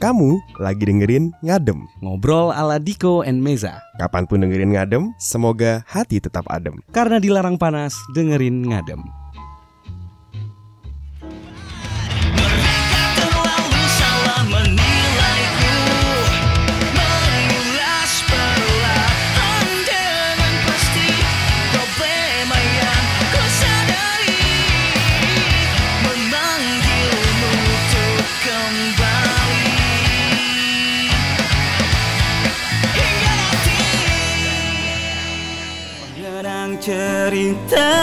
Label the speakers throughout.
Speaker 1: Kamu lagi dengerin Ngadem.
Speaker 2: Ngobrol ala Diko and Meza.
Speaker 1: Kapan pun dengerin Ngadem, semoga hati tetap adem.
Speaker 2: Karena dilarang panas, dengerin ngadem.
Speaker 3: Cerita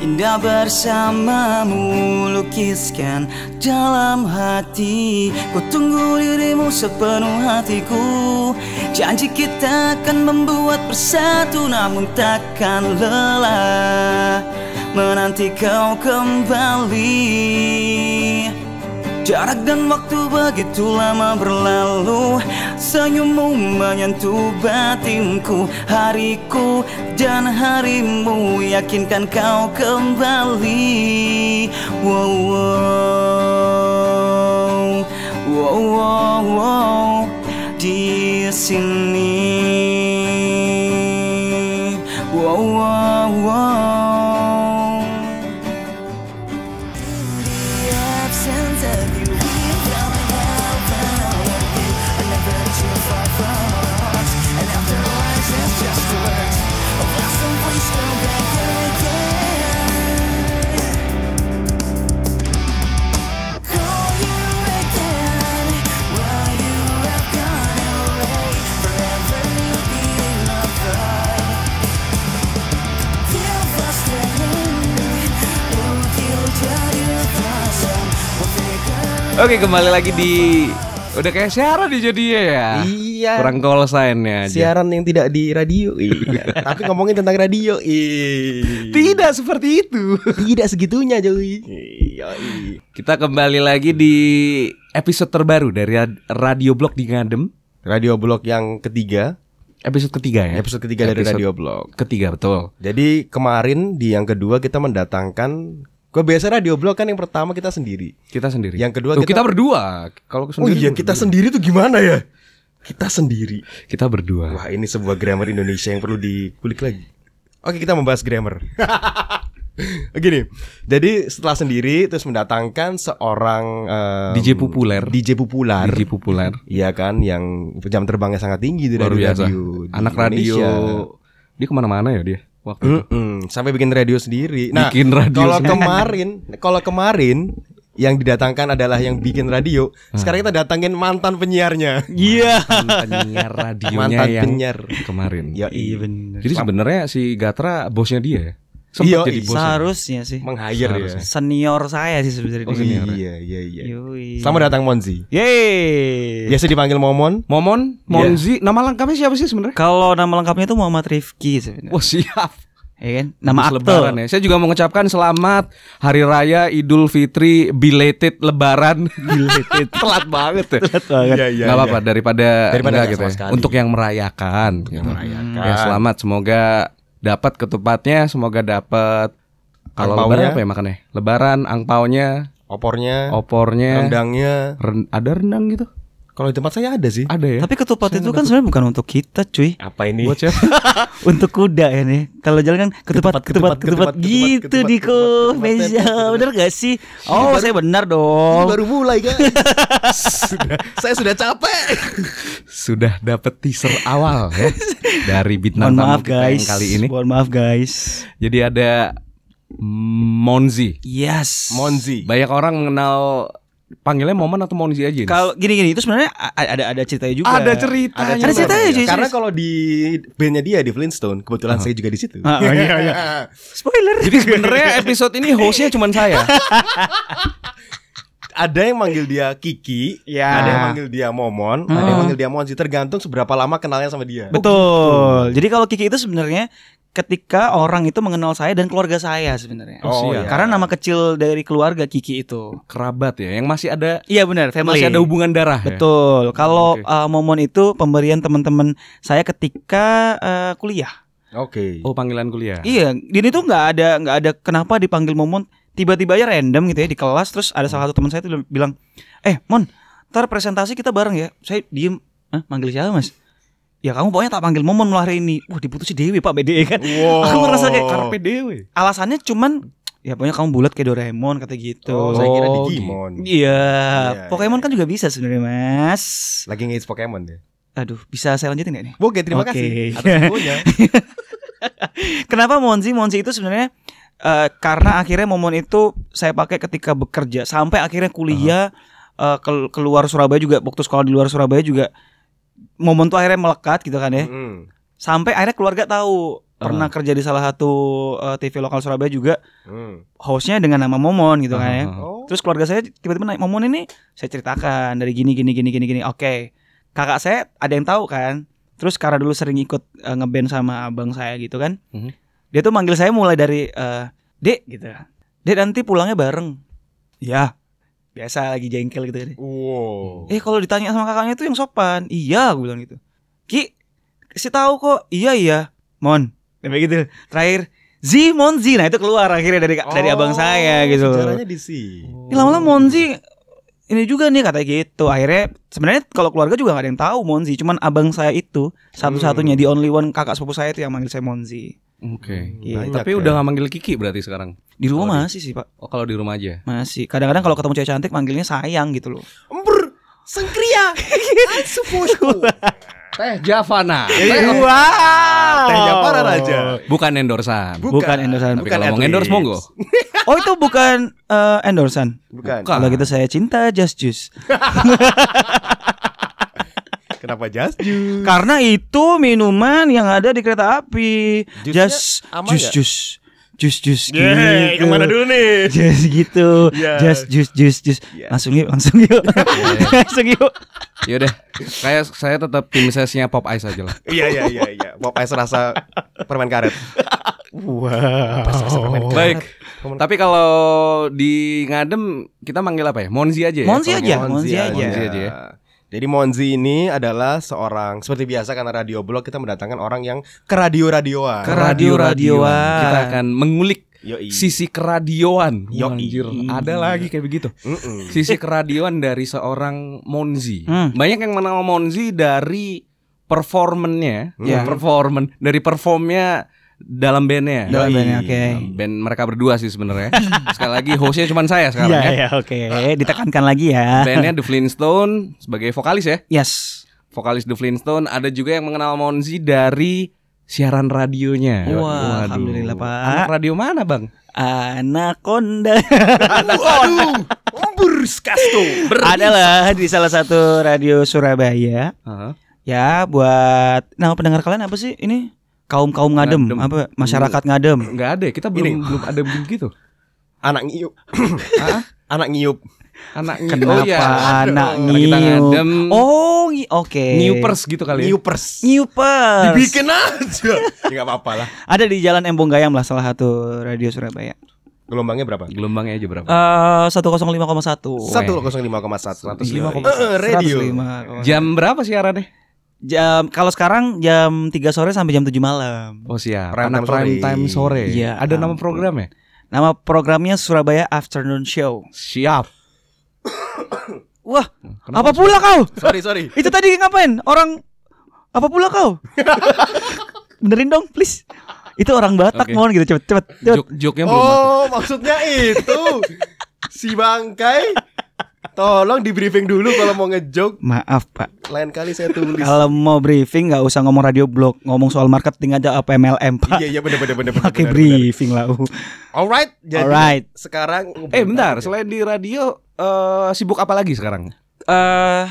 Speaker 3: Indah bersamamu lukiskan dalam hati. Ku tunggu dirimu sepenuh hatiku. Janji kita akan membuat bersatu Namun takkan lelah Menanti kau kembali Jarak dan waktu begitu lama berlalu. Senyummu menyentuh batinku Hariku dan harimu. Yakinkan kau kembali. Wow, wow, wow, wow, wow. Di sini. Wow, wow, wow.
Speaker 2: Oke, kembali lagi di Udah kayak siaran di jadinya ya.
Speaker 1: Iya.
Speaker 2: Kurang call sign-nya aja.
Speaker 1: Siaran yang tidak di radio. Iya. Tapi ngomongin tentang radio. Iya.
Speaker 2: Tidak seperti itu.
Speaker 1: Tidak segitunya, Joey. Iya.
Speaker 2: Kita kembali lagi di episode terbaru dari Rad- Radio Blog di Ngadem.
Speaker 1: Radio blog yang ketiga.
Speaker 2: Episode ketiga ya.
Speaker 1: Episode ketiga dari
Speaker 2: Episode
Speaker 1: radio blog.
Speaker 2: Ketiga betul.
Speaker 1: Jadi kemarin di yang kedua kita mendatangkan Gue biasa radio blog kan yang pertama kita sendiri.
Speaker 2: Kita sendiri.
Speaker 1: Yang kedua
Speaker 2: Tuh,
Speaker 1: kita-
Speaker 2: kita, berdua. Kalau
Speaker 1: Oh
Speaker 2: sendiri
Speaker 1: iya kita sendiri tuh gimana ya? Kita sendiri.
Speaker 2: Kita berdua.
Speaker 1: Wah ini sebuah grammar Indonesia yang perlu dikulik lagi. Oke kita membahas grammar. Gini, jadi setelah sendiri terus mendatangkan seorang em,
Speaker 2: DJ populer.
Speaker 1: DJ populer,
Speaker 2: DJ populer.
Speaker 1: iya kan, yang jam terbangnya sangat tinggi di radio,
Speaker 2: biasa.
Speaker 1: di
Speaker 2: Anak radio.
Speaker 1: Indonesia.
Speaker 2: Dia ke mana-mana ya dia waktu itu.
Speaker 1: Mm-mm, sampai bikin radio sendiri. Nah,
Speaker 2: Bikin radio
Speaker 1: kalau
Speaker 2: sendiri.
Speaker 1: kemarin, kalau kemarin yang didatangkan adalah yang bikin radio. Sekarang kita datangin mantan penyiarnya.
Speaker 2: Iya. Penyiar radionya
Speaker 1: Mantan
Speaker 2: yang
Speaker 1: penyiar.
Speaker 2: kemarin.
Speaker 1: Ya, iya
Speaker 4: bener.
Speaker 2: Jadi sebenarnya si Gatra bosnya dia ya. Sempat
Speaker 1: Iya,
Speaker 2: jadi
Speaker 1: iya.
Speaker 2: bos.
Speaker 4: Seharusnya sih
Speaker 1: Meng-hire ya.
Speaker 4: senior saya sih sebenarnya.
Speaker 2: Oh, senior.
Speaker 1: Iya, iya, iya.
Speaker 4: Yoi.
Speaker 1: Selamat datang Monzi.
Speaker 4: Yeay.
Speaker 1: Biasa dipanggil Momon.
Speaker 2: Momon, Monzi, nama lengkapnya siapa sih sebenarnya?
Speaker 4: Kalau nama lengkapnya itu Muhammad Rifki sebenarnya.
Speaker 2: Wah siap.
Speaker 4: Ya kan? Nama
Speaker 2: Habis
Speaker 4: akte.
Speaker 2: lebaran ya. Saya juga mengucapkan selamat Hari Raya Idul Fitri belated Lebaran. belated. Telat banget ya. Telat
Speaker 4: banget.
Speaker 1: Iya, iya.
Speaker 2: Nggak apa-apa daripada,
Speaker 1: Daripada
Speaker 2: enggak
Speaker 1: nggak
Speaker 2: gitu ya.
Speaker 1: sekali.
Speaker 2: Untuk yang merayakan. gitu.
Speaker 1: merayakan.
Speaker 2: Ya selamat semoga dapat ketupatnya, semoga dapat kalau lebaran apa ya makannya? Lebaran, angpaunya,
Speaker 1: Opornya,
Speaker 2: opornya,
Speaker 1: rendangnya.
Speaker 2: ren- ada rendang gitu.
Speaker 1: Kalau di tempat saya ada sih.
Speaker 2: Ada ya.
Speaker 4: Tapi ketupat itu kan sebenarnya bukan untuk kita, cuy.
Speaker 1: Apa ini?
Speaker 2: Buat siapa?
Speaker 4: untuk kuda ya nih. Kalau jalan kan ketupat
Speaker 1: Ketupat,
Speaker 4: ketupat ketupat,
Speaker 1: ketupat, ketupat,
Speaker 4: gitu
Speaker 1: ketupat,
Speaker 4: Diko.
Speaker 1: ketupat, ketupat,
Speaker 4: Meja,
Speaker 1: ketupat.
Speaker 4: bener gak sih? Oh, saya benar dong.
Speaker 1: Baru mulai kan. sudah, saya sudah capek.
Speaker 2: Sudah dapat teaser awal ya dari bintang
Speaker 4: Mohon
Speaker 2: tamu
Speaker 4: maaf
Speaker 2: kita yang
Speaker 4: guys.
Speaker 2: kali ini.
Speaker 4: Mohon maaf guys.
Speaker 2: Jadi ada Monzi.
Speaker 4: Yes.
Speaker 1: Monzi.
Speaker 2: Banyak orang mengenal panggilnya Momen atau Monzi aja nih.
Speaker 4: Kalau gini-gini itu sebenarnya ada ada ceritanya juga.
Speaker 2: ada cerita.
Speaker 4: Ada ceritanya, cuy.
Speaker 1: Karena kalau di bandnya dia di Flintstone, kebetulan saya juga di situ.
Speaker 4: Oh, iya, iya. Spoiler.
Speaker 2: Jadi sebenarnya episode ini hostnya cuma saya.
Speaker 1: ada yang manggil dia Kiki,
Speaker 4: Ya.
Speaker 1: ada yang manggil dia Momon, ada yang manggil dia Monzi tergantung seberapa lama kenalnya sama dia.
Speaker 4: Betul. Jadi kalau Kiki itu sebenarnya ketika orang itu mengenal saya dan keluarga saya sebenarnya.
Speaker 1: Oh,
Speaker 2: siap.
Speaker 1: iya.
Speaker 4: Karena nama kecil dari keluarga Kiki itu.
Speaker 2: Kerabat ya, yang masih ada
Speaker 4: Iya benar, family.
Speaker 2: masih ada hubungan darah. ya?
Speaker 4: Betul. Kalau
Speaker 2: Oke.
Speaker 4: uh, momon itu pemberian teman-teman saya ketika uh, kuliah.
Speaker 1: Oke.
Speaker 2: Oh panggilan kuliah.
Speaker 4: Iya, ini tuh nggak ada nggak ada kenapa dipanggil momon tiba-tiba aja random gitu ya di kelas terus ada salah satu teman saya tuh bilang, "Eh, Mon, ntar presentasi kita bareng ya saya diem Hah, manggil siapa mas ya kamu pokoknya tak panggil momon lah hari ini wah diputusin Dewi pak BDE kan
Speaker 1: Wow.
Speaker 4: aku merasa kayak
Speaker 2: Karpe dewe.
Speaker 4: alasannya cuman ya pokoknya kamu bulat kayak Doraemon kata gitu
Speaker 1: Oh, saya kira
Speaker 2: Oh,
Speaker 1: Digimon.
Speaker 4: Iya,
Speaker 1: Iya,
Speaker 4: Pokemon kan juga bisa sebenarnya mas.
Speaker 1: Lagi ngehits Pokemon deh.
Speaker 4: Aduh, bisa saya lanjutin gak nih?
Speaker 1: Oke, terima
Speaker 4: Oke.
Speaker 1: kasih atas.
Speaker 4: Kenapa Monzi? Monzi itu sebenarnya eh, karena akhirnya momon itu saya pakai ketika bekerja sampai akhirnya kuliah eh, kel- keluar Surabaya juga waktu sekolah di luar Surabaya juga momon tuh akhirnya melekat gitu kan ya.
Speaker 1: Mm,
Speaker 4: Sampai akhirnya keluarga tahu pernah kerja di salah satu eh, TV lokal Surabaya juga
Speaker 1: mm.
Speaker 4: hostnya dengan nama Momon gitu kan ya.
Speaker 2: Ah,
Speaker 1: Oh.
Speaker 4: Terus keluarga saya tiba-tiba naik Momon ini saya ceritakan dari gini gini gini gini gini. Oke. Kakak saya ada yang tahu kan. Terus karena dulu sering ikut eh, ngeband sama abang saya gitu kan.
Speaker 2: Mhm.
Speaker 4: Dia tuh manggil saya mulai dari eh, Dek gitu. Dek nanti pulangnya bareng. Ya. Biasa lagi jengkel gitu kan.
Speaker 1: Wow.
Speaker 4: Eh kalau ditanya sama kakaknya tuh yang sopan. Iya, gue bilang gitu. Ki, kasih tahu kok. Iya iya. Mon. Kayak gitu. Terakhir Zi Monzi. Nah itu keluar akhirnya dari dari abang saya gitu.
Speaker 1: Oh, Sejarahnya di sini.
Speaker 4: Ini lama-lama Monzi ini juga nih katanya gitu. Akhirnya sebenarnya kalau keluarga juga gak ada yang tahu Monzi, cuman abang saya itu satu-satunya di only one kakak sepupu saya itu yang manggil saya Monzi.
Speaker 2: Oke.
Speaker 4: Iya.
Speaker 1: Banyak
Speaker 2: Tapi
Speaker 1: ya.
Speaker 2: udah gak manggil Kiki berarti sekarang.
Speaker 4: Di rumah
Speaker 2: di-
Speaker 4: masih sih, Pak.
Speaker 2: Oh, kalau di rumah aja.
Speaker 4: Masih. Kadang-kadang kalau ketemu cewek cantik manggilnya sayang gitu loh.
Speaker 1: Ember, sangkria, ansupusku.
Speaker 2: Teh Javana.
Speaker 4: Wow.
Speaker 1: Tehnya para raja.
Speaker 2: Bukan endorsan.
Speaker 4: Bukan endorsan.
Speaker 2: Tapi
Speaker 1: Bukan
Speaker 2: kalau mau endorse monggo.
Speaker 4: Oh, itu bukan eh, endorsan.
Speaker 1: Bukan.
Speaker 2: Bukan.
Speaker 4: Kalau gitu saya cinta Just Juice.
Speaker 1: Kenapa just juice?
Speaker 4: Karena itu minuman yang ada di kereta api.
Speaker 1: Jusnya
Speaker 4: Just
Speaker 1: aman
Speaker 4: Juice
Speaker 1: nggak?
Speaker 4: Juice. Jus jus
Speaker 1: Yeay, ke mana dulu nih?
Speaker 4: Jus gitu.
Speaker 1: Yes.
Speaker 4: Jus jus jus jus.
Speaker 1: Yes.
Speaker 4: Langsung yuk, langsung yuk. langsung yuk.
Speaker 2: Yaudah, kayak saya tetap tim sesnya Pop Ice aja lah.
Speaker 1: Iya iya iya iya. Pop ice rasa permen karet.
Speaker 4: Wow.
Speaker 2: Baik. Tapi kalau di ngadem kita manggil apa ya? Monzi aja ya.
Speaker 4: Monzi aja,
Speaker 2: mau-
Speaker 4: Monzi aja.
Speaker 2: Monzi aja ya.
Speaker 1: Jadi Monzi ini adalah seorang seperti biasa karena radio blog kita mendatangkan orang yang ke radio-radioan.
Speaker 4: Ke radio-radioan.
Speaker 2: Kita akan mengulik
Speaker 1: Yoi.
Speaker 2: sisi keradioan.
Speaker 1: Yoi.
Speaker 2: Anjir, ada lagi kayak begitu.
Speaker 1: Mm-mm.
Speaker 2: Sisi keradioan dari seorang Monzi.
Speaker 4: Hmm.
Speaker 2: Banyak yang mengenal Monzi dari performennya,
Speaker 4: Ya.
Speaker 2: performen dari performnya dalam bandnya.
Speaker 4: Dalam
Speaker 1: Yoi.
Speaker 4: bandnya, oke.
Speaker 2: Band mereka berdua sih sebenarnya. Sekali lagi hostnya cuma saya sekarang
Speaker 4: Iya,
Speaker 2: ya.
Speaker 4: iya, oke. Ditekankan lagi ya.
Speaker 2: Bandnya The Flintstone sebagai vokalis ya.
Speaker 4: Yes.
Speaker 2: Vokalis The Flintstone. Ada juga yang mengenal Monzi dari siaran radionya.
Speaker 4: Wah,
Speaker 2: Waduh.
Speaker 4: alhamdulillah, Pak.
Speaker 2: Anak radio mana bang?
Speaker 4: Anaconda.
Speaker 1: Waduh, Burs Casto.
Speaker 4: Adalah di salah satu radio Surabaya.
Speaker 2: Heeh.
Speaker 4: Ya, buat nama pendengar kalian apa sih ini? Kaum kaum ngadem,
Speaker 2: Ngadem.
Speaker 4: apa masyarakat ngadem.
Speaker 2: Nggak ada. Kita belum belum ada begitu.
Speaker 1: Anak ngiyup. Anak ngiyup.
Speaker 2: Anak
Speaker 4: Kenapa
Speaker 2: oh, iya.
Speaker 4: anak
Speaker 2: Karena kita ngadem.
Speaker 4: Oh, ngi- oke.
Speaker 2: Newpers gitu kali ya.
Speaker 1: Ngiyupers.
Speaker 4: Newpers.
Speaker 1: Dibikin aja. ya enggak apa-apa lah.
Speaker 4: Ada di Jalan Embong Gayam lah salah satu radio Surabaya.
Speaker 1: Gelombangnya berapa?
Speaker 2: Gelombangnya aja berapa?
Speaker 4: Eh 105,1.
Speaker 1: 105,1.
Speaker 4: 105,1.
Speaker 1: Eh, radio.
Speaker 4: 105,1.
Speaker 2: Jam berapa siarannya?
Speaker 4: Jam kalau sekarang jam 3 sore sampai jam 7 malam.
Speaker 2: Oh siap.
Speaker 1: Prime
Speaker 2: Anak
Speaker 1: time
Speaker 2: prime
Speaker 1: sore.
Speaker 2: time sore.
Speaker 4: Iya.
Speaker 2: Ada nama programnya?
Speaker 4: Nama programnya Surabaya Afternoon Show.
Speaker 2: Siap.
Speaker 4: Wah,
Speaker 2: Kenapa
Speaker 4: apa pula kau?
Speaker 1: Sorry, sorry.
Speaker 4: Itu tadi ngapain? Orang apa pula kau? Benerin dong, please. Itu orang Batak
Speaker 2: Oke.
Speaker 4: mohon gitu cepet cepet. cepet.
Speaker 2: Jok joknya belum matang.
Speaker 1: Oh, maksudnya itu. Si bangkai. Tolong di briefing dulu kalau mau ngejok.
Speaker 4: Maaf Pak.
Speaker 1: Lain kali saya tulis.
Speaker 4: Kalau mau briefing nggak usah ngomong radio blog, ngomong soal marketing aja apa MLM Pak.
Speaker 1: Iya, iya benar benar benar.
Speaker 4: Pakai briefing lah. uh.
Speaker 1: Alright, jadi
Speaker 4: Alright.
Speaker 1: sekarang
Speaker 2: Eh bentar, selain di radio eh, sibuk apa lagi sekarang?
Speaker 4: Eh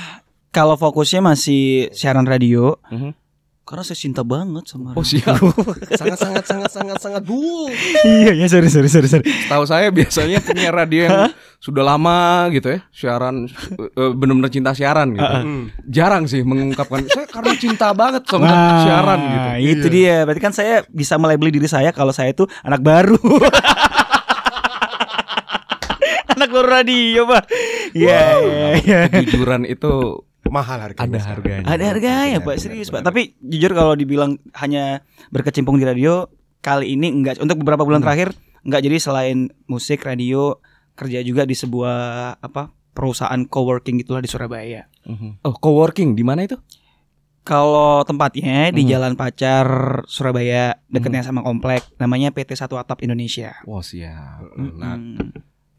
Speaker 4: kalau fokusnya masih siaran radio,
Speaker 2: Mhm.
Speaker 4: Karena saya cinta banget sama.
Speaker 2: Oh siap.
Speaker 1: sangat sangat sangat sangat sangat bu.
Speaker 4: iya ya sorry sorry sorry sorry.
Speaker 2: Tahu saya biasanya punya radio yang sudah lama gitu ya, siaran eh, benar-benar cinta siaran gitu.
Speaker 1: Hmm.
Speaker 2: Jarang sih mengungkapkan saya karena cinta banget sama siaran gitu.
Speaker 4: Itu dia. Berarti kan saya bisa melabeli diri saya kalau saya itu anak baru. anak baru radio, Pak. Iya, iya, iya.
Speaker 2: Kejujuran itu
Speaker 1: Mahal harganya.
Speaker 2: ada harganya.
Speaker 4: Ada harganya, Pak. Serius, Pak. Tapi jujur kalau dibilang hanya berkecimpung di radio, kali ini enggak. Untuk beberapa bulan terakhir enggak jadi selain musik, radio, kerja juga di sebuah apa? perusahaan coworking gitulah di Surabaya.
Speaker 2: Oh, coworking di mana itu?
Speaker 4: Kalau tempatnya di
Speaker 2: Mhm.
Speaker 4: Jalan Pacar Surabaya dekatnya sama komplek namanya PT Satu Atap Indonesia.
Speaker 2: Wah, siap. Anak
Speaker 4: Mm.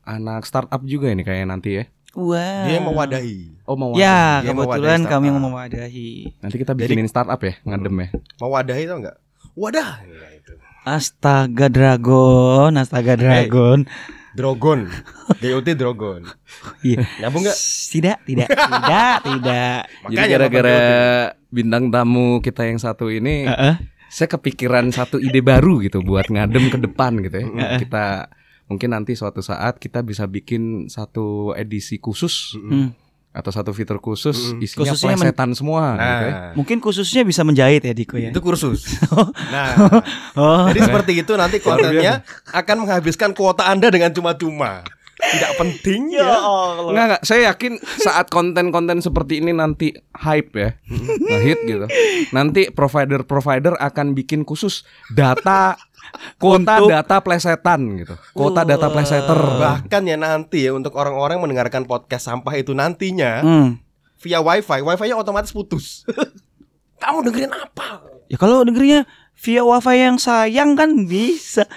Speaker 2: anak startup juga ini kayaknya nanti ya.
Speaker 4: Wah.
Speaker 1: Dia mewadahi.
Speaker 2: Oh, mau
Speaker 4: Ya,
Speaker 1: Dia
Speaker 4: kebetulan
Speaker 1: mewadahi
Speaker 4: kami yang mewadahi.
Speaker 2: Nanti kita bikinin startup ya, ngadem ya.
Speaker 1: Mewadahi tau nggak? Wadah. Ya, itu.
Speaker 4: Astaga Dragon, Astaga Dragon.
Speaker 1: Drogon. GOT Drogon.
Speaker 4: Iya.
Speaker 1: Nyambung nggak?
Speaker 4: Tidak, tidak, tidak, tidak.
Speaker 2: Jadi
Speaker 1: Makanya
Speaker 2: gara-gara
Speaker 1: nonton
Speaker 2: bintang tamu kita yang satu ini,
Speaker 4: Heeh.
Speaker 2: saya kepikiran satu ide baru gitu buat ngadem ke depan gitu ya. Kita mungkin nanti suatu saat kita bisa bikin satu edisi khusus
Speaker 4: Hmm.
Speaker 2: atau satu fitur khusus
Speaker 1: Mm-mm.
Speaker 2: isinya
Speaker 4: Khususnya men-
Speaker 2: plesetan semua gitu ya.
Speaker 1: Nah,
Speaker 4: Mungkin khususnya bisa menjahit ya Diko ya.
Speaker 1: itu kursus. Nah,
Speaker 4: Oh.
Speaker 1: jadi seperti itu nanti kontennya akan menghabiskan kuota Anda dengan cuma-cuma. Tidak penting ya.
Speaker 4: Allah.
Speaker 2: Enggak enggak, saya yakin saat konten-konten seperti ini nanti hype ya. Ngehit gitu. Nanti provider-provider akan bikin khusus data kuota
Speaker 4: Untuk-
Speaker 2: data plesetan gitu. Kuota data pleseter.
Speaker 1: Bahkan ya nanti ya untuk orang-orang mendengarkan podcast sampah itu nantinya
Speaker 4: Hmm.
Speaker 1: via wifi, wifi-nya otomatis putus. Kamu dengerin apa?
Speaker 4: Ya kalau dengernya via wifi yang sayang kan bisa.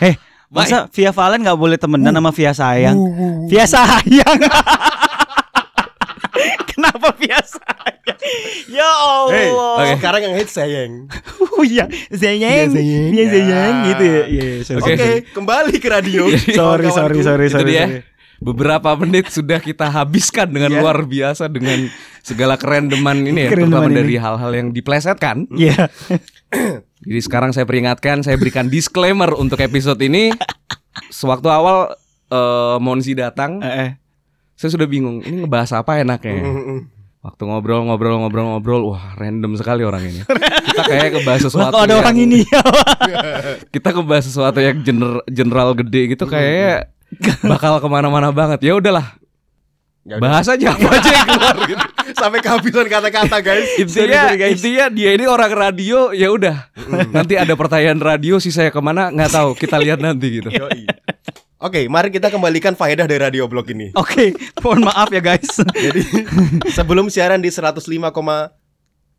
Speaker 4: Eh, masa via Valen nggak boleh temenan sama via sayang? Sayang. Kenapa via sayang? Ya
Speaker 1: Hey,
Speaker 4: Allah.
Speaker 1: sekarang yang hits sayang.
Speaker 4: Oh iya, sayang.
Speaker 1: sayang.
Speaker 4: Via sayang
Speaker 1: Ya.
Speaker 4: gitu ya. Iya, sorry.
Speaker 1: Oke, kembali ke radio.
Speaker 4: Sorry, sorry, sorry,
Speaker 2: Itu
Speaker 4: sorry.
Speaker 2: dia.
Speaker 4: sorry.
Speaker 2: Beberapa menit sudah kita habiskan dengan
Speaker 1: Iya.
Speaker 2: luar biasa dengan segala kerendeman ini ya, terutama
Speaker 4: ini.
Speaker 2: dari hal-hal yang diplesetkan.
Speaker 4: Iya.
Speaker 2: Jadi sekarang saya peringatkan, saya berikan disclaimer untuk episode ini. Sewaktu awal eh, Monzi datang,
Speaker 4: Eh,
Speaker 2: saya sudah bingung ini ngebahas apa enaknya. ya?
Speaker 1: Mm-mm.
Speaker 2: Waktu ngobrol ngobrol ngobrol ngobrol, wah random sekali orang ini. Kita kayak ngebahas
Speaker 4: Wah,
Speaker 2: sesuatu.
Speaker 4: kalau ada
Speaker 2: yang-
Speaker 4: orang ini ya.
Speaker 2: Kita ngebahas sesuatu yang general, general gede gitu kayak bakal ke mana-mana banget. Ya udahlah,
Speaker 1: Ya
Speaker 2: bahas aja apa aja yang keluar gitu.
Speaker 1: Sampai kehabisan kata-kata guys.
Speaker 2: Intinya, intinya dia ini orang radio, ya udah. nanti ada pertanyaan radio sih saya ke mana nggak tahu. Kita lihat nanti gitu.
Speaker 1: Oke, mari kita kembalikan faedah dari radio blog ini.
Speaker 4: Oke, mohon maaf ya guys.
Speaker 1: Jadi sebelum siaran di 105,1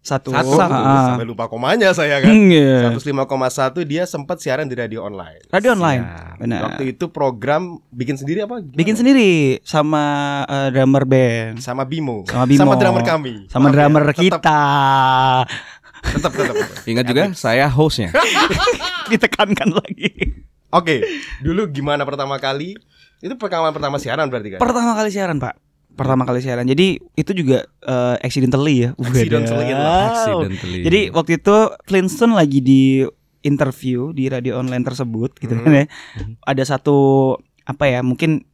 Speaker 4: Satu.
Speaker 1: satu
Speaker 4: Ah.
Speaker 1: sampai lupa komanya saya kan.
Speaker 4: Hmm, iya.
Speaker 1: 105,1 dia sempat siaran di radio online.
Speaker 4: Radio online.
Speaker 2: Siap.
Speaker 4: Benar.
Speaker 1: Waktu itu program bikin sendiri apa? Gimana?
Speaker 4: Bikin sendiri sama eh, drummer band,
Speaker 1: sama Bimo.
Speaker 4: Sama Bimo.
Speaker 1: Sama drummer kami.
Speaker 4: sama
Speaker 1: Maaf ya,
Speaker 4: drummer
Speaker 1: tetap-
Speaker 4: kita.
Speaker 1: Tetap tetap. tetap.
Speaker 2: Ingat juga saya hostnya.
Speaker 4: Ditekankan lagi.
Speaker 1: Oke, dulu gimana pertama kali? Itu pengalaman pertama siaran berarti kan?
Speaker 4: Pertama kali siaran, Pak. Pertama kali siaran. Jadi itu juga eh, accidentally ya.
Speaker 1: Accidentally
Speaker 4: Wadaw.
Speaker 1: lah,
Speaker 2: Accidentally.
Speaker 4: Jadi waktu itu Flintstone lagi di interview di radio online tersebut gitu kan ya. Ada satu apa ya, mungkin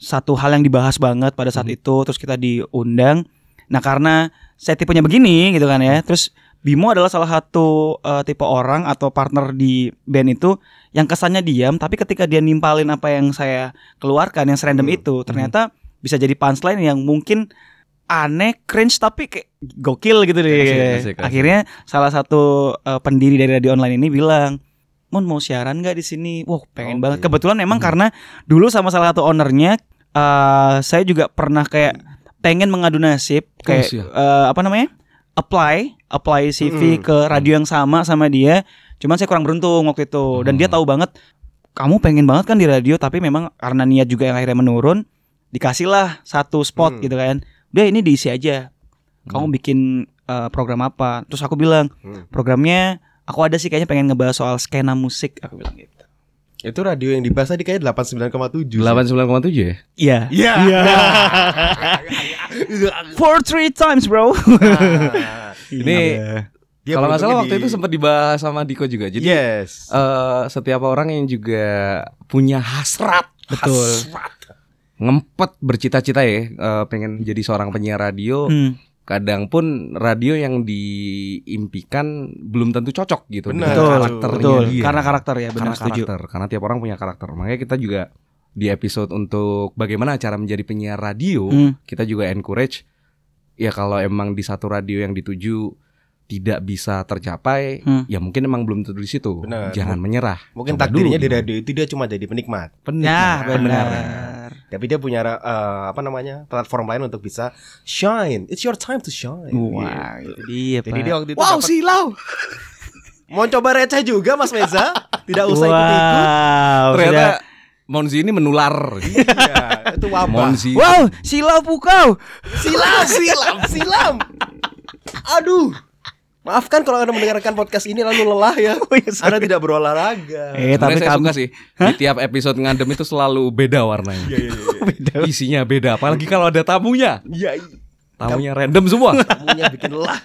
Speaker 4: satu hal yang dibahas banget pada saat itu terus kita diundang. Nah, karena saya tipenya begini gitu kan ya. Terus Bimo adalah salah satu eh, tipe orang atau partner di band itu yang kesannya diam tapi ketika dia nimpalin apa yang saya keluarkan yang serandom
Speaker 1: Hmm.
Speaker 4: itu ternyata bisa jadi punchline yang mungkin aneh, cringe tapi kayak gokil gitu deh.
Speaker 2: Asik, asik, asik.
Speaker 4: Akhirnya salah satu eh, pendiri dari radio online ini bilang, "Mon mau siaran nggak di sini?" Wah, pengen
Speaker 1: Oke.
Speaker 4: banget. Kebetulan memang karena dulu sama salah satu ownernya eh saya juga pernah kayak pengen mengadu nasib kayak eh, apa namanya? apply, apply CV
Speaker 1: Mm.
Speaker 4: ke radio yang sama sama dia. Cuman saya kurang beruntung waktu itu dan dia tahu banget kamu pengen banget kan di radio tapi memang karena niat juga yang akhirnya menurun dikasihlah satu spot
Speaker 1: Hmm.
Speaker 4: gitu kan. Udah ini diisi aja. Kamu bikin eh, program apa? Terus aku bilang,
Speaker 1: Hmm.
Speaker 4: programnya aku ada sih kayaknya pengen ngebahas soal skena musik. Aku bilang gitu.
Speaker 1: Itu radio yang dibahas tadi kayak 89,7.
Speaker 2: 89,7 ya?
Speaker 4: Iya.
Speaker 1: Iya.
Speaker 4: For three times, bro.
Speaker 1: Nah,
Speaker 2: Ini
Speaker 1: dia
Speaker 2: kalau nggak salah
Speaker 1: beruntungnya
Speaker 2: waktu
Speaker 1: di-
Speaker 2: itu sempat dibahas sama Diko juga. Jadi
Speaker 1: Yes.
Speaker 2: eh, setiap orang yang juga punya hasrat,
Speaker 4: Betul.
Speaker 2: hasrat, ngempet bercita-cita ya, eh, pengen jadi seorang penyiar radio.
Speaker 4: Hmm.
Speaker 2: Kadang pun radio yang diimpikan belum tentu cocok gitu dengan
Speaker 4: Betul,
Speaker 2: karakternya
Speaker 4: betul.
Speaker 2: dia.
Speaker 4: Karena karakter ya, benar
Speaker 2: karena
Speaker 4: setuju.
Speaker 2: karakter, karena tiap orang punya karakter. Makanya kita juga di episode untuk bagaimana cara menjadi penyiar radio,
Speaker 4: Hmm.
Speaker 2: kita juga encourage ya kalau emang di satu radio yang dituju tidak bisa tercapai,
Speaker 4: Hmm.
Speaker 2: ya mungkin emang belum tentu di situ.
Speaker 1: Benar.
Speaker 2: Jangan menyerah.
Speaker 1: Mungkin
Speaker 2: Coba
Speaker 1: takdirnya
Speaker 2: dulu
Speaker 1: di radio itu dia cuma jadi penikmat.
Speaker 4: Ya,
Speaker 2: Penikmat.
Speaker 4: benar.
Speaker 1: Tapi dia punya eh, apa namanya platform lain untuk bisa shine. It's your time to shine.
Speaker 4: Wah, itu dia,
Speaker 1: Jadi
Speaker 4: Pak.
Speaker 1: dia waktu itu
Speaker 2: Wow,
Speaker 1: dapat-
Speaker 2: silau.
Speaker 1: mau coba receh juga Mas Meza. Tidak usah ikut-ikut.
Speaker 4: Wow,
Speaker 2: Ternyata
Speaker 4: sudah-
Speaker 2: Monzi ini menular.
Speaker 1: Iya, itu wabah.
Speaker 2: Monzi.
Speaker 4: Wow, silau pukau.
Speaker 1: Silam, silam, silam. Aduh. Maafkan kalau Anda mendengarkan podcast ini lalu lelah ya.
Speaker 4: Oh, iya, sorry.
Speaker 1: Anda tidak berolahraga.
Speaker 4: Eh, tapi
Speaker 2: saya
Speaker 4: kamu
Speaker 2: suka sih di tiap episode ngadem itu selalu beda warnanya.
Speaker 1: Iya, iya, iya.
Speaker 4: beda.
Speaker 2: Isinya beda, apalagi kalau ada tamunya.
Speaker 1: Iya, iya.
Speaker 2: Tamunya random semua.
Speaker 1: Tamunya bikin lelah.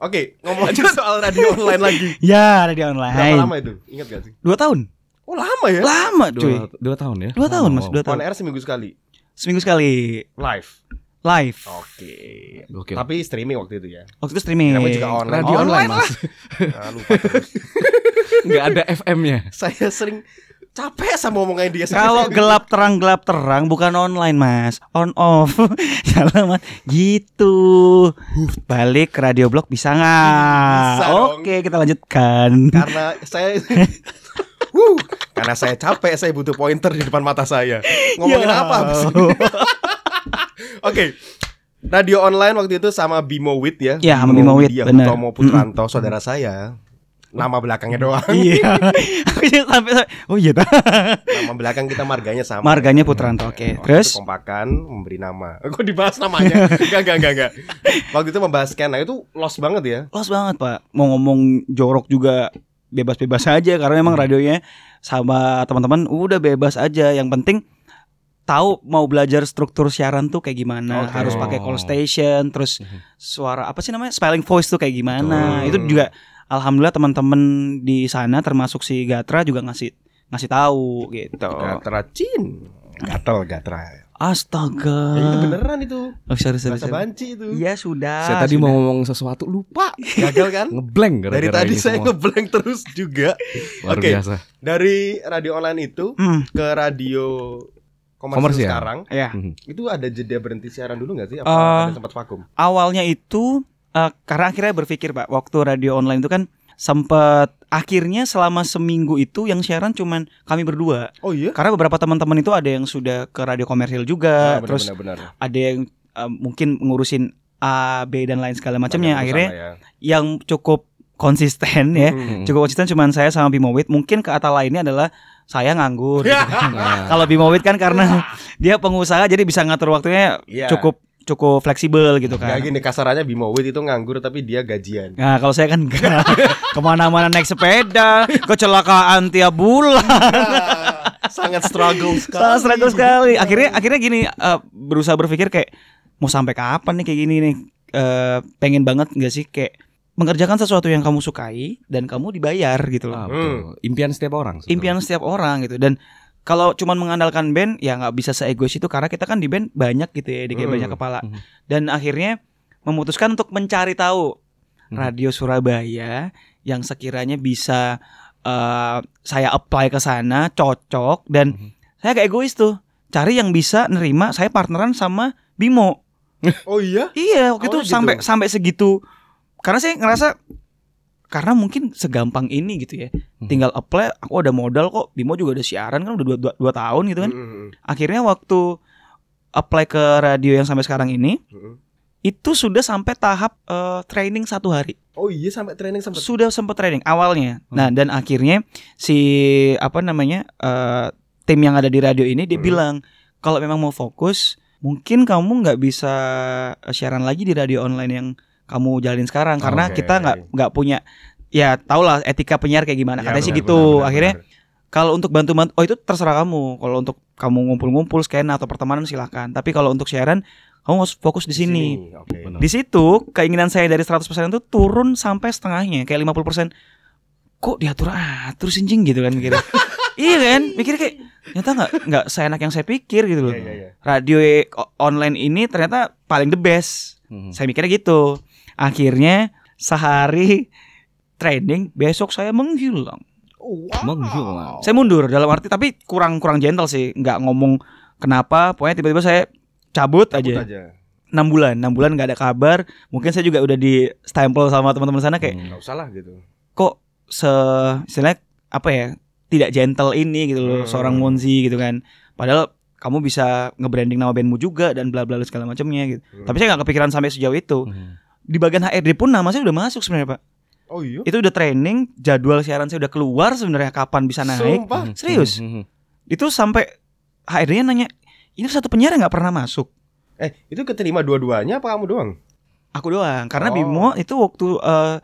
Speaker 1: Oke, ngomong aja soal radio online lagi.
Speaker 4: Ya, ada di
Speaker 1: Berapa
Speaker 4: online.
Speaker 1: lama itu? Ingat gak sih?
Speaker 4: Dua tahun.
Speaker 1: Oh lama ya?
Speaker 4: Lama, cuy.
Speaker 2: Dua, dua tahun ya?
Speaker 4: Dua tahun, Mas.
Speaker 2: Oh,
Speaker 4: Dua
Speaker 1: On
Speaker 4: tahun.
Speaker 1: air seminggu sekali.
Speaker 4: Seminggu sekali
Speaker 1: Live.
Speaker 4: Live.
Speaker 1: Oke.
Speaker 2: Gokil.
Speaker 1: Tapi streaming waktu itu ya.
Speaker 4: Waktu itu streaming.
Speaker 1: Namanya juga online.
Speaker 2: Radio online, Mas.
Speaker 1: Ah, lupa terus.
Speaker 2: Nggak ada FM-nya.
Speaker 1: Saya sering capek sama omongan dia.
Speaker 4: Kalau gelap terang gelap terang bukan online mas, on off. Salah mas. Gitu. Balik ke radio blog bisa nggak?
Speaker 1: Dong.
Speaker 4: Oke kita lanjutkan.
Speaker 1: karena saya Wuh, karena saya capek, saya butuh pointer di depan mata saya. Ngomongin
Speaker 4: Ya.
Speaker 1: apa Oke. Radio online waktu itu sama Bimo Wit ya.
Speaker 4: Ya, sama Bimo Wit, benar.
Speaker 1: Hutomo Putranto, saudara saya. Nama belakangnya doang.
Speaker 4: Iya. Aku sampai oh iya.
Speaker 1: Nama belakang kita marganya sama.
Speaker 4: Marganya Putranto. Oke.
Speaker 1: Waktu
Speaker 4: Terus
Speaker 1: kompakan memberi nama. Kok dibahas namanya? Enggak, enggak, enggak, enggak. Waktu itu membahas Ken. Nah, itu lost banget ya.
Speaker 4: los banget pak. Mau ngomong jorok juga bebas-bebas aja karena emang
Speaker 1: Hmm.
Speaker 4: radionya sama teman-teman udah bebas aja. Yang penting tahu mau belajar struktur siaran tuh kayak gimana,
Speaker 1: Oke.
Speaker 4: harus pakai call station, terus
Speaker 2: Mhm.
Speaker 4: suara apa sih namanya spelling voice tuh kayak gimana.
Speaker 1: Betul.
Speaker 4: Itu juga alhamdulillah teman-teman di sana termasuk si Gatra juga ngasih ngasih tahu gitu.
Speaker 1: Gatra Cin. Gatel Gatra.
Speaker 4: Astaga.
Speaker 1: Ya, itu beneran itu.
Speaker 4: Oh, sorry, sorry,
Speaker 1: Bahasa
Speaker 4: sorry.
Speaker 1: banci itu.
Speaker 4: Iya sudah.
Speaker 2: Saya tadi
Speaker 4: sudah.
Speaker 2: mau ngomong sesuatu lupa.
Speaker 1: Gagal kan?
Speaker 2: Ngeblank gara-gara
Speaker 1: Dari tadi saya
Speaker 2: semua.
Speaker 1: ngeblank terus juga.
Speaker 2: Luar
Speaker 1: Oke.
Speaker 2: biasa.
Speaker 1: Dari radio online itu
Speaker 4: Hmm,
Speaker 1: ke radio komersial,
Speaker 2: Komersial.
Speaker 1: sekarang,
Speaker 4: ya.
Speaker 1: Itu ada jeda berhenti siaran dulu nggak sih? Apa
Speaker 4: Eh,
Speaker 1: ada sempat vakum?
Speaker 4: awalnya itu eh, karena akhirnya berpikir pak waktu radio online itu kan sempat akhirnya selama seminggu itu yang siaran cuman kami berdua
Speaker 1: Oh iya?
Speaker 4: karena beberapa teman-teman itu ada yang sudah ke radio komersial juga
Speaker 1: Ah,
Speaker 4: terus
Speaker 1: benar-benar.
Speaker 4: ada yang eh, mungkin ngurusin A B dan lain segala macamnya akhirnya
Speaker 1: ya.
Speaker 4: yang cukup konsisten ya
Speaker 1: Hmm.
Speaker 4: cukup konsisten cuman saya sama Bimowit mungkin ke kata lainnya adalah saya nganggur gitu.
Speaker 2: Nah,
Speaker 4: kalau Bimowit kan karena dia pengusaha jadi bisa ngatur waktunya
Speaker 1: Iya.
Speaker 4: cukup cukup fleksibel gitu kan
Speaker 1: Kayak gini kasarannya Bimo Wit itu nganggur tapi dia gajian.
Speaker 4: Nah kalau saya kan enggak Ke mana-mana naik sepeda Kecelakaan tiap bulan
Speaker 1: Sangat struggle sekali.
Speaker 4: Sangat struggle sekali Akhirnya akhirnya gini eh, Berusaha berpikir kayak Mau sampai kapan nih kayak gini nih Eh, Pengen banget gak sih kayak Mengerjakan sesuatu yang kamu sukai Dan kamu dibayar gitu
Speaker 2: ah,
Speaker 4: loh
Speaker 2: betul. Impian setiap orang. sebetulnya.
Speaker 4: Impian setiap orang gitu Dan kalau cuman mengandalkan band ya nggak bisa seegois itu karena kita kan di band banyak gitu ya, di
Speaker 1: Hmm.
Speaker 4: banyak kepala.
Speaker 2: Hmm.
Speaker 4: Dan akhirnya memutuskan untuk mencari tahu
Speaker 2: Hmm.
Speaker 4: radio Surabaya yang sekiranya bisa eh, saya apply ke sana cocok dan
Speaker 2: Mhm.
Speaker 4: saya kayak egois tuh cari yang bisa nerima saya partneran sama Bimo
Speaker 1: Oh iya?
Speaker 4: iya waktu
Speaker 1: Oh,
Speaker 4: itu
Speaker 1: gitu.
Speaker 4: sampai sampai segitu karena saya ngerasa karena mungkin segampang ini gitu ya
Speaker 2: Mhm.
Speaker 4: tinggal apply aku ada modal kok Bimo juga udah siaran kan udah dua, dua, dua tahun gitu kan
Speaker 1: Mm-mm.
Speaker 4: akhirnya waktu apply ke radio yang sampai sekarang ini
Speaker 1: Mm-mm.
Speaker 4: itu sudah sampai tahap eh, training satu hari
Speaker 1: Oh iya sampai training sampai
Speaker 4: sudah sempat training awalnya.
Speaker 2: Hmm.
Speaker 4: Nah dan akhirnya si apa namanya eh, tim yang ada di radio ini dia
Speaker 1: Hmm.
Speaker 4: bilang kalau memang mau fokus mungkin kamu nggak bisa eh, siaran lagi di radio online yang kamu jalin sekarang karena
Speaker 1: Oke.
Speaker 4: kita nggak nggak punya ya tau lah etika penyiar kayak gimana
Speaker 1: Ya,
Speaker 4: katanya sih gitu.
Speaker 1: benar, benar,
Speaker 4: akhirnya kalau untuk bantu bantu oh itu terserah kamu. Kalau untuk kamu ngumpul-ngumpul skena atau pertemanan silahkan. Tapi kalau untuk siaran kamu harus fokus di sini. Di situ keinginan saya dari 100% itu turun sampai setengahnya, kayak 50%. Kok diatur atur sinjing gitu kan mikirnya. iya kan? Mikirnya kayak ternyata nggak nggak seenak yang saya pikir gitu loh.
Speaker 1: Iya, iya, iya.
Speaker 4: Radio e- o- online ini ternyata paling the best.
Speaker 2: Mhm.
Speaker 4: Saya mikirnya gitu. Akhirnya sehari training, besok saya menghilang.
Speaker 1: Wow.
Speaker 2: Menghilang.
Speaker 4: Saya mundur dalam arti tapi kurang kurang gentle sih, nggak ngomong kenapa. Pokoknya tiba-tiba saya cabut,
Speaker 1: Cabut
Speaker 4: aja.
Speaker 1: aja.
Speaker 4: enam bulan, enam bulan nggak ada kabar. Mungkin saya juga udah di stempel sama teman-teman sana kayak
Speaker 2: Hmm.
Speaker 1: Gak usah lah gitu.
Speaker 4: kok se istilahnya apa ya tidak gentle ini gitu loh
Speaker 1: Hmm.
Speaker 4: seorang Monzi gitu kan. Padahal kamu bisa nge-branding nama bandmu juga dan bla bla bla segala macamnya gitu.
Speaker 1: Hmm.
Speaker 4: Tapi saya nggak kepikiran sampai sejauh itu.
Speaker 2: Hmm.
Speaker 4: Di bagian HRD pun nama saya udah masuk sebenarnya pak.
Speaker 1: Oh iya.
Speaker 4: Itu udah training, jadwal siaran saya udah keluar sebenarnya kapan bisa naik.
Speaker 1: Sumpah.
Speaker 4: Serius.
Speaker 2: Hmm.
Speaker 4: Itu sampai HRD-nya nanya, ini satu penyiar yang nggak pernah masuk.
Speaker 1: Eh, itu keterima dua-duanya apa kamu doang?
Speaker 4: Aku doang. Karena
Speaker 1: Oh.
Speaker 4: Bimo itu waktu eh,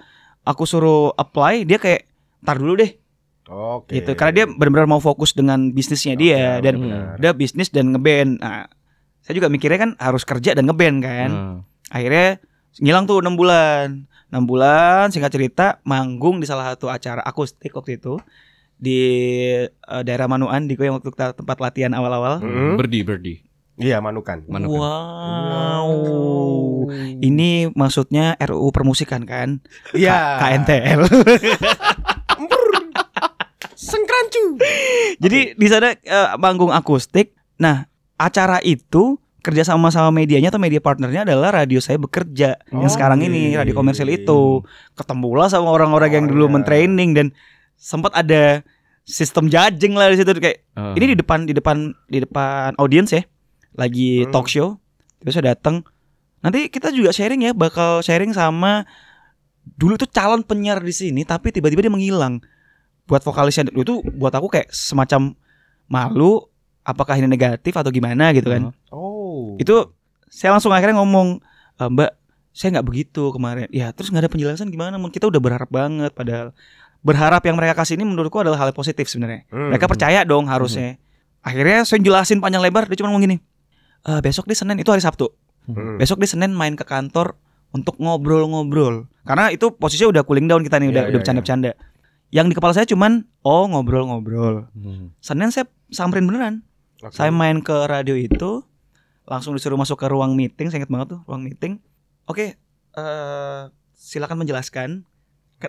Speaker 4: aku suruh apply, dia kayak tar dulu deh
Speaker 1: Oke.
Speaker 4: gitu. Karena dia benar-benar mau fokus dengan bisnisnya
Speaker 1: Oke,
Speaker 4: dia dan
Speaker 1: benar.
Speaker 4: dia bisnis dan ngeband. Nah, saya juga mikirnya kan harus kerja dan ngeband kan.
Speaker 2: Hmm.
Speaker 4: Akhirnya ngilang tuh enam bulan. 6 bulan singkat cerita manggung di salah satu acara akustik waktu itu di eh, daerah Manuan di yang waktu kita tempat latihan awal-awal.
Speaker 1: Hmm.
Speaker 2: Berdi, berdi.
Speaker 1: Iya, Manukan.
Speaker 2: Manukan.
Speaker 4: Wow. Ini maksudnya RUU permusikan kan?
Speaker 1: Iya.
Speaker 4: KNTL.
Speaker 1: Sengkrancu.
Speaker 4: Jadi di sana eh, manggung akustik. Nah, acara itu kerja sama sama medianya atau media partnernya adalah radio saya bekerja yang
Speaker 1: Oh,
Speaker 4: sekarang ini
Speaker 1: iya.
Speaker 4: radio komersil itu ketemulah sama orang-orang yang dulu
Speaker 1: Oh, iya.
Speaker 4: mentraining dan sempat ada sistem judging lah di situ kayak
Speaker 2: Ah.
Speaker 4: ini di depan di depan di depan audiens ya lagi
Speaker 1: Hmm.
Speaker 4: talk show terus saya datang nanti kita juga sharing ya bakal sharing sama dulu tuh calon penyiar di sini tapi tiba-tiba dia menghilang buat vokalisnya itu buat aku kayak semacam malu apakah ini negatif atau gimana gitu kan
Speaker 1: Oh.
Speaker 4: Itu saya langsung akhirnya ngomong "E, mbak saya nggak begitu kemarin ya terus nggak ada penjelasan gimana Mun? kita udah berharap banget padahal berharap yang mereka kasih ini menurutku adalah hal yang positif sebenarnya
Speaker 1: Hmm.
Speaker 4: mereka percaya dong harusnya akhirnya saya jelasin panjang lebar dia cuma ngomong gini "E, besok di senin itu hari sabtu
Speaker 1: Hmm.
Speaker 4: besok di senin main ke kantor untuk ngobrol-ngobrol karena itu posisinya udah cooling down kita nih udah
Speaker 1: Iya,
Speaker 4: udah
Speaker 1: iya,
Speaker 4: bercanda-bercanda yang di kepala saya cuman oh ngobrol-ngobrol
Speaker 2: Hmm.
Speaker 4: senin saya samperin beneran
Speaker 1: Oke.
Speaker 4: saya main ke radio itu, langsung disuruh masuk ke ruang meeting, saya ingat banget tuh ruang meeting. Oke, eh silakan menjelaskan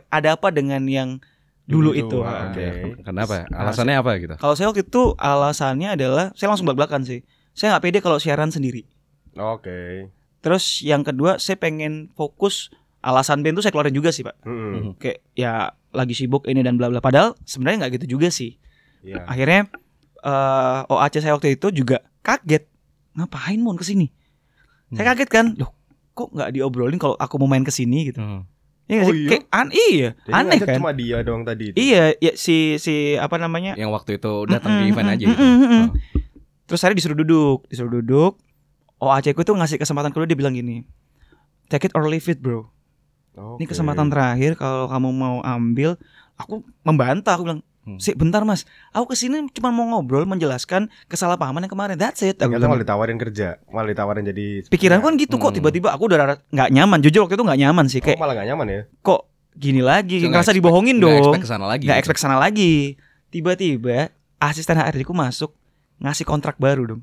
Speaker 4: ada apa dengan yang dulu
Speaker 1: Dulu,
Speaker 4: itu.
Speaker 1: ah,
Speaker 4: Ah.
Speaker 1: oke.
Speaker 2: Kenapa? Alasannya apa gitu?
Speaker 4: Kalau saya waktu itu alasannya adalah saya langsung belak-belakan sih. Saya nggak pede kalau siaran sendiri.
Speaker 1: Oke.
Speaker 4: Terus yang kedua saya pengen fokus alasan band itu saya keluarin juga sih pak.
Speaker 1: Hmm.
Speaker 4: Kayak ya lagi sibuk ini dan bla bla. Padahal sebenarnya nggak gitu juga sih.
Speaker 1: Iya.
Speaker 4: akhirnya eh OAC saya waktu itu juga kaget ngapain mau ke sini saya kaget kan loh kok nggak diobrolin kalau aku mau main ke sini gitu
Speaker 2: Hmm.
Speaker 4: Iya
Speaker 1: Oh iya?
Speaker 4: kayak an iya
Speaker 1: Jadi
Speaker 4: aneh kan
Speaker 1: Cuma dia doang tadi. itu.
Speaker 4: iya ya si si apa namanya
Speaker 2: Yang waktu itu datang di
Speaker 4: Mm-mm,
Speaker 2: event aja
Speaker 4: mm-mm,
Speaker 2: gitu.
Speaker 4: mm-mm.
Speaker 2: Oh.
Speaker 4: terus saya disuruh duduk disuruh duduk OAC ku tuh ngasih kesempatan kedua dia bilang gini take it or leave it bro ini
Speaker 1: Oke.
Speaker 4: kesempatan terakhir kalau kamu mau ambil aku membantah aku bilang
Speaker 2: Hmm.
Speaker 4: sih bentar mas aku ke sini cuma mau ngobrol menjelaskan kesalahpahaman yang kemarin that's it aku
Speaker 1: malah ditawarin kerja, malah ditawarin jadi.
Speaker 4: pikiran kan gitu kok
Speaker 2: Hmm.
Speaker 4: tiba-tiba aku udah nggak nyaman jujur waktu itu nggak nyaman sih
Speaker 1: Oh,
Speaker 4: kayak
Speaker 1: malah gak nyaman ya?
Speaker 4: kok gini lagi
Speaker 2: So, nggak
Speaker 4: ngerasa
Speaker 2: expect-
Speaker 4: dibohongin
Speaker 2: nggak
Speaker 4: dong
Speaker 2: expect ke sana lagi.
Speaker 4: nggak
Speaker 2: gitu.
Speaker 4: expect sana lagi tiba-tiba asisten HRD ku masuk ngasih kontrak baru dong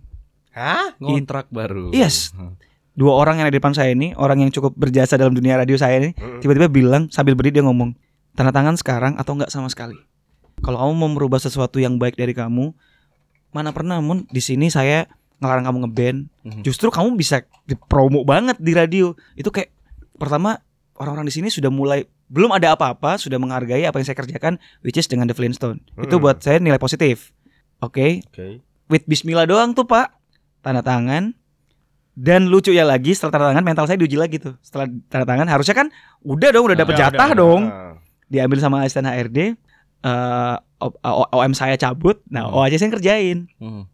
Speaker 1: Hah?
Speaker 2: Ngontrak baru.
Speaker 4: Yes.
Speaker 2: Hmm.
Speaker 4: dua orang yang ada di depan saya ini orang yang cukup berjasa dalam dunia radio saya ini
Speaker 1: Mm-mm.
Speaker 4: tiba-tiba bilang sambil berdiri dia ngomong tanda tangan sekarang atau enggak sama sekali kalau kamu mau merubah sesuatu yang baik dari kamu mana pernah mun? Di sini saya ngelarang kamu ngeband.
Speaker 2: Mhm.
Speaker 4: justru kamu bisa dipromo banget di radio. Itu kayak pertama orang-orang di sini sudah mulai belum ada apa-apa sudah menghargai apa yang saya kerjakan which is dengan The Flintstone itu
Speaker 1: Mm.
Speaker 4: buat saya nilai positif. Oke?
Speaker 1: Oke.
Speaker 4: with Bismillah doang tuh pak. Tanda tangan. Dan lucu ya lagi setelah tanda tangan mental saya diuji lagi tuh. Setelah tanda tangan harusnya kan udah dong udah dapet
Speaker 1: Udah,
Speaker 4: jatah
Speaker 1: udah,
Speaker 4: dong. diambil sama asisten HRD eh O- O- OM saya cabut nah
Speaker 2: Hmm.
Speaker 4: OAC saya yang kerjain
Speaker 2: Hmm.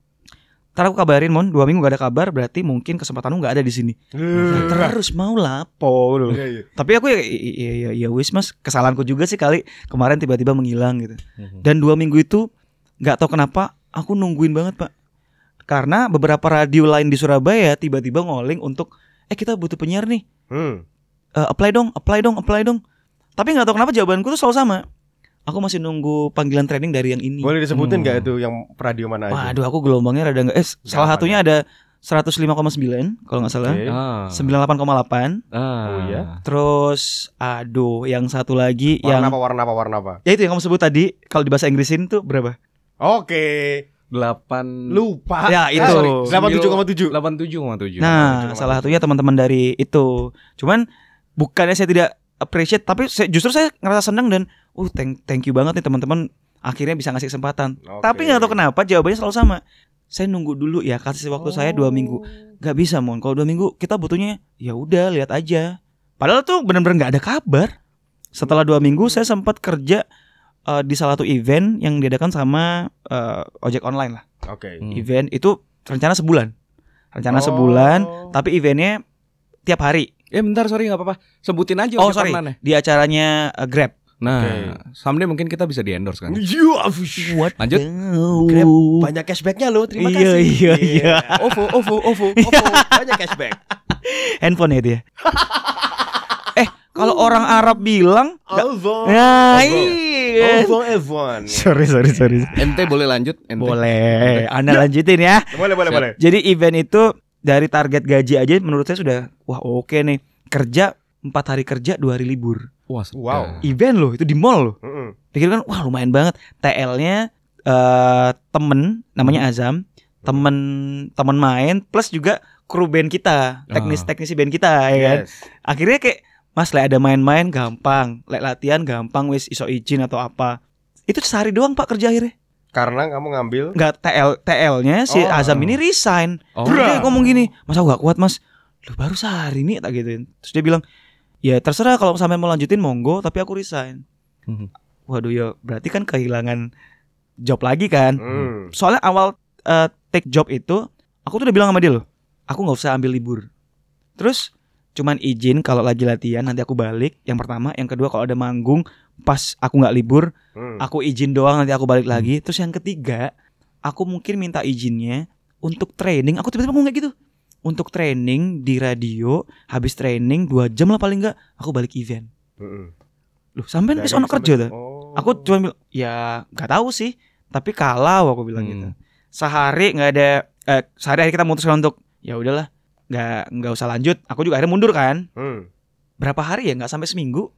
Speaker 4: ntar aku kabarin mon dua minggu gak ada kabar berarti mungkin kesempatanmu nggak ada di sini
Speaker 1: Hmm.
Speaker 4: terus mau lapo loh
Speaker 1: Iya, iya.
Speaker 4: tapi aku ya ya ya, ya wis mas kesalahanku juga sih kali kemarin tiba-tiba menghilang gitu
Speaker 2: Hmm.
Speaker 4: dan dua minggu itu nggak tahu kenapa aku nungguin banget pak karena beberapa radio lain di Surabaya tiba-tiba ngoling untuk eh kita butuh penyiar nih
Speaker 1: Hmm.
Speaker 4: Eh, apply dong apply dong apply dong tapi nggak tahu kenapa jawabanku tuh selalu sama aku masih nunggu panggilan training dari yang ini
Speaker 1: Boleh disebutin
Speaker 2: Hmm.
Speaker 1: nggak itu yang radio mana aja?
Speaker 4: waduh aku gelombangnya rada nggak eh salah
Speaker 1: apa
Speaker 4: satunya ada 105,9 kalau nggak salah
Speaker 1: Oke.
Speaker 2: Ah.
Speaker 4: 98,8
Speaker 2: Ah.
Speaker 1: Oh, iya?
Speaker 4: terus aduh yang satu lagi
Speaker 1: Warna
Speaker 4: yang
Speaker 1: apa warna apa warna apa?
Speaker 4: ya itu yang kamu sebut tadi kalau di bahasa Inggrisin tuh berapa
Speaker 1: Oke.
Speaker 2: Delapan
Speaker 1: Lupa.
Speaker 4: Ya, itu.
Speaker 1: Delapan tujuh koma tujuh.
Speaker 2: Delapan tujuh koma tujuh.
Speaker 4: Nah, salah satunya teman-teman dari itu. Cuman bukannya saya tidak appreciate, tapi saya, justru saya ngerasa senang dan uh thank thank you banget nih teman-teman akhirnya bisa ngasih kesempatan.
Speaker 1: Oke.
Speaker 4: Tapi nggak tahu kenapa jawabannya selalu sama. Saya nunggu dulu ya, kasih waktu saya dua minggu. Gak bisa mon, kalau dua minggu kita butuhnya ya udah lihat aja. Padahal tuh bener-bener nggak ada kabar. Setelah dua minggu saya sempat kerja eh, di salah satu event yang diadakan sama eh, ojek online lah.
Speaker 1: Oke.
Speaker 2: Hmm.
Speaker 4: Event itu rencana sebulan, rencana
Speaker 1: Oh.
Speaker 4: sebulan, tapi eventnya tiap hari.
Speaker 2: Eh bentar sorry nggak apa-apa. Sebutin aja
Speaker 4: Oh
Speaker 2: ojek
Speaker 4: sorry,
Speaker 2: online-nya.
Speaker 4: di acaranya eh, Grab.
Speaker 2: Nah,
Speaker 1: Oke.
Speaker 2: someday mungkin kita bisa di endorse kan.
Speaker 4: What?
Speaker 2: Lanjut.
Speaker 1: Grab banyak cashbacknya lo. Terima
Speaker 4: Iya,
Speaker 1: kasih.
Speaker 4: iya, iya.
Speaker 1: OVO, OVO, OVO, OVO. banyak cashback.
Speaker 4: Handphone ya dia. eh, kalau orang Arab bilang,
Speaker 1: OVO.
Speaker 4: nah
Speaker 1: OVO.
Speaker 4: iya.
Speaker 1: OVO F1.
Speaker 4: Sorry, sorry, sorry.
Speaker 2: Ente boleh lanjut? Ente.
Speaker 4: Boleh, Anda lanjutin ya.
Speaker 1: Boleh, boleh, boleh.
Speaker 4: Jadi event itu dari target gaji aja menurut saya sudah wah oke nih. Kerja empat hari kerja dua hari libur.
Speaker 2: Wah,
Speaker 1: Wow.
Speaker 4: Event loh itu di mall loh. Pikir kan wah lumayan banget. TL-nya eh temen namanya Azam, temen temen main plus juga kru band kita, teknis teknisi band kita ya kan.
Speaker 1: Yes.
Speaker 4: Akhirnya kayak Mas lek ada main-main gampang, lek latihan gampang wis iso izin atau apa. Itu sehari doang Pak kerja akhirnya.
Speaker 1: Karena kamu ngambil
Speaker 4: Enggak TL TL-nya si
Speaker 1: Oh.
Speaker 4: Azam ini resign.
Speaker 2: Oh.
Speaker 4: Terus dia ngomong gini, "Mas aku gak kuat, Mas." Lu baru sehari nih tak gituin. Terus dia bilang, "Ya terserah kalau sampai mau lanjutin monggo, tapi aku resign."
Speaker 2: Mhm.
Speaker 4: Waduh ya, berarti kan kehilangan job lagi kan.
Speaker 1: Hmm.
Speaker 4: Soalnya awal eh, take job itu aku tuh udah bilang sama dia loh, aku nggak usah ambil libur. Terus cuman izin kalau lagi latihan nanti aku balik. Yang pertama, yang kedua kalau ada manggung pas aku nggak libur,
Speaker 1: Hmm.
Speaker 4: aku izin doang nanti aku balik lagi. Terus yang ketiga, aku mungkin minta izinnya untuk training. Aku tiba-tiba ngomong kayak gitu. Untuk training di radio, habis training dua jam lah paling nggak, aku balik event.
Speaker 1: Mm-mm.
Speaker 4: Loh, sampai wis ono kerja dah.
Speaker 1: Oh.
Speaker 4: Aku cuma bilang, ya nggak tahu sih. Tapi kalau aku bilang
Speaker 2: Hmm.
Speaker 4: gitu. Sehari nggak ada, eh, sehari hari kita memutuskan untuk ya udahlah, nggak nggak usah lanjut. Aku juga akhirnya mundur kan.
Speaker 1: Hmm.
Speaker 4: Berapa hari ya nggak sampai seminggu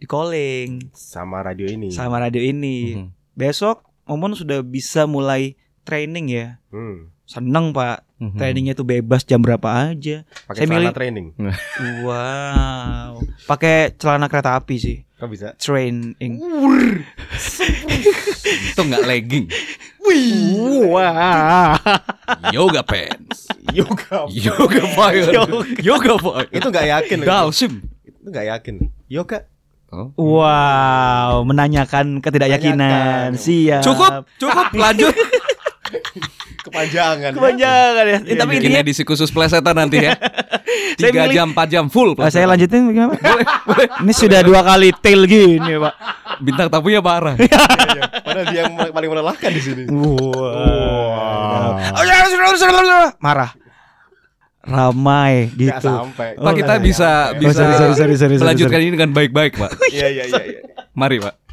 Speaker 4: di calling
Speaker 1: sama radio ini.
Speaker 4: sama radio ini.
Speaker 2: Mhm.
Speaker 4: Besok Momon sudah bisa mulai training ya.
Speaker 1: Hmm.
Speaker 4: Seneng pak,
Speaker 2: Mhm.
Speaker 4: trainingnya tuh bebas jam berapa aja.
Speaker 1: Pakai
Speaker 4: Saya
Speaker 1: celana
Speaker 4: milih-
Speaker 1: training.
Speaker 4: Wow, pakai celana kereta api sih,
Speaker 1: Kok bisa?
Speaker 4: training.
Speaker 2: Itu nggak legging.
Speaker 4: Wah,
Speaker 2: Yoga pants.
Speaker 1: Yoga.
Speaker 2: Yoga fire. Yoga fire.
Speaker 1: Itu nggak yakin.
Speaker 2: Dalsim.
Speaker 1: Itu nggak yakin. Yoga.
Speaker 2: Oh.
Speaker 4: wow, menanyakan ketidakyakinan.
Speaker 1: Menanyakan.
Speaker 4: Siap.
Speaker 2: Cukup, cukup, lanjut.
Speaker 1: Kepanjangan.
Speaker 4: Kepanjangan ya.
Speaker 1: Iya,
Speaker 4: Tapi
Speaker 2: Bikin
Speaker 4: intinya
Speaker 2: edisi khusus plesetan nanti ya.
Speaker 4: Saya
Speaker 2: Tiga jam, empat jam full.
Speaker 4: Ah, saya
Speaker 2: plesetan.
Speaker 4: lanjutin bagaimana? Pak? Ini sudah dua kali tail gini, Pak.
Speaker 2: Bintang tamunya parah.
Speaker 1: Iya, iya. Padahal dia yang paling melelahkan di sini.
Speaker 4: Wow. Marah. Ramai gitu.
Speaker 1: sampai.
Speaker 2: Pak kita
Speaker 1: nggak
Speaker 2: bisa
Speaker 1: nyampe.
Speaker 2: bisa
Speaker 4: sorry, sorry, sorry, sorry,
Speaker 2: melanjutkan ini dengan baik-baik, Pak.
Speaker 1: Iya iya iya. iya.
Speaker 2: Mari, Pak.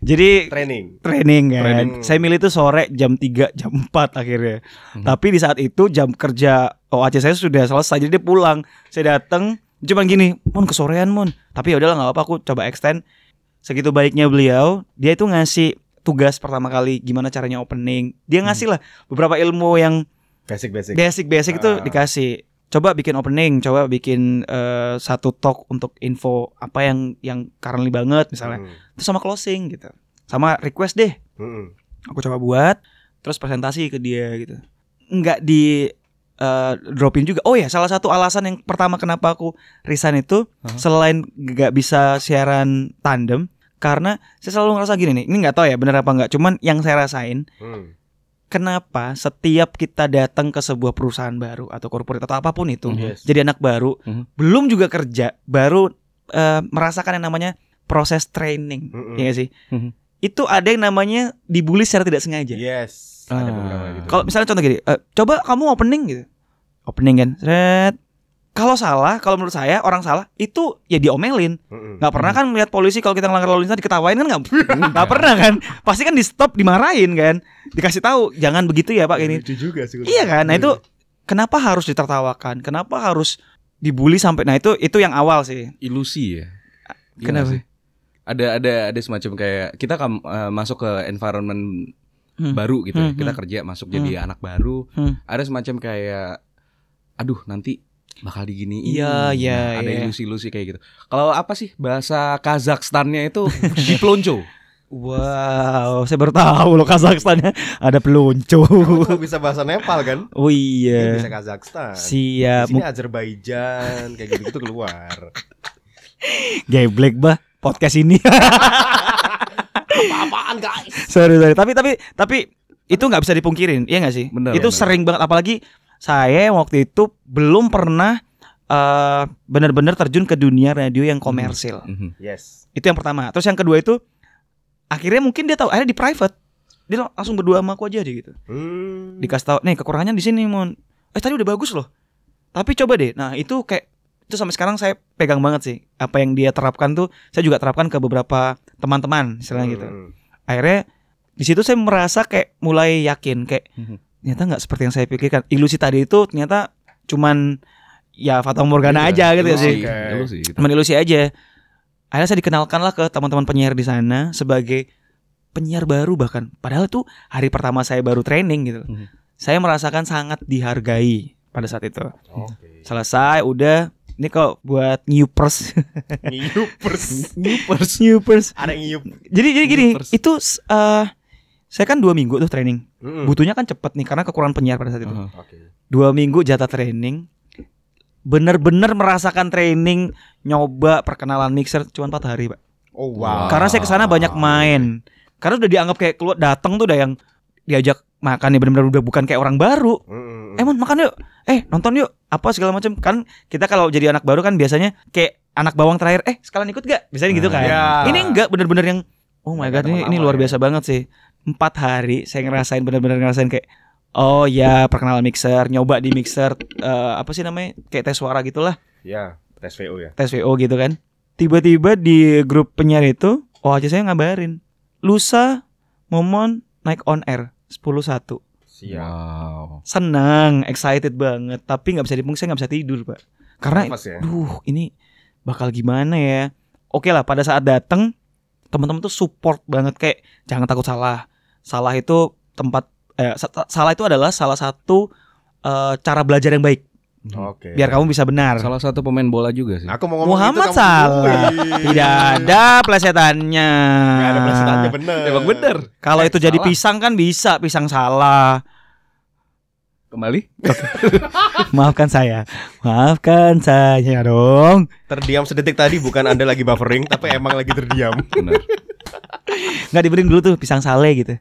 Speaker 4: Jadi
Speaker 1: Training.
Speaker 4: training kan.
Speaker 1: Training.
Speaker 4: Saya milih itu sore jam 3, jam 4 akhirnya. Tapi di saat itu jam kerja OAC saya sudah selesai jadi dia pulang. Saya datang cuman gini, "Mon kesorean, Mon." Tapi ya udahlah nggak apa-apa aku coba extend. Segitu baiknya beliau, dia itu ngasih tugas pertama kali gimana caranya opening. Dia ngasih lah beberapa ilmu yang
Speaker 1: Basic basic.
Speaker 4: basic-basic itu
Speaker 1: Ah.
Speaker 4: dikasih. Coba bikin opening, coba bikin eh, satu talk untuk info apa yang yang currently banget misalnya.
Speaker 1: Hmm.
Speaker 4: Terus sama closing gitu. Sama request deh.
Speaker 1: Hmm.
Speaker 4: Aku coba buat terus presentasi ke dia gitu. Enggak di eh, dropin juga. Oh ya, salah satu alasan yang pertama kenapa aku resign itu
Speaker 2: Hah?
Speaker 4: selain nggak bisa siaran tandem karena saya selalu ngerasa gini nih. Ini nggak tahu ya bener apa nggak. Cuman yang saya rasain
Speaker 1: Hmm.
Speaker 4: Kenapa setiap kita datang ke sebuah perusahaan baru atau korporat atau apa pun itu,
Speaker 1: Yes.
Speaker 4: jadi anak baru,
Speaker 2: Mhm.
Speaker 4: belum juga kerja, baru eh, merasakan yang namanya proses training,
Speaker 1: Mm-mm.
Speaker 4: ya nggak sih?
Speaker 2: Mhm.
Speaker 4: Itu ada yang namanya dibully secara tidak sengaja.
Speaker 1: Yes.
Speaker 2: Ah.
Speaker 1: Ada beberapa gitu.
Speaker 4: Kalau misalnya contoh gini, eh, coba kamu opening gitu, opening kan, Sret. Kalau salah, kalau menurut saya orang salah itu ya diomelin. Nggak pernah kan melihat polisi kalau kita ngelanggar lalu lintas diketawain kan nggak? Nggak pernah kan? Pasti kan di stop, dimarahin kan, dikasih tahu jangan begitu ya pak ini.
Speaker 1: Lucu juga sih.
Speaker 4: Iya kan? Nah itu kenapa harus ditertawakan? Kenapa harus dibully sampai nah itu itu yang awal sih.
Speaker 2: Ilusi ya. Iya
Speaker 4: Kenapa?
Speaker 2: sih? Ada ada ada semacam kayak kita kan eh, masuk ke environment
Speaker 4: Hmm.
Speaker 2: baru gitu ya.
Speaker 4: Hmm,
Speaker 2: Kita
Speaker 4: hmm.
Speaker 2: kerja masuk jadi anak baru.
Speaker 4: Hmm.
Speaker 2: Ada semacam kayak aduh nanti bakal diginiin.
Speaker 4: Iya, iya,
Speaker 2: Nah, ada
Speaker 4: iya.
Speaker 2: ilusi-ilusi kayak gitu. Kalau apa sih bahasa Kazakhstannya itu diplonco.
Speaker 4: Wow, saya baru tahu loh Kazakhstannya ada peluncu.
Speaker 1: Kamu bisa bahasa Nepal kan?
Speaker 4: Oh
Speaker 1: Iya.
Speaker 4: iya.
Speaker 1: Bisa Kazakhstan.
Speaker 4: Siap.
Speaker 1: Di sini Azerbaijan kayak gitu-gitu keluar.
Speaker 4: Geblek bah podcast ini.
Speaker 1: Apa-apaan guys?
Speaker 4: sorry sorry. Tapi tapi tapi itu nggak bisa dipungkirin, iya nggak sih?
Speaker 2: Bener,
Speaker 4: itu
Speaker 2: bener.
Speaker 4: sering banget. Apalagi saya waktu itu belum pernah eh benar-benar terjun ke dunia radio yang komersil.
Speaker 2: Mhm.
Speaker 1: Yes.
Speaker 4: Itu yang pertama. Terus yang kedua itu akhirnya mungkin dia tahu, akhirnya di private. Dia lang- langsung berdua sama aku aja deh gitu.
Speaker 1: Hmm.
Speaker 4: Dikasih tahu, nih kekurangannya di sini, Mon. Eh tadi udah bagus loh. Tapi coba deh. Nah, itu kayak itu sampai sekarang saya pegang banget sih. Apa yang dia terapkan tuh saya juga terapkan ke beberapa teman-teman istilahnya gitu.
Speaker 1: Hmm.
Speaker 4: Akhirnya di situ saya merasa kayak mulai yakin kayak
Speaker 2: Mhm.
Speaker 4: Ternyata nggak seperti yang saya pikirkan. Ilusi tadi itu ternyata cuman ya Fata Morgana
Speaker 2: Iya,
Speaker 4: aja gitu ya
Speaker 2: ilusi,
Speaker 4: sih.
Speaker 1: Oke.
Speaker 2: ilusi gitu.
Speaker 4: Cuman ilusi aja. Akhirnya saya dikenalkan lah ke teman-teman penyiar di sana sebagai penyiar baru bahkan. Padahal itu hari pertama saya baru training gitu.
Speaker 2: Mhm.
Speaker 4: Saya merasakan sangat dihargai pada saat itu.
Speaker 1: Oke.
Speaker 4: Selesai, udah. Ini kok buat newpers.
Speaker 1: Ngiyupers.
Speaker 4: newpers. newpers.
Speaker 1: Ada yang ngiyup.
Speaker 4: Jadi jadi gini,
Speaker 2: Newpers.
Speaker 4: itu eh saya kan dua minggu tuh training.
Speaker 1: Mm-mm.
Speaker 4: Butuhnya kan cepet nih karena kekurangan penyiar pada saat itu.
Speaker 1: Oke.
Speaker 4: Dua minggu jatah training. Bener-bener merasakan training, nyoba perkenalan mixer cuma 4 hari, Pak.
Speaker 1: Oh
Speaker 2: Wow.
Speaker 1: wow.
Speaker 4: Karena saya ke sana banyak main. Karena udah dianggap kayak keluar datang tuh udah yang diajak makan ya benar-benar udah bukan kayak orang baru.
Speaker 1: Mm-mm.
Speaker 4: Eh, Mon, makan yuk. Eh, nonton yuk. Apa segala macam. Kan kita kalau jadi anak baru kan biasanya kayak anak bawang terakhir, eh sekalian ikut gak? Biasanya gitu kan.
Speaker 1: Ya.
Speaker 4: Ini enggak bener-bener yang Oh my god, ini,
Speaker 1: teman
Speaker 4: ini luar
Speaker 1: ya.
Speaker 4: biasa banget sih. Empat hari saya ngerasain bener-bener ngerasain kayak Oh ya perkenalan mixer, nyoba di mixer eh, apa sih namanya kayak tes suara gitulah,
Speaker 1: Ya, tes VO ya.
Speaker 4: tes VO gitu kan. Tiba-tiba di grup penyiar itu, oh aja saya ngabarin, lusa Momon naik on air 10-1
Speaker 1: Siap.
Speaker 2: Wow.
Speaker 4: Senang, excited banget, tapi nggak bisa dipungkiri, saya nggak bisa tidur pak. Karena,
Speaker 1: ya.
Speaker 4: duh ini bakal gimana ya? Oke lah, pada saat dateng teman-teman tuh support banget kayak jangan takut salah. Salah itu tempat eh, sa- salah itu adalah salah satu eh, cara belajar yang baik.
Speaker 1: Oke.
Speaker 4: Biar kamu bisa benar.
Speaker 2: Salah satu pemain bola juga sih.
Speaker 1: Aku mau ngomong
Speaker 4: Muhammad
Speaker 1: itu, kamu-
Speaker 4: salah. Tidak ada plesetannya.
Speaker 1: Nggak ada pelesetannya bener.
Speaker 2: Emang bener.
Speaker 4: Kalau itu jadi
Speaker 2: Salah.
Speaker 4: pisang kan bisa pisang salah.
Speaker 2: Kembali.
Speaker 4: Maafkan saya. Maafkan saya dong.
Speaker 1: Terdiam sedetik tadi bukan Anda lagi buffering tapi emang lagi terdiam.
Speaker 2: Benar.
Speaker 4: Nggak diberi dulu tuh pisang sale gitu.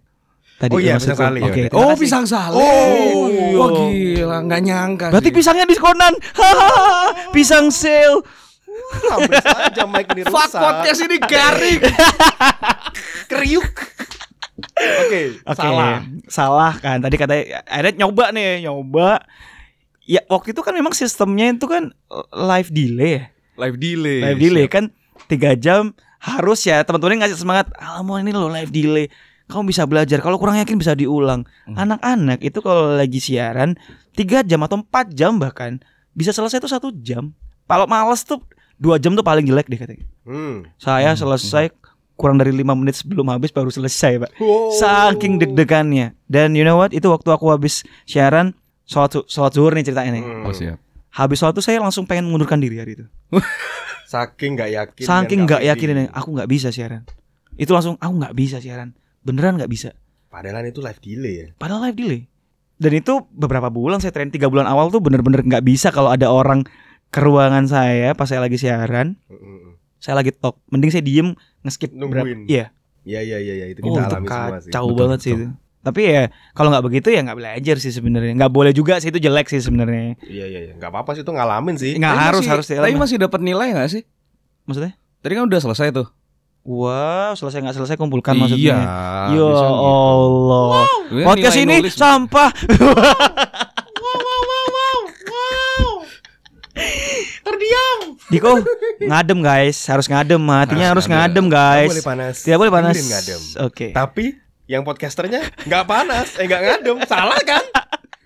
Speaker 4: Tadi
Speaker 1: Oh iya, pisang sale ya.
Speaker 4: Oke, terima
Speaker 2: Oh, pisang sale.
Speaker 1: Oh,
Speaker 2: Wah, gila, nggak nyangka.
Speaker 4: Berarti
Speaker 2: sih.
Speaker 4: pisangnya diskonan. Pisang sale.
Speaker 1: Hampir saja mic ini rusak.
Speaker 2: Fuck podcast ini garing.
Speaker 1: Kriuk. Oke,
Speaker 4: Oke,
Speaker 1: salah.
Speaker 4: Salah kan. Tadi katanya akhirnya nyoba nih, nyoba. Ya waktu itu kan memang sistemnya itu kan live delay ya.
Speaker 2: Live delay.
Speaker 4: Live delay kan tiga jam harus ya teman-teman ngasih semangat. Alamu ini lo live delay. Kamu bisa belajar. Kalau kurang yakin bisa diulang. Anak-anak itu kalau lagi siaran tiga jam atau empat jam bahkan bisa selesai tuh satu jam. Kalau males tuh dua jam tuh paling jelek deh katanya.
Speaker 1: Hmm.
Speaker 4: Saya selesai kurang dari lima menit sebelum habis baru selesai, Pak.
Speaker 1: Wow.
Speaker 4: Saking deg-degannya. Dan you know what? Itu waktu aku habis siaran sholat, sholat zuhur nih ceritanya nih.
Speaker 1: Hmm.
Speaker 2: Oh, siap.
Speaker 4: Habis sholat tuh saya langsung pengen mengundurkan diri hari itu.
Speaker 1: Saking nggak yakin.
Speaker 4: Saking nggak yakin ini, aku nggak bisa siaran. Itu langsung aku nggak bisa siaran. Beneran nggak bisa.
Speaker 1: Padahal itu live delay ya.
Speaker 4: Padahal live delay. Dan itu beberapa bulan saya train tiga bulan awal tuh bener-bener nggak bisa kalau ada orang ke ruangan saya pas saya lagi siaran,
Speaker 1: Mm-mm.
Speaker 4: saya lagi talk. Mending saya diem ngeskip berapa.
Speaker 1: Nungguin.
Speaker 4: Iya.
Speaker 1: Iya iya iya iya, itu
Speaker 4: Oh,
Speaker 1: kita
Speaker 4: itu
Speaker 1: alami semua sih.
Speaker 4: kacau
Speaker 2: Betul,
Speaker 4: banget sih
Speaker 2: betul.
Speaker 4: itu. Tapi ya kalau nggak begitu ya nggak belajar sih sebenarnya. Nggak boleh juga sih itu jelek sih sebenarnya.
Speaker 1: Iya iya iya, nggak apa-apa sih itu ngalamin sih.
Speaker 4: Nggak harus
Speaker 2: masih-
Speaker 4: harus
Speaker 2: Tapi masih dapat nilai nggak sih?
Speaker 4: maksudnya?
Speaker 2: Tadi kan udah selesai tuh.
Speaker 4: Wow, selesai nggak selesai kumpulkan
Speaker 2: iya.
Speaker 4: maksudnya. Ya
Speaker 2: bisa gitu.
Speaker 4: Allah.
Speaker 2: Gue
Speaker 4: Podcast
Speaker 2: nilai
Speaker 4: ini
Speaker 2: nulis-
Speaker 4: sampah. Diko ngadem guys, harus ngadem, hatinya harus,
Speaker 2: Harus ngadem.
Speaker 4: ngadem guys.
Speaker 1: boleh panas.
Speaker 4: Tidak boleh panas.
Speaker 1: Ngadem.
Speaker 4: Oke.
Speaker 1: Tapi yang podcasternya nggak panas, eh nggak ngadem, salah kan?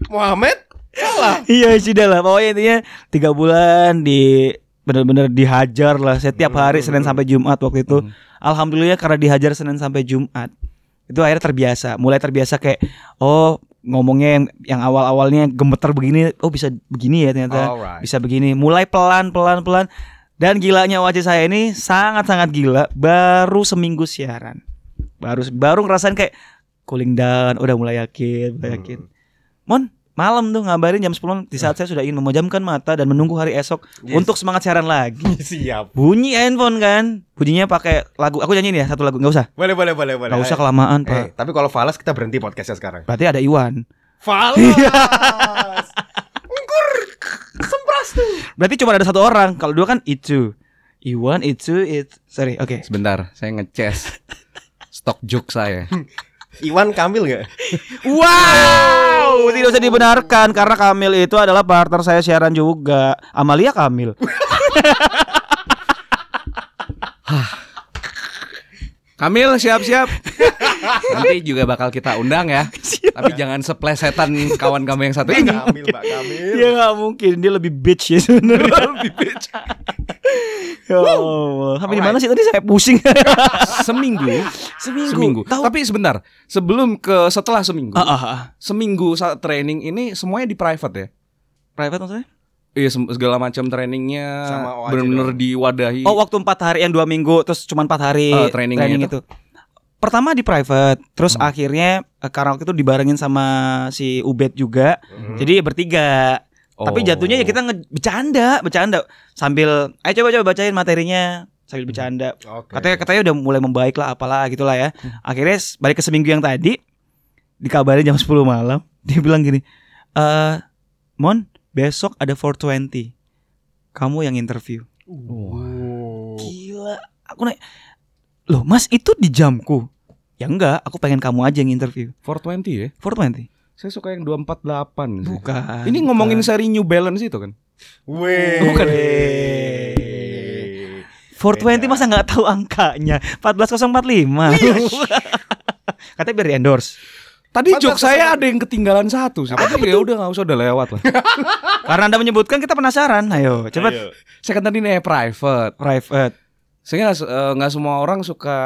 Speaker 1: Muhammad salah.
Speaker 4: Iya sudah lah, pokoknya intinya tiga bulan di benar-benar dihajar lah setiap hari Senin sampai Jumat waktu itu. Alhamdulillah karena dihajar Senin sampai Jumat. Itu akhirnya terbiasa, mulai terbiasa kayak oh ngomongnya yang yang awal-awalnya gemeter begini, oh bisa begini ya ternyata.
Speaker 1: Alright.
Speaker 4: Bisa begini. Mulai pelan pelan pelan dan gilanya wajah saya ini sangat-sangat gila baru seminggu siaran. Baru baru ngerasain kayak cooling down, udah mulai yakin, mulai yakin. Mon, malam tuh ngabarin jam 10 di saat saya sudah ingin memejamkan mata dan menunggu hari esok
Speaker 1: Yes.
Speaker 4: untuk semangat siaran lagi.
Speaker 1: Siap.
Speaker 4: Bunyi handphone kan. Bunyinya pakai lagu. Aku nyanyiin ya satu lagu, nggak usah.
Speaker 1: Boleh boleh boleh boleh.
Speaker 4: Nggak usah kelamaan,
Speaker 1: Eh,
Speaker 4: Pak.
Speaker 1: tapi kalau falas kita berhenti podcastnya sekarang.
Speaker 4: Berarti ada Iwan.
Speaker 1: Falas. Ngkur. Sempras tuh.
Speaker 4: Berarti cuma ada satu orang. Kalau dua kan itu. Iwan itu it. Sorry, oke.
Speaker 2: Sebentar, saya ngeces stok joke saya.
Speaker 1: Iwan Kamil nggak?
Speaker 4: Wow, tidak usah dibenarkan karena Kamil itu adalah partner saya siaran juga. Amalia Kamil.
Speaker 2: Kamil siap-siap. Nanti juga bakal kita undang ya. Tapi jangan seplesetan kawan kamu yang satu ini.
Speaker 1: Kamil, Mbak Kamil.
Speaker 4: Ya nggak mungkin dia lebih bitch ya sebenarnya. lebih bitch. ya Allah. Sampai di mana sih tadi saya pusing.
Speaker 2: Seminggu.
Speaker 4: Seminggu.
Speaker 2: Seminggu.
Speaker 4: Tahu.
Speaker 2: Tapi sebentar, sebelum ke setelah seminggu.
Speaker 4: Ah, ah.
Speaker 2: Seminggu saat training ini semuanya di private ya.
Speaker 4: Private maksudnya?
Speaker 2: Iya segala macam trainingnya benar-benar diwadahi.
Speaker 4: Oh waktu empat hari yang dua minggu terus cuma empat hari
Speaker 2: trainingnya
Speaker 4: training itu. Pertama di private, terus akhirnya eh, karena waktu itu dibarengin sama si Ubed juga, jadi bertiga. Tapi
Speaker 2: Oh.
Speaker 4: jatuhnya ya kita nge- bercanda, bercanda sambil, ayo coba coba bacain materinya sambil bercanda.
Speaker 1: Oke.
Speaker 4: Katanya katanya udah mulai membaik lah apalah gitulah ya. Akhirnya s- balik ke seminggu yang tadi dikabarin jam 10 malam, dia bilang gini, eh Mon, besok ada 420. Kamu yang interview.
Speaker 1: Oh.
Speaker 4: Gila. Aku naik. Loh, Mas itu di jamku. Ya enggak, aku pengen kamu aja yang interview.
Speaker 2: 420 ya.
Speaker 4: 420.
Speaker 2: Saya suka yang 248 sih.
Speaker 4: Bukan.
Speaker 2: Ini ngomongin seri New Balance itu kan.
Speaker 1: Weh.
Speaker 4: Bukan.
Speaker 1: Weh.
Speaker 4: 420 masa nggak tahu angkanya? 14045. Katanya biar di endorse.
Speaker 2: Tadi
Speaker 1: Pantas
Speaker 2: joke saya ada yang ketinggalan satu sih. Tapi ya udah nggak usah udah lewat lah.
Speaker 4: Karena Anda menyebutkan kita penasaran. Ayo, cepat.
Speaker 1: Ayo.
Speaker 2: saya kan tadi nih private.
Speaker 4: Private.
Speaker 2: Saya nggak eh, nggak semua orang suka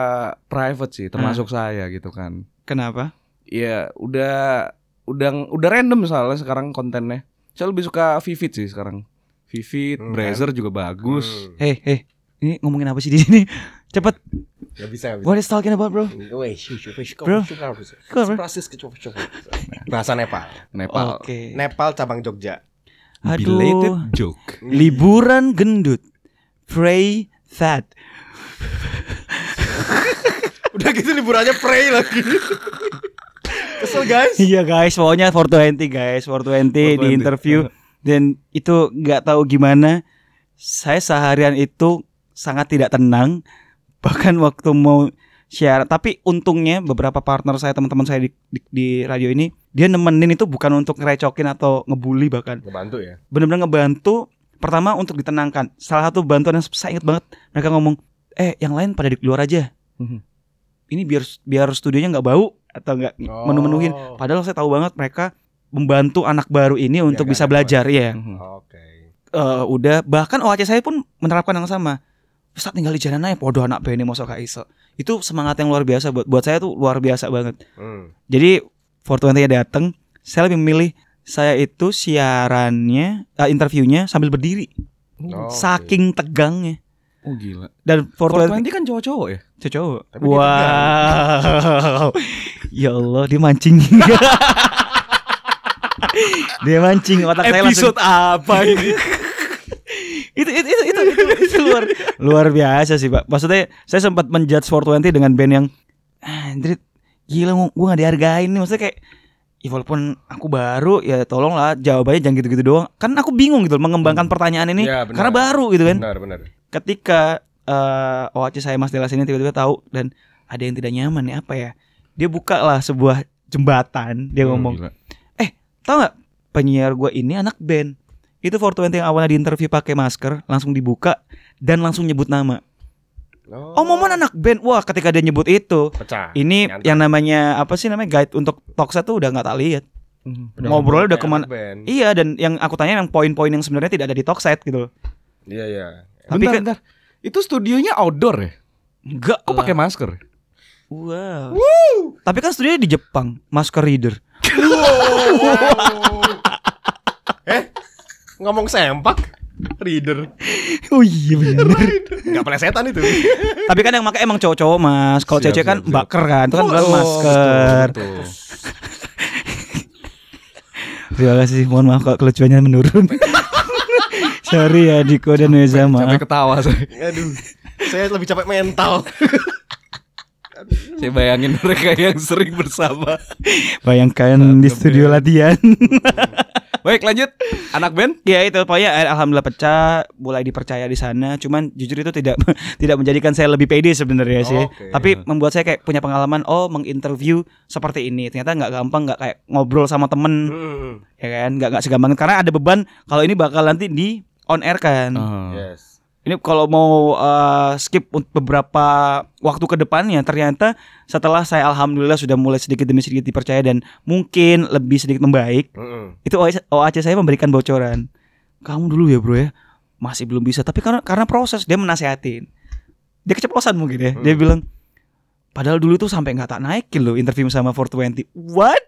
Speaker 2: private sih, termasuk saya gitu kan.
Speaker 4: Kenapa?
Speaker 2: Iya, udah udah udah random soalnya sekarang kontennya. Saya lebih suka Vivid sih sekarang. Vivid,
Speaker 1: Hmm,
Speaker 2: Brazer juga bagus.
Speaker 1: Hmm.
Speaker 4: Hei, hei. Ini ngomongin apa sih di sini? Cepet.
Speaker 1: Gak bisa, gak bisa.
Speaker 4: What is talking about, bro? Bro.
Speaker 1: Seprasis ke coba coba. Bahasa Nepal.
Speaker 2: Nepal.
Speaker 4: Oke.
Speaker 1: Nepal cabang Jogja.
Speaker 2: Belated
Speaker 4: Aduh.
Speaker 2: joke.
Speaker 4: Liburan gendut. Pray that.
Speaker 1: Udah gitu liburannya pray lagi. Kesel guys.
Speaker 4: Iya guys, pokoknya 420 guys, 420 di
Speaker 2: 420.
Speaker 4: interview dan itu nggak tahu gimana. Saya seharian itu sangat tidak tenang. Bahkan waktu mau siaran, tapi untungnya beberapa partner saya, teman-teman saya di, di, di radio ini, dia nemenin itu bukan untuk ngerecokin atau ngebully bahkan.
Speaker 1: Ngebantu ya.
Speaker 4: Benar-benar ngebantu pertama untuk ditenangkan. Salah satu bantuan yang saya ingat banget, mereka ngomong, "Eh, yang lain pada di luar aja."
Speaker 2: Mhm.
Speaker 4: Ini biar biar studionya nggak bau atau nggak
Speaker 1: Oh.
Speaker 4: menu-menuhin. Padahal saya tahu banget mereka membantu anak baru ini untuk
Speaker 1: kan,
Speaker 4: bisa belajar ya.
Speaker 2: Mhm.
Speaker 1: Oke.
Speaker 4: Eh, udah bahkan OAC saya pun menerapkan yang sama. Ustaz tinggal di jalan aja podo anak ini masuk ke iso. Itu semangat yang luar biasa buat buat saya tuh luar biasa banget.
Speaker 1: Hmm.
Speaker 4: Jadi 420 nya datang, saya lebih memilih saya itu siarannya eh, interviewnya sambil berdiri.
Speaker 1: Oke.
Speaker 4: Saking tegangnya.
Speaker 2: Oh gila.
Speaker 4: Dan 420
Speaker 2: 420 kan cowok-cowok ya?
Speaker 4: cowok.
Speaker 1: Tapi dia
Speaker 4: Wow. ya Allah, dia mancing. dia mancing otak saya langsung
Speaker 2: apa ini?
Speaker 4: itu, itu, itu, itu, itu, itu luar luar biasa sih pak maksudnya saya sempat menjudge 420 dengan band yang Andrit gila gua- gua gak dihargain nih maksudnya kayak ya walaupun aku baru ya tolonglah jawabannya jangan gitu-gitu doang kan aku bingung gitu mengembangkan pertanyaan ini
Speaker 1: Ya, benar.
Speaker 4: karena baru gitu kan
Speaker 1: Benar, benar.
Speaker 4: ketika eh OAC saya Mas Delas ini tiba-tiba tahu dan ada yang tidak nyaman nih apa ya dia buka lah sebuah jembatan dia
Speaker 2: Oh,
Speaker 4: ngomong
Speaker 2: gila.
Speaker 4: Tahu nggak penyiar gue ini anak band. Itu 420 yang awalnya di interview pakai masker, langsung dibuka dan langsung nyebut nama. Oh, Momon anak band. Wah, ketika dia nyebut itu,
Speaker 1: pecah.
Speaker 4: ini yang namanya apa sih namanya guide untuk talkset tuh udah nggak tak lihat.
Speaker 1: Udah
Speaker 4: ngobrolnya udah kemana-
Speaker 1: band.
Speaker 4: Iya, dan yang aku tanya yang poin-poin yang sebenarnya tidak ada di talkset gitu. loh.
Speaker 1: Iya, iya.
Speaker 4: Tapi
Speaker 2: bentar,
Speaker 4: kan-
Speaker 2: bentar. Itu studionya outdoor ya?
Speaker 4: Enggak
Speaker 2: Kok pakai masker?
Speaker 4: Wow. Tapi kan studionya di Jepang, masker reader.
Speaker 1: Eh, ngomong sempak, reader.
Speaker 4: Oh iya benar.
Speaker 1: Enggak plesetan itu.
Speaker 4: Tapi kan yang pakai emang cowok-cowok mas. Kalau cewek kan
Speaker 1: siap,
Speaker 4: baker kan, itu kan
Speaker 1: Oh, oh,
Speaker 4: masker.
Speaker 1: betul, betul.
Speaker 4: Terima kasih. Mohon maaf kalau kelucuannya menurun. Sorry ya Diko dan Weza
Speaker 2: Sampai
Speaker 4: maaf.
Speaker 2: ketawa saya.
Speaker 1: Aduh, saya lebih capek mental.
Speaker 2: Saya bayangin mereka yang sering bersama.
Speaker 4: Bayangkan di studio latihan.
Speaker 2: Baik, lanjut. Anak band?
Speaker 4: ya itu pokoknya eh, alhamdulillah pecah, mulai dipercaya di sana. Cuman jujur itu tidak tidak menjadikan saya lebih pede sebenarnya sih.
Speaker 1: Oke.
Speaker 4: Tapi membuat saya kayak punya pengalaman oh menginterview seperti ini. Ternyata nggak gampang, nggak kayak ngobrol sama temen,
Speaker 1: Hmm,
Speaker 4: ya kan? Nggak nggak segampang karena ada beban kalau ini bakal nanti di on air kan.
Speaker 2: Oh.
Speaker 1: Yes.
Speaker 4: Ini kalau mau eh, skip untuk beberapa waktu ke depannya ternyata setelah saya alhamdulillah sudah mulai sedikit demi sedikit dipercaya dan mungkin lebih sedikit membaik,
Speaker 1: Mm-mm.
Speaker 4: itu OAC, saya memberikan bocoran. Kamu dulu ya, Bro ya. Masih belum bisa, tapi karena karena proses dia menasehatin. Dia keceplosan mungkin ya. Dia bilang Padahal dulu tuh sampai nggak tak naikin loh interview sama 420. What?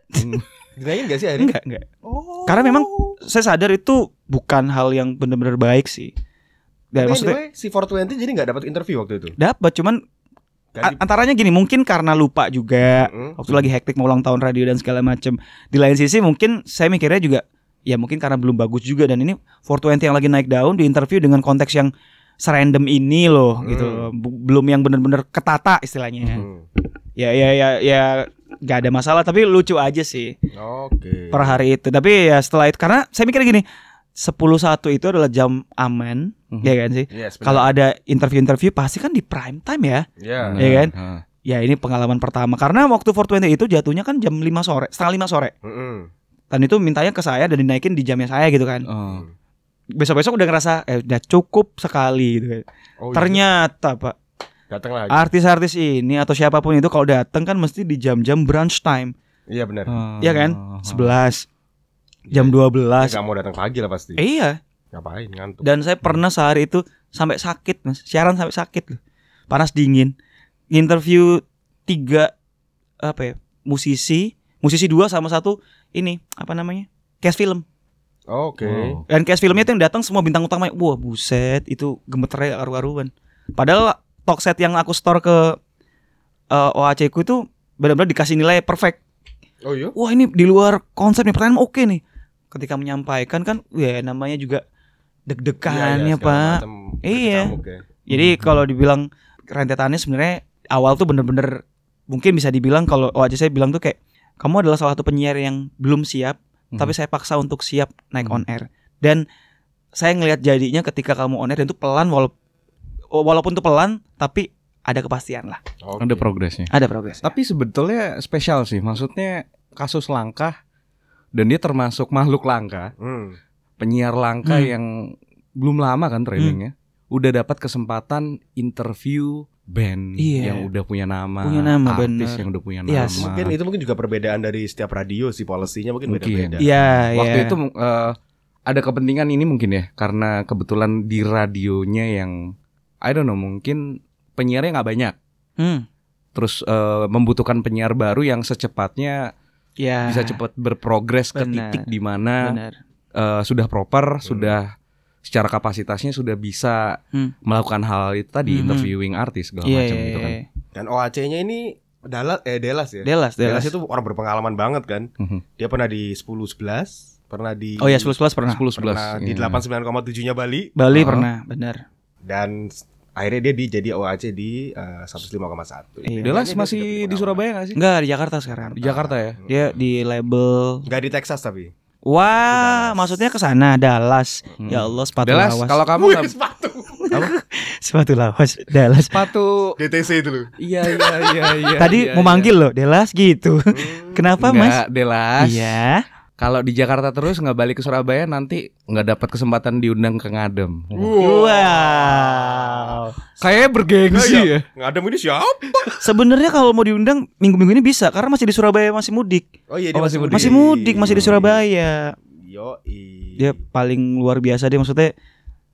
Speaker 1: Dirayain gak sih akhirnya?
Speaker 4: Enggak, enggak. Karena memang saya sadar itu bukan hal yang benar-benar baik sih. Dan
Speaker 1: Tapi
Speaker 4: maksudnya
Speaker 1: anyway, si 420 jadi gak dapat interview waktu itu.
Speaker 4: dapat cuman
Speaker 1: Ganti-
Speaker 4: antaranya gini mungkin karena lupa juga
Speaker 1: Mm-mm.
Speaker 4: waktu lagi hektik mau ulang tahun radio dan segala macam di lain sisi mungkin saya mikirnya juga ya mungkin karena belum bagus juga dan ini 420 yang lagi naik daun di interview dengan konteks yang serandom ini loh gitu
Speaker 1: Hmm.
Speaker 4: Bu- belum yang bener-bener ketata istilahnya
Speaker 1: Hmm.
Speaker 4: ya ya ya ya gak ada masalah tapi lucu aja sih
Speaker 1: Oke.
Speaker 4: per hari itu tapi ya setelah itu karena saya mikir gini 10 satu itu adalah jam aman
Speaker 2: Mhm.
Speaker 4: ya kan sih
Speaker 1: Yes,
Speaker 4: kalau ada interview-interview pasti kan di prime time ya
Speaker 1: ya.
Speaker 4: Iya kan?
Speaker 2: Heeh.
Speaker 4: Ya ini pengalaman pertama karena waktu 420 itu jatuhnya kan jam 5 sore, setengah 5 sore.
Speaker 1: Mm-mm.
Speaker 4: Dan itu mintanya ke saya dan dinaikin di jamnya saya gitu kan.
Speaker 2: Oh.
Speaker 4: Besok-besok udah ngerasa eh udah cukup sekali gitu kan.
Speaker 1: Oh, iya.
Speaker 4: Ternyata Pak,
Speaker 1: datang lagi.
Speaker 4: artis-artis ini atau siapa pun itu kalau datang kan mesti di jam-jam brunch time.
Speaker 1: Iya benar.
Speaker 2: Oh.
Speaker 4: Iya kan? 11 jam
Speaker 1: Iya.
Speaker 4: 12.
Speaker 1: Gak mau datang pagi lah pasti.
Speaker 4: Eh, iya.
Speaker 1: Ngapain ngantuk?
Speaker 4: Dan saya pernah sehari itu sampai sakit, Mas. Siaran sampai sakit loh. Panas dingin. Interview tiga apa ya? Musisi, musisi dua sama satu ini apa namanya? Cast film.
Speaker 1: Oke.
Speaker 2: Oh.
Speaker 4: Dan cast filmnya itu yang datang semua bintang utamanya. Wah, buset, itu gemeternya karu-karuan. Padahal talk set yang aku store ke eh, OAC ku itu benar-benar dikasih nilai perfect.
Speaker 1: Oh iya.
Speaker 4: Wah, ini di luar konsep nih, pertanyaan oke nih. Ketika menyampaikan kan, ya namanya juga deg-degan
Speaker 1: Iya,
Speaker 4: ya,
Speaker 1: iya, segala
Speaker 4: Pak.
Speaker 1: macam
Speaker 4: Iya.
Speaker 1: ya.
Speaker 4: Jadi kalau dibilang rentetannya sebenarnya awal tuh bener-bener mungkin bisa dibilang kalau OAC saya bilang tuh kayak kamu adalah salah satu penyiar yang belum siap,
Speaker 2: Hmm.
Speaker 4: tapi saya paksa untuk siap naik
Speaker 2: Hmm.
Speaker 4: on air. Dan saya ngelihat jadinya ketika kamu on air dan itu pelan wala- walaupun itu pelan tapi ada kepastian lah,
Speaker 1: Oke.
Speaker 2: Ada progresnya.
Speaker 4: ada progres.
Speaker 2: Tapi sebetulnya spesial sih. Maksudnya kasus langka dan dia termasuk makhluk langka,
Speaker 1: Hmm.
Speaker 2: penyiar langka
Speaker 4: Hmm.
Speaker 2: yang belum lama kan trainingnya, udah dapat kesempatan interview band
Speaker 4: Iya.
Speaker 2: yang udah punya nama,
Speaker 4: Punya nama,
Speaker 2: artis
Speaker 4: bener.
Speaker 2: yang udah punya
Speaker 4: Yes.
Speaker 2: nama.
Speaker 1: Mungkin itu mungkin juga perbedaan dari setiap radio sih polisinya mungkin
Speaker 2: Mungkin.
Speaker 1: beda-beda.
Speaker 4: Iya,
Speaker 2: Waktu
Speaker 4: iya.
Speaker 2: itu eh, ada kepentingan ini mungkin ya, karena kebetulan di radionya yang I don't know mungkin penyiarnya nggak banyak.
Speaker 4: Hmm.
Speaker 2: Terus eh, membutuhkan penyiar baru yang secepatnya
Speaker 4: Ya.
Speaker 2: bisa cepat berprogres ke titik di mana
Speaker 4: Benar.
Speaker 2: eh, sudah proper, sudah secara kapasitasnya sudah bisa
Speaker 4: Hmm.
Speaker 2: melakukan hal itu tadi
Speaker 4: Hmm.
Speaker 2: interviewing artis segala
Speaker 4: Iya,
Speaker 2: macam
Speaker 4: iya,
Speaker 2: gitu kan.
Speaker 4: iya.
Speaker 1: Dan OAC-nya ini Dallas eh Delas ya.
Speaker 4: Delas,
Speaker 1: Delas
Speaker 4: Delas.
Speaker 1: itu orang berpengalaman banget kan.
Speaker 2: Mhm.
Speaker 1: Dia pernah di 10 11, pernah di
Speaker 4: Oh ya, 11 pernah.
Speaker 2: 10 11
Speaker 1: pernah di
Speaker 2: iya.
Speaker 1: 89,7-nya Bali
Speaker 4: Bali
Speaker 2: Oh.
Speaker 4: pernah, benar.
Speaker 1: dan akhirnya dia di jadi OAC di eh, 105,1.
Speaker 4: Iya.
Speaker 2: Delas masih di. Surabaya gak sih?
Speaker 4: Enggak, di Jakarta sekarang.
Speaker 2: Di Jakarta ya?
Speaker 4: Dia di label
Speaker 1: Enggak di Texas tapi.
Speaker 4: Wah,
Speaker 1: Dallas.
Speaker 4: maksudnya ke sana Dallas.
Speaker 2: Hmm.
Speaker 4: Ya Allah, sepatu
Speaker 2: Delas,
Speaker 4: lawas.
Speaker 2: kalau kamu nggak
Speaker 1: sepatu.
Speaker 4: sepatu lawas Dallas.
Speaker 2: sepatu
Speaker 1: DTC itu loh.
Speaker 2: Iya iya iya iya.
Speaker 4: Tadi
Speaker 2: iya,
Speaker 4: mau
Speaker 2: iya.
Speaker 4: manggil loh, Delas gitu. Kenapa, Mas?
Speaker 2: Enggak, Delas.
Speaker 4: Iya.
Speaker 2: Kalau di Jakarta terus nggak balik ke Surabaya nanti nggak dapat kesempatan diundang ke Ngadem.
Speaker 4: Wow.
Speaker 2: Kayak bergengsi ya.
Speaker 1: Ngadem ini siapa?
Speaker 4: Sebenarnya kalau mau diundang minggu-minggu ini bisa karena masih di Surabaya masih mudik.
Speaker 1: Oh iya
Speaker 2: Oh, masih mudik.
Speaker 4: Masih mudik, masih di Surabaya.
Speaker 1: Yo,
Speaker 4: Dia paling luar biasa dia maksudnya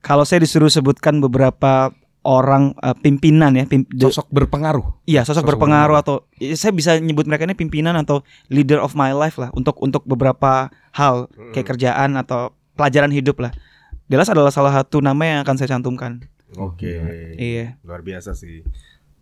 Speaker 4: kalau saya disuruh sebutkan beberapa orang eh, pimpinan ya, pim- the-
Speaker 2: Sosok berpengaruh.
Speaker 4: Iya, sosok,
Speaker 2: Sosok
Speaker 4: berpengaruh atau ya, saya bisa nyebut mereka ini pimpinan atau leader of my life lah untuk untuk beberapa hal kayak kerjaan atau pelajaran hidup lah. Delas adalah salah satu nama yang akan saya cantumkan.
Speaker 1: Oke.
Speaker 4: Iya.
Speaker 1: Luar biasa sih.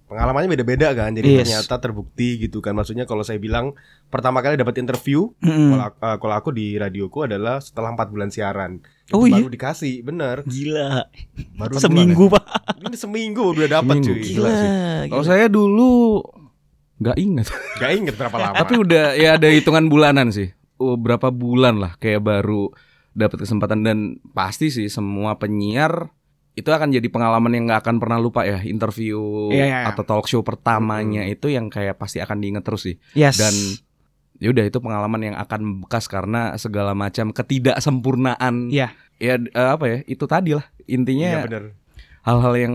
Speaker 1: Pengalamannya beda-beda kan. Jadi
Speaker 4: Yes.
Speaker 1: ternyata terbukti gitu kan. Maksudnya kalau saya bilang pertama kali dapat interview
Speaker 4: Mm-mm.
Speaker 1: kalau aku- eh, kalau aku di radioku adalah setelah empat bulan siaran.
Speaker 4: Oh iya?
Speaker 1: baru dikasih, bener.
Speaker 4: Gila.
Speaker 1: Baru
Speaker 4: Seminggu, Pak.
Speaker 1: Ini seminggu udah dapat cuy.
Speaker 2: Gila sih. Kalau saya dulu nggak ingat.
Speaker 1: Gak inget berapa lama.
Speaker 2: Tapi udah ya ada hitungan bulanan sih. Oh, berapa bulan lah kayak baru dapat kesempatan dan pasti sih semua penyiar itu akan jadi pengalaman yang nggak akan pernah lupa ya interview
Speaker 4: Iya, iya, iya.
Speaker 2: atau talk show pertamanya itu yang kayak pasti akan diinget terus sih
Speaker 4: Yes.
Speaker 2: dan ya udah itu pengalaman yang akan bekas karena segala macam ketidaksempurnaan
Speaker 4: Iya.
Speaker 2: ya eh, apa ya itu tadi lah
Speaker 1: Iya
Speaker 2: intinya
Speaker 1: bener.
Speaker 2: hal-hal yang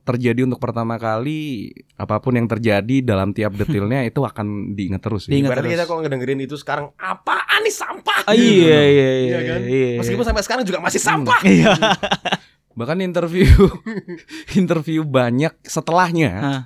Speaker 2: terjadi untuk pertama kali apa pun yang terjadi dalam tiap detailnya itu akan diingat terus sih.
Speaker 4: Diingat terus.
Speaker 1: kita kalau ngedengerin itu sekarang apaan nih sampah?
Speaker 4: Ah,
Speaker 1: Gitu
Speaker 4: iya, iya, iya,
Speaker 1: Iya kan?
Speaker 4: iya.
Speaker 1: Meskipun sampai sekarang juga masih sampah.
Speaker 4: Iya.
Speaker 2: Bahkan interview interview banyak setelahnya,
Speaker 4: Hah.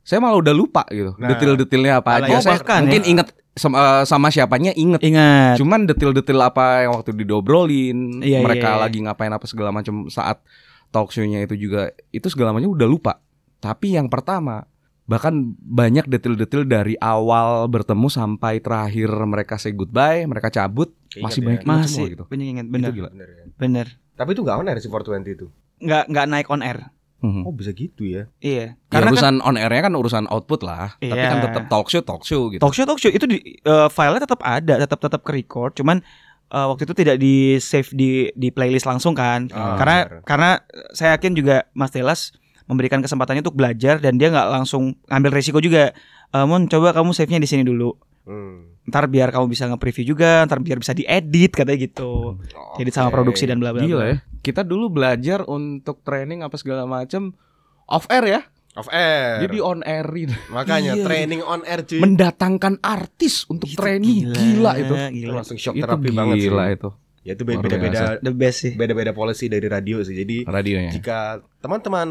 Speaker 2: saya malah udah lupa gitu.
Speaker 1: Nah.
Speaker 2: Detail-detailnya apa aja.
Speaker 1: ya
Speaker 2: saya
Speaker 4: bahkan
Speaker 2: mungkin
Speaker 1: ya.
Speaker 2: inget sama, eh, sama siapanya inget.
Speaker 4: Ingat.
Speaker 2: Cuman detail-detail apa yang waktu diobrolin,
Speaker 4: Iya,
Speaker 2: mereka
Speaker 4: iya, iya.
Speaker 2: lagi ngapain apa segala macam saat talk show-nya itu juga itu segala macam udah lupa. Tapi yang pertama bahkan banyak detail-detail dari awal bertemu sampai terakhir mereka say goodbye, mereka cabut
Speaker 1: Keinget
Speaker 2: masih
Speaker 1: ya.
Speaker 2: banyak ingat semua
Speaker 4: Masih
Speaker 2: gitu.
Speaker 4: banyak ingat bener.
Speaker 2: Itu gila.
Speaker 1: Bener ya.
Speaker 4: Bener.
Speaker 1: Tapi itu gak on air sih 420 itu.
Speaker 4: Nggak nggak naik on air.
Speaker 2: Mhm.
Speaker 1: Oh bisa gitu ya.
Speaker 4: Iya.
Speaker 2: Ya,
Speaker 4: Karena kan
Speaker 2: urusan on air-nya kan urusan output lah, tapi
Speaker 4: Iya.
Speaker 2: kan tetap talk show talk show gitu.
Speaker 4: talk show talk show itu di eh, filenya tetap ada, tetap tetap ke record. Cuman eh, waktu itu tidak di save di di playlist langsung kan.
Speaker 1: Ah,
Speaker 4: karena
Speaker 1: benar.
Speaker 4: karena saya yakin juga Mas Delas memberikan kesempatannya untuk belajar dan dia nggak langsung ambil resiko juga. Eh, Mon coba kamu save-nya di sini dulu.
Speaker 1: Hmm.
Speaker 4: Ntar biar kamu bisa nge-preview juga, ntar biar bisa diedit katanya gitu. Edit sama produksi dan bla bla.
Speaker 2: Gila ya. Kita dulu belajar untuk training apa segala macam off air ya.
Speaker 1: Off air.
Speaker 2: Jadi on airin.
Speaker 1: Makanya
Speaker 4: Iya.
Speaker 1: training on air cuy.
Speaker 2: Mendatangkan artis untuk
Speaker 4: Itu
Speaker 2: training gila, itu.
Speaker 1: Itu
Speaker 4: Gila.
Speaker 1: langsung shock
Speaker 2: Itu
Speaker 1: terapi banget sih.
Speaker 2: gila itu
Speaker 1: Ya itu beda-beda
Speaker 4: The best sih.
Speaker 1: beda-beda policy dari radio sih. Jadi
Speaker 2: radionya.
Speaker 1: jika teman-teman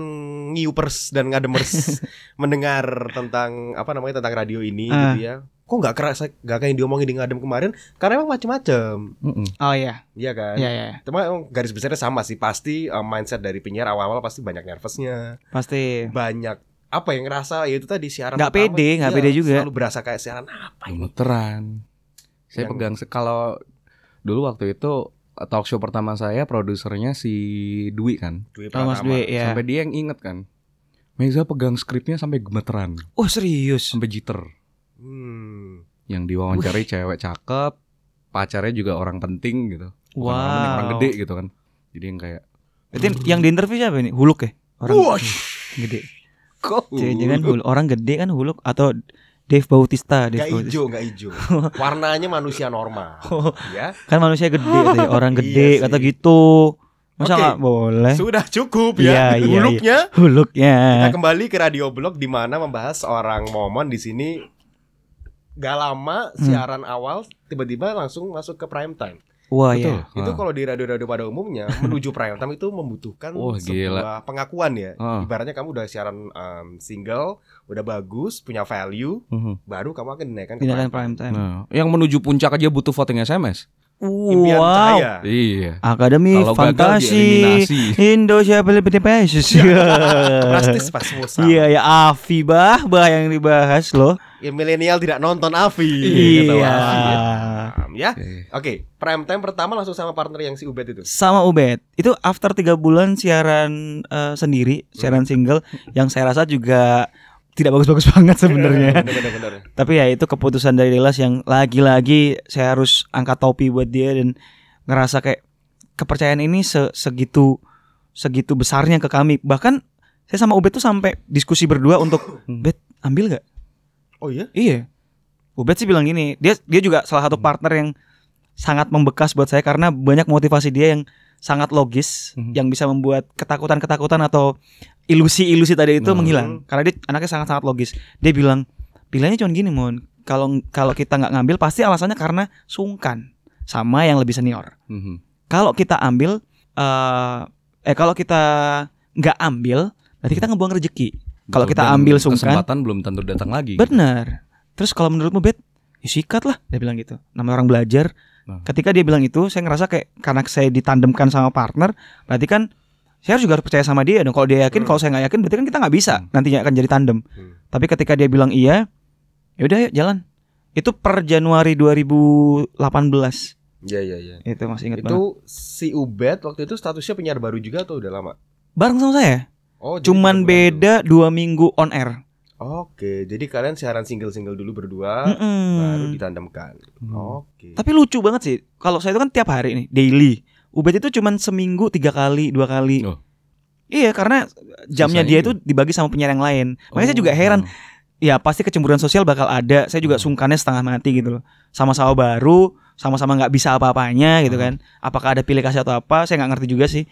Speaker 1: ngiupers dan ngademers mendengar tentang apa namanya tentang radio ini
Speaker 4: Ah.
Speaker 1: gitu ya. Kok nggak kerasa nggak kayak yang diomongin di ngadem kemarin? Karena emang macem-macem.
Speaker 4: Oh iya.
Speaker 1: iya kan?
Speaker 4: Iya iya.
Speaker 1: Cuma emang garis besarnya sama sih. Pasti uh, mindset dari penyiar awal-awal pasti banyak nervousnya,
Speaker 4: Pasti.
Speaker 1: banyak apa yang ngerasa ya itu tadi siaran
Speaker 4: Nggak
Speaker 1: pertama,
Speaker 4: pede, nggak
Speaker 1: iya,
Speaker 4: pede juga.
Speaker 1: Selalu berasa kayak siaran apa ini?
Speaker 2: Gemeteran. Saya
Speaker 1: Yang-
Speaker 2: pegang se- kalau dulu waktu itu talk show pertama saya produsernya si Dwi kan.
Speaker 1: Dwi
Speaker 4: Oh, Mas
Speaker 1: Pratama.
Speaker 4: Dwi ya.
Speaker 2: Sampai dia yang inget kan. Meza pegang skripnya sampai gemeteran,
Speaker 4: Oh serius.
Speaker 2: sampai jitter.
Speaker 1: Hmm.
Speaker 2: Yang diwawancari cewek cakep, pacarnya juga orang penting gitu. Bukan orang penting,
Speaker 4: Wow.
Speaker 2: orang gede gitu kan. Jadi yang kayak
Speaker 4: Berarti yang di interview siapa ini? Huluk ya? Orang gede.
Speaker 1: Kok
Speaker 4: Jangan huluk. Orang gede kan huluk atau Dave Bautista, Dave
Speaker 1: Gak
Speaker 4: Bautista.
Speaker 1: hijau, gak hijau. Warnanya manusia normal.
Speaker 4: Oh,
Speaker 1: ya.
Speaker 4: kan manusia gede katanya. orang
Speaker 1: Iya
Speaker 4: gede
Speaker 1: sih.
Speaker 4: kata gitu. Masa
Speaker 1: Oke.
Speaker 4: nggak boleh?
Speaker 1: Sudah cukup
Speaker 4: Iya,
Speaker 1: ya.
Speaker 4: iya,
Speaker 1: Huluknya.
Speaker 4: Huluknya.
Speaker 1: Kita kembali ke radio blog di mana membahas seorang momon di sini gak lama
Speaker 4: Hmm.
Speaker 1: siaran awal tiba-tiba langsung masuk ke prime time.
Speaker 4: Wah
Speaker 2: Betul.
Speaker 4: ya.
Speaker 1: Itu
Speaker 2: Ah.
Speaker 1: kalau di radio-radio pada umumnya menuju prime time itu membutuhkan
Speaker 2: Wah,
Speaker 1: sebuah pengakuan ya.
Speaker 2: Ah.
Speaker 1: Ibaratnya kamu udah siaran um, single, udah bagus, punya value,
Speaker 2: Mhm.
Speaker 1: baru kamu akan dinaikkan ke prime time.
Speaker 4: prime time.
Speaker 2: Nah, yang menuju puncak aja butuh voting SMS.
Speaker 1: Impian
Speaker 4: wow.
Speaker 1: cahaya.
Speaker 2: Iya.
Speaker 4: Akademi
Speaker 2: Kalau
Speaker 4: Fantasi
Speaker 2: dieliminasi.
Speaker 4: Indonesia PPTPS.
Speaker 1: Drastis pas.
Speaker 4: Iya ya Afi bah bah yang dibahas loh.
Speaker 1: Ya milenial tidak nonton Avi.
Speaker 2: Iya,
Speaker 4: Iya.
Speaker 2: Afi,
Speaker 1: Um, ya.
Speaker 2: Oke.
Speaker 1: Oke, prime time pertama langsung sama partner yang si Ubed itu.
Speaker 4: Sama Ubed itu after tiga bulan siaran eh, sendiri siaran single yang saya rasa juga tidak bagus-bagus banget sebenarnya.
Speaker 1: Bener-bener.
Speaker 4: Tapi ya itu keputusan dari Delas yang lagi-lagi saya harus angkat topi buat dia dan ngerasa kayak kepercayaan ini se- segitu segitu besarnya ke kami. Bahkan saya sama Ubed tuh sampai diskusi berdua untuk Ubed ambil gak?
Speaker 1: Oh iya?
Speaker 4: Iya. Ubed sih bilang gini, dia dia juga salah satu partner yang sangat membekas buat saya karena banyak motivasi dia yang sangat logis
Speaker 2: Mhm.
Speaker 4: yang bisa membuat ketakutan-ketakutan atau ilusi-ilusi tadi itu
Speaker 2: Mhm.
Speaker 4: menghilang karena dia anaknya sangat-sangat logis. Dia bilang, "Pilihannya cuma gini, Mon. Kalau kalau kita nggak ngambil pasti alasannya karena sungkan sama yang lebih senior.
Speaker 2: Mhm.
Speaker 4: Kalau kita ambil eh eh kalau kita nggak ambil berarti kita ngebuang rezeki. Kalau kita ambil sungkan,
Speaker 2: kesempatan belum tentu datang lagi.
Speaker 4: benar. Terus kalau menurutmu bet, ya sikat lah, dia bilang gitu. Namanya orang belajar.
Speaker 2: Nah.
Speaker 4: Ketika dia bilang itu, saya ngerasa kayak karena saya ditandemkan sama partner, berarti kan saya harus juga harus percaya sama dia dong. Kalau dia yakin,
Speaker 1: Hmm.
Speaker 4: kalau saya nggak yakin, berarti kan kita nggak bisa
Speaker 2: Hmm.
Speaker 4: nantinya akan jadi tandem.
Speaker 1: Hmm.
Speaker 4: Tapi ketika dia bilang iya, ya udah yuk jalan. Itu per Januari 2018.
Speaker 1: Iya iya iya.
Speaker 4: Itu masih ingat banget.
Speaker 1: Itu si Ubed waktu itu statusnya penyiar baru juga atau udah lama?
Speaker 4: Bareng sama saya.
Speaker 1: Oh,
Speaker 4: Cuman beda dua minggu on air.
Speaker 1: dulu. Oke, jadi kalian siaran single-single dulu berdua,
Speaker 4: Mm-mm.
Speaker 1: baru ditandemkan.
Speaker 2: Hmm.
Speaker 1: Oke.
Speaker 4: Tapi lucu banget sih. Kalau saya itu kan tiap hari nih, daily. Ubed itu cuman seminggu tiga kali, dua kali.
Speaker 2: Oh.
Speaker 4: Iya, karena jamnya
Speaker 2: Susah
Speaker 4: dia itu dibagi sama penyiar yang lain. Makanya saya juga
Speaker 2: Oh.
Speaker 4: heran. Ya pasti kecemburuan sosial bakal ada. Saya juga sungkannya setengah mati gitu loh. Sama-sama baru, sama-sama nggak bisa apa-apanya gitu kan. Apakah ada pilih kasih atau apa? Saya nggak ngerti juga sih.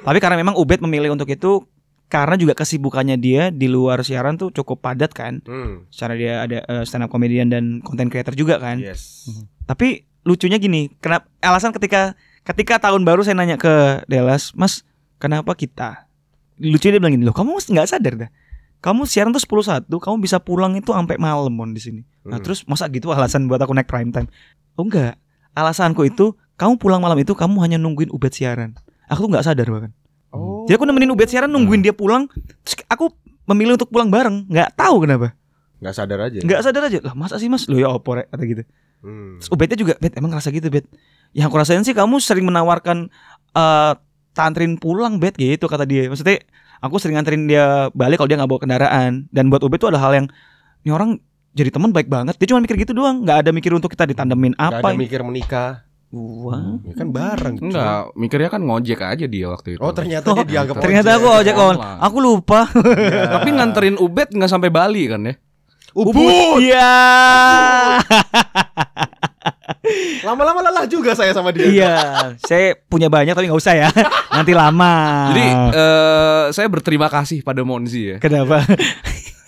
Speaker 4: Tapi karena memang Ubed memilih untuk itu karena juga kesibukannya dia di luar siaran tuh cukup padat kan.
Speaker 1: Hmm.
Speaker 4: Secara dia ada eh, stand up comedian dan content creator juga kan.
Speaker 1: Yes.
Speaker 4: Tapi lucunya gini, kenapa alasan ketika ketika tahun baru saya nanya ke Delas, Mas, kenapa kita? Lucunya dia bilang gini, loh kamu nggak sadar dah. Kamu siaran tuh 10 1, kamu bisa pulang itu sampai malam mon di sini. Nah,
Speaker 1: Hmm.
Speaker 4: terus masa gitu alasan buat aku naik prime time? Oh enggak. Alasanku itu kamu pulang malam itu kamu hanya nungguin Ubed siaran. Aku tuh nggak sadar bahkan. Jadi aku nemenin Ubed siaran nungguin dia pulang, terus aku memilih untuk pulang bareng, nggak tahu kenapa.
Speaker 1: nggak sadar aja.
Speaker 4: Nggak sadar aja. Lah, masa sih Mas? Loh ya opo rek kata gitu.
Speaker 1: Hmm.
Speaker 4: Terus Ubednya juga Bet emang ngerasa gitu Bet Yang aku rasain sih kamu sering menawarkan eh Tantrin pulang Bet gitu kata dia Maksudnya aku sering nganterin dia balik kalau dia nggak bawa kendaraan Dan buat Ubed tuh ada hal yang Ini orang jadi teman baik banget Dia cuma mikir gitu doang nggak ada mikir untuk kita ditandemin apa
Speaker 1: ada mikir menikah.
Speaker 4: Wah
Speaker 1: Ya kan bareng. cuy.
Speaker 2: Enggak, mikirnya kan ngojek aja dia waktu itu.
Speaker 1: Oh ternyata dia dianggap
Speaker 4: Ternyata
Speaker 1: ojek.
Speaker 4: aku ojek on. Aku lupa
Speaker 2: Tapi nganterin Ubed nggak sampai Bali kan ya?
Speaker 1: Ubud.
Speaker 4: Iya
Speaker 1: Lama-lama lelah juga saya sama dia.
Speaker 4: Iya Saya punya banyak tapi nggak usah ya Nanti lama
Speaker 2: Jadi eh, saya berterima kasih pada Monzi ya.
Speaker 4: Kenapa?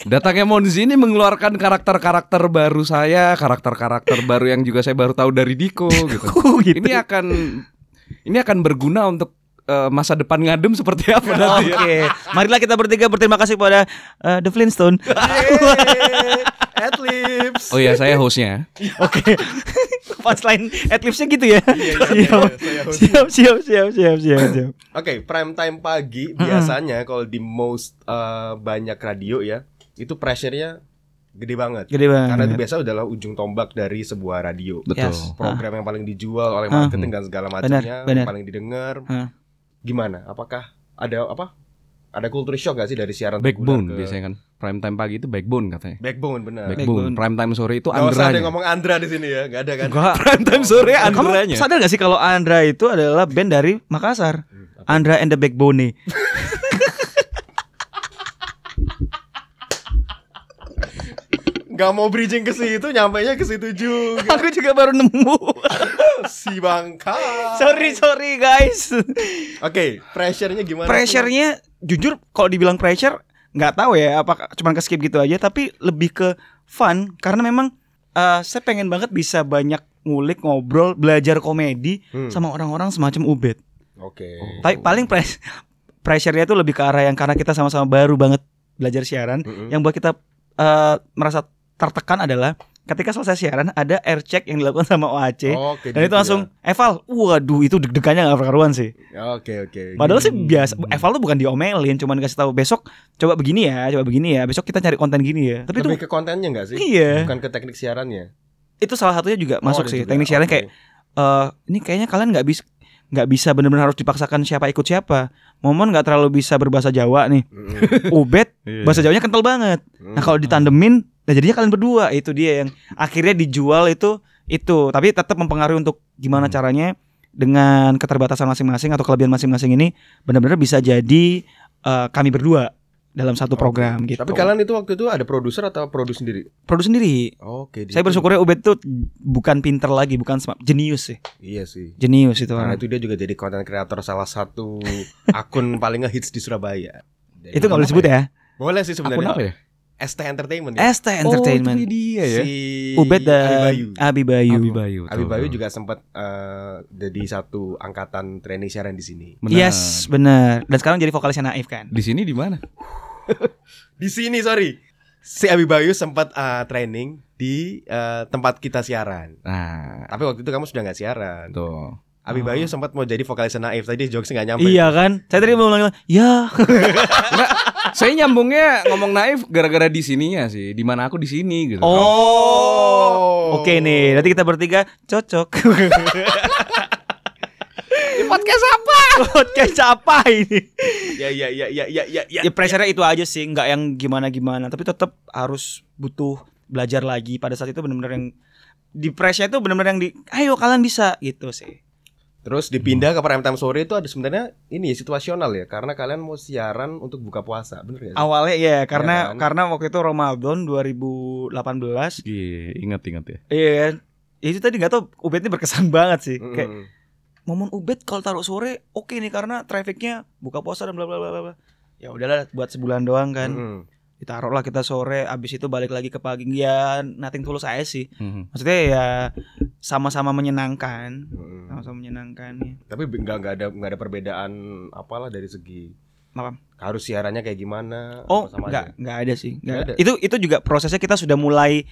Speaker 2: Datangnya Monzi ini mengeluarkan karakter-karakter baru saya, karakter-karakter baru yang juga saya baru tahu dari Diko gitu.
Speaker 4: gitu.
Speaker 2: Ini akan ini akan berguna untuk eh, masa depan ngadem seperti apa nanti.
Speaker 4: Oke, marilah kita bertiga berterima kasih pada eh, The Flintstone.
Speaker 1: Adlibs.
Speaker 2: Oh iya, saya hostnya.
Speaker 4: Oke. Punchline adlibsnya gitu ya.
Speaker 1: Iya, iya,
Speaker 4: siap.
Speaker 1: saya host.
Speaker 4: siap, siap, siap, siap, siap, siap.
Speaker 1: Oke, prime time pagi biasanya kalau di most eh, banyak radio ya, itu pressure-nya gede banget.
Speaker 4: Gede banget.
Speaker 1: Karena itu biasa adalah ujung tombak dari sebuah radio.
Speaker 2: Betul.
Speaker 4: Yes.
Speaker 1: Program yang paling dijual oleh
Speaker 4: Ah.
Speaker 1: marketing dan segala macamnya, yang paling didengar.
Speaker 4: Ah.
Speaker 1: Gimana? Apakah ada apa? Ada culture shock gak sih dari siaran
Speaker 2: Backbone
Speaker 1: ke-
Speaker 2: biasanya kan. Prime time pagi itu backbone katanya.
Speaker 1: Backbone benar.
Speaker 2: Backbone.
Speaker 4: Backbone.
Speaker 2: Prime time sore itu
Speaker 1: Gak usah ada yang
Speaker 2: Andra.
Speaker 1: ngomong Andra di sini ya, gak ada kan?
Speaker 4: Enggak.
Speaker 2: Prime time sore
Speaker 4: Kamu
Speaker 2: Andranya.
Speaker 4: sadar gak sih kalau Andra itu adalah band dari Makassar? Andra and the Backbone.
Speaker 1: Gak mau bridging ke situ, nyampe nya ke situ juga.
Speaker 4: Aku juga baru nemu.
Speaker 1: si bangka.
Speaker 4: sorry, sorry guys.
Speaker 1: Oke, pressure-nya gimana? tuh?
Speaker 4: Pressure-nya jujur kalau dibilang pressure nggak tahu ya apa cuman ke skip gitu aja tapi lebih ke fun karena memang eh, saya pengen banget bisa banyak ngulik ngobrol belajar komedi
Speaker 1: Hmm.
Speaker 4: sama orang-orang semacam Ubed.
Speaker 1: Oke.
Speaker 4: Tapi paling pres pressure-nya itu lebih ke arah yang karena kita sama-sama baru banget belajar siaran
Speaker 1: Mm-mm.
Speaker 4: yang buat kita eh, merasa tertekan adalah ketika selesai siaran ada air check yang dilakukan sama OAC
Speaker 1: Oke.
Speaker 4: dan itu
Speaker 1: gitu
Speaker 4: langsung Eval, waduh itu deg-degannya gak karuan sih.
Speaker 1: ya. Oke, oke.
Speaker 4: Padahal sih
Speaker 1: Hmm.
Speaker 4: biasa Eval tuh bukan diomelin, cuman dikasih tahu besok coba begini ya, coba begini ya, besok kita cari konten gini ya. Tapi
Speaker 1: lebih
Speaker 4: itu
Speaker 1: ke kontennya enggak sih?
Speaker 4: iya,
Speaker 1: Bukan ke teknik siarannya.
Speaker 4: itu salah satunya juga masuk
Speaker 1: ada
Speaker 4: sih.
Speaker 1: juga.
Speaker 4: Teknik siaran
Speaker 1: Oke.
Speaker 4: kayak eh ini kayaknya kalian nggak bisa nggak bisa benar-benar harus dipaksakan siapa ikut siapa. Momon nggak terlalu bisa berbahasa Jawa nih.
Speaker 1: Mm-mm.
Speaker 4: Ubed
Speaker 2: Iya.
Speaker 4: bahasa Jawanya kental banget. Nah kalau ditandemin, nah jadinya kalian berdua itu dia yang akhirnya dijual itu itu. Tapi tetap mempengaruhi untuk gimana
Speaker 2: Hmm.
Speaker 4: caranya dengan keterbatasan masing-masing atau kelebihan masing-masing ini benar-benar bisa jadi eh, kami berdua dalam satu program gitu.
Speaker 1: Tapi kalian itu waktu itu ada produser atau produs sendiri?
Speaker 4: produs sendiri.
Speaker 1: Oke.
Speaker 4: Saya bersyukurnya Ubed tuh bukan pinter lagi, bukan jenius sih.
Speaker 1: Iya sih.
Speaker 4: Jenius itu
Speaker 1: Karena itu dia juga jadi content creator salah satu akun paling ngehits di Surabaya. Jadi-
Speaker 4: Itu nggak boleh disebut ya.
Speaker 1: Boleh sih
Speaker 2: Akun
Speaker 1: sebenarnya.
Speaker 2: apa ya?
Speaker 1: ST Entertainment ya.
Speaker 4: ST Entertainment.
Speaker 2: Oh, itu dia ya.
Speaker 1: Si
Speaker 4: Ubed dan
Speaker 1: Abi Bayu.
Speaker 4: Abi Bayu.
Speaker 2: Abi Bayu.
Speaker 1: Abi
Speaker 2: tuh.
Speaker 1: Bayu juga sempat eh, jadi satu angkatan training siaran di sini.
Speaker 2: Benar.
Speaker 4: Yes, benar. Dan sekarang jadi vokalisnya Naif kan.
Speaker 2: Di sini di mana?
Speaker 1: Di sini sorry. Si Abi Bayu sempat eh, training di eh, tempat kita siaran.
Speaker 2: Nah,
Speaker 1: Tapi waktu itu kamu sudah nggak siaran.
Speaker 2: tuh.
Speaker 1: Abi Bayu sempat mau jadi vokalisnya Naif tadi jokesnya nggak nyampe.
Speaker 4: Iya kan? Saya tadi mau bilang, ya.
Speaker 2: Saya nyambungnya ngomong naif gara-gara di sininya sih. Di mana aku di sini gitu.
Speaker 1: Oh.
Speaker 4: Oke nih, nanti kita bertiga cocok.
Speaker 2: Di podcast apa?
Speaker 4: Podcast apa ini?
Speaker 1: Ya ya ya ya ya ya ya.
Speaker 4: Ya pressure itu aja sih, nggak yang gimana-gimana, tapi tetap harus butuh belajar lagi pada saat itu benar-benar yang di pressure itu benar-benar yang di ayo kalian bisa gitu sih.
Speaker 1: Terus dipindah ke prime time sore itu ada sebenarnya ini ya, situasional ya karena kalian mau siaran untuk buka puasa, bener sih?
Speaker 4: Awalnya ya karena
Speaker 1: kan?
Speaker 4: karena waktu itu Ramadan 2018.
Speaker 2: Iya, ingat ingat ya.
Speaker 4: Iya kan? Ya itu tadi nggak tau Ubed ini berkesan banget sih.
Speaker 1: Mm-mm.
Speaker 4: Kayak momen Ubed kalau taruh sore oke nih karena trafficnya buka puasa dan bla bla bla bla, bla. Ya udahlah buat sebulan doang kan.
Speaker 1: Mm-mm.
Speaker 4: Ditaruh lah kita sore abis itu balik lagi ke pagi ya nothing tulus aja sih.
Speaker 2: Mhm.
Speaker 4: Maksudnya ya sama-sama menyenangkan. Sama-sama menyenangkan ya.
Speaker 1: Tapi nggak nggak ada nggak ada perbedaan apalah dari segi
Speaker 4: Apa?
Speaker 1: harus siarannya kayak gimana?
Speaker 4: Oh,
Speaker 1: apa sama
Speaker 4: enggak,
Speaker 1: aja?
Speaker 4: enggak ada sih. Enggak
Speaker 1: Nggak
Speaker 4: ada.
Speaker 1: ada.
Speaker 4: Itu itu juga prosesnya kita sudah mulai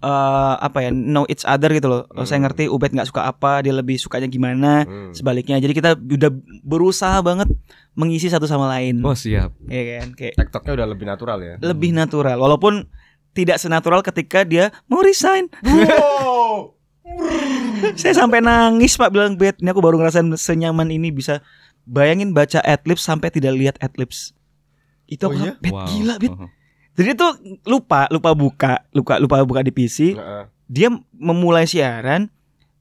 Speaker 4: eh apa ya, know each other gitu loh. Oh, Saya
Speaker 1: Hmm.
Speaker 4: ngerti Ubed nggak suka apa, dia lebih sukanya gimana.
Speaker 1: Hmm.
Speaker 4: Sebaliknya. Jadi kita udah berusaha banget mengisi satu sama lain.
Speaker 2: Oh, siap.
Speaker 4: Iya kan? Kayak
Speaker 1: TikToknya udah lebih natural ya.
Speaker 4: lebih natural walaupun tidak senatural ketika dia mau resign.
Speaker 1: Wow.
Speaker 4: Saya sampai nangis Pak bilang bet, ini aku baru ngerasain senyaman ini bisa bayangin baca adlibs sampai tidak lihat adlibs. Itu
Speaker 1: Oh
Speaker 4: aku
Speaker 1: iya?
Speaker 4: bet
Speaker 2: Wow.
Speaker 4: gila bet.
Speaker 2: Mhm.
Speaker 4: Jadi itu lupa, lupa buka, lupa lupa buka di PC.
Speaker 1: Heeh.
Speaker 4: Dia memulai siaran,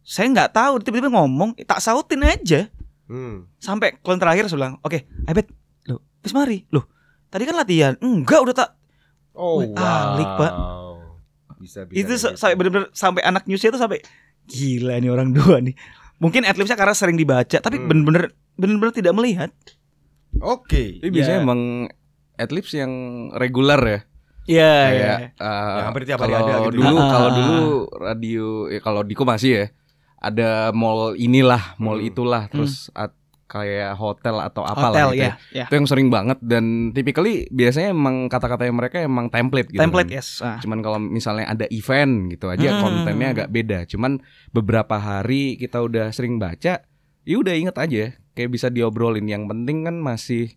Speaker 4: saya nggak tahu tiba-tiba ngomong, tak sautin aja.
Speaker 1: Hmm.
Speaker 4: Sampai klien terakhir saya bilang, "Oke, ayo bet, lo, wis mari. Loh, tadi kan latihan. Enggak, udah tak
Speaker 1: Oh,
Speaker 4: Wih, alik, Pak.
Speaker 1: Bisa bisa.
Speaker 4: itu
Speaker 1: gitu.
Speaker 4: sampai bener-bener sampai anak newsnya itu sampai gila nih orang dua nih. Mungkin adlibsnya karena sering dibaca, tapi
Speaker 1: Hmm.
Speaker 4: bener-bener bener-bener tidak melihat.
Speaker 1: Oke.
Speaker 2: Tapi biasanya
Speaker 4: Ya.
Speaker 2: emang adlibs yang reguler ya.
Speaker 4: Iya,
Speaker 2: Kayak eh,
Speaker 1: Ya, hampir tiap hari ada gitu.
Speaker 2: dulu
Speaker 4: Ah.
Speaker 2: kalau dulu radio ya kalau Diko masih ya ada mall inilah, mall
Speaker 1: Hmm.
Speaker 2: itulah terus at- kayak hotel atau apalah
Speaker 4: Hotel
Speaker 2: gitu
Speaker 4: ya, ya.
Speaker 2: Itu yang sering banget dan typically biasanya emang kata-kata yang mereka emang template gitu.
Speaker 4: Template
Speaker 2: kan.
Speaker 4: yes. Ah.
Speaker 2: Cuman kalau misalnya ada event gitu aja
Speaker 4: Hmm.
Speaker 2: kontennya agak beda. Cuman beberapa hari kita udah sering baca, ya udah inget aja kayak bisa diobrolin. Yang penting kan masih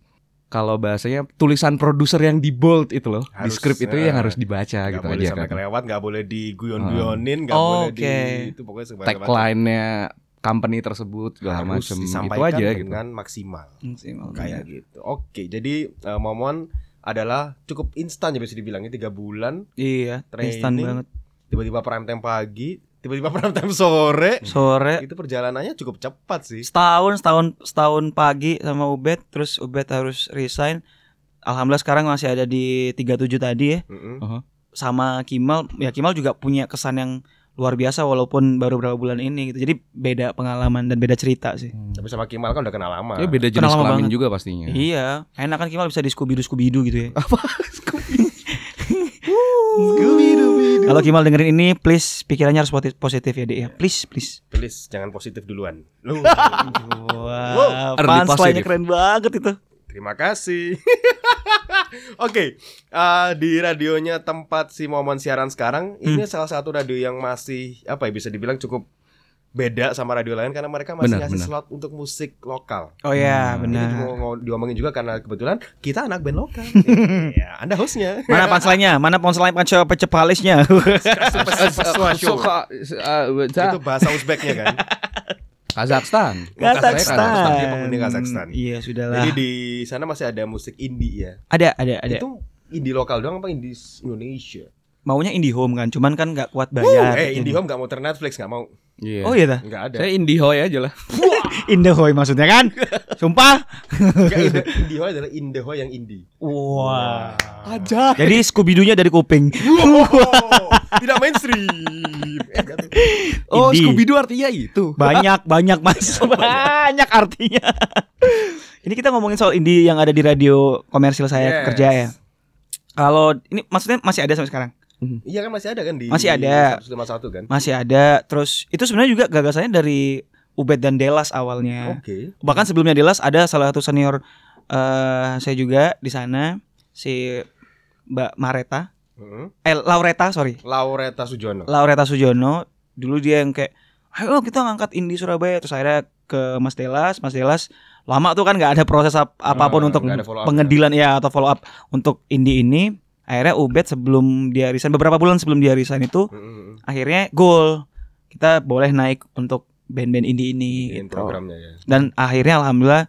Speaker 2: kalau bahasanya tulisan produser yang di bold itu loh, di
Speaker 1: Harus,
Speaker 2: script itu
Speaker 1: eh,
Speaker 2: yang harus dibaca
Speaker 1: Nggak
Speaker 2: gitu
Speaker 1: boleh
Speaker 2: aja
Speaker 1: sampai
Speaker 2: kan.
Speaker 1: kelewat, nggak boleh diguyon-guyonin, nggak
Speaker 4: Oh,
Speaker 1: boleh di
Speaker 4: oke.
Speaker 1: itu pokoknya.
Speaker 2: Tagline-nya company tersebut segala
Speaker 1: harus
Speaker 2: macam itu
Speaker 1: disampaikan
Speaker 2: aja gitu.
Speaker 1: dengan maksimal
Speaker 4: Maksimal.
Speaker 1: kayak gitu. Oke, jadi eh, momon adalah cukup instan ya bisa dibilangnya tiga bulan
Speaker 4: Iya, instan
Speaker 1: Training.
Speaker 4: banget.
Speaker 1: tiba-tiba prime time pagi tiba-tiba prime time sore
Speaker 4: Sore
Speaker 1: itu perjalanannya cukup cepat sih
Speaker 4: setahun setahun setahun pagi sama Ubed terus Ubed harus resign Alhamdulillah sekarang masih ada di 37 tadi ya
Speaker 1: Mm-mm.
Speaker 4: sama Kimal ya Kimal juga punya kesan yang luar biasa walaupun baru berapa bulan ini gitu. Jadi beda pengalaman dan beda cerita sih.
Speaker 1: Tapi sama Kimal kan udah kenal lama.
Speaker 2: Ya beda jenis
Speaker 4: Kenal lama
Speaker 2: kelamin
Speaker 4: banget.
Speaker 2: juga pastinya.
Speaker 4: iya. Enak kan Kimal bisa di Scooby Doo Scooby Doo gitu ya kalau Kimal dengerin ini please. Pikirannya harus positif ya Dek ya. Please please.
Speaker 1: Please jangan positif duluan. Lu.
Speaker 4: wow
Speaker 2: positive.
Speaker 4: keren banget itu
Speaker 1: terima kasih Oke, eh, di radionya tempat si Momon siaran sekarang, ini salah satu radio yang masih apa ya bisa dibilang cukup beda sama radio lain karena mereka masih
Speaker 2: Benar,
Speaker 1: ngasih
Speaker 2: benar.
Speaker 1: slot untuk musik lokal.
Speaker 4: oh ya
Speaker 1: Ini
Speaker 4: benar
Speaker 1: juga mau diomongin juga karena kebetulan kita anak band lokal. ya, Anda hostnya.
Speaker 4: Mana punchline-nya? Mana punchline punch pecepalisnya?
Speaker 2: Eh,
Speaker 1: Itu bahasa Uzbeknya kan.
Speaker 2: Kazakhstan.
Speaker 4: Kazakhstan.
Speaker 1: Dia penghuni Kazakhstan.
Speaker 4: Iya, sudahlah.
Speaker 1: Jadi di sana masih ada musik indie ya.
Speaker 4: Ada, ada, ada.
Speaker 1: Itu indie lokal doang apa indie Indonesia?
Speaker 4: Maunya IndiHome kan, cuman kan nggak kuat
Speaker 1: Uh,
Speaker 4: bayar.
Speaker 1: eh IndiHome gak mau ter Netflix gak mau.
Speaker 2: Iya.
Speaker 4: Oh iya dah.
Speaker 1: Nggak ada.
Speaker 2: Saya Indihoy aja lah.
Speaker 4: Indahoy maksudnya kan? Sumpah.
Speaker 1: Nggak, Inde- IndiHome adalah Indehoy yang indie.
Speaker 4: Wah.
Speaker 2: Aja.
Speaker 4: Jadi Scooby-Doo-nya dari kuping.
Speaker 1: Wow, tidak mainstream. Eh.
Speaker 2: Oh,
Speaker 4: Indie.
Speaker 2: Scooby Doo artinya itu.
Speaker 4: Banyak, banyak Mas. Banyak artinya. Ini kita ngomongin soal indie yang ada di radio komersil saya
Speaker 1: Yes.
Speaker 4: kerja ya. Kalau ini maksudnya masih ada sampai sekarang?
Speaker 1: Iya kan masih ada kan di
Speaker 4: Masih ada.
Speaker 1: 151 kan?
Speaker 4: Masih ada. Terus itu sebenarnya juga gagasannya dari Ubed dan Delas awalnya.
Speaker 1: Oke.
Speaker 4: Bahkan sebelumnya Delas ada salah satu senior eh saya juga di sana si Mbak Mareta,
Speaker 1: Heeh.
Speaker 4: eh Laureta sorry,
Speaker 1: Laureta Sujono.
Speaker 4: Laureta Sujono. Dulu dia yang kayak, ayo kita ngangkat indie Surabaya. Terus akhirnya ke Mas Delas, Mas Delas lama tuh kan nggak ada proses ap- apa pun
Speaker 1: Ah,
Speaker 4: untuk pengedilan ya atau follow up untuk indie ini. Akhirnya Ubed sebelum dia resign beberapa bulan sebelum dia resign itu
Speaker 1: Heeh.
Speaker 4: akhirnya goal kita boleh naik untuk band-band indie ini
Speaker 1: Bikin
Speaker 4: gitu.
Speaker 1: programnya ya.
Speaker 4: dan akhirnya alhamdulillah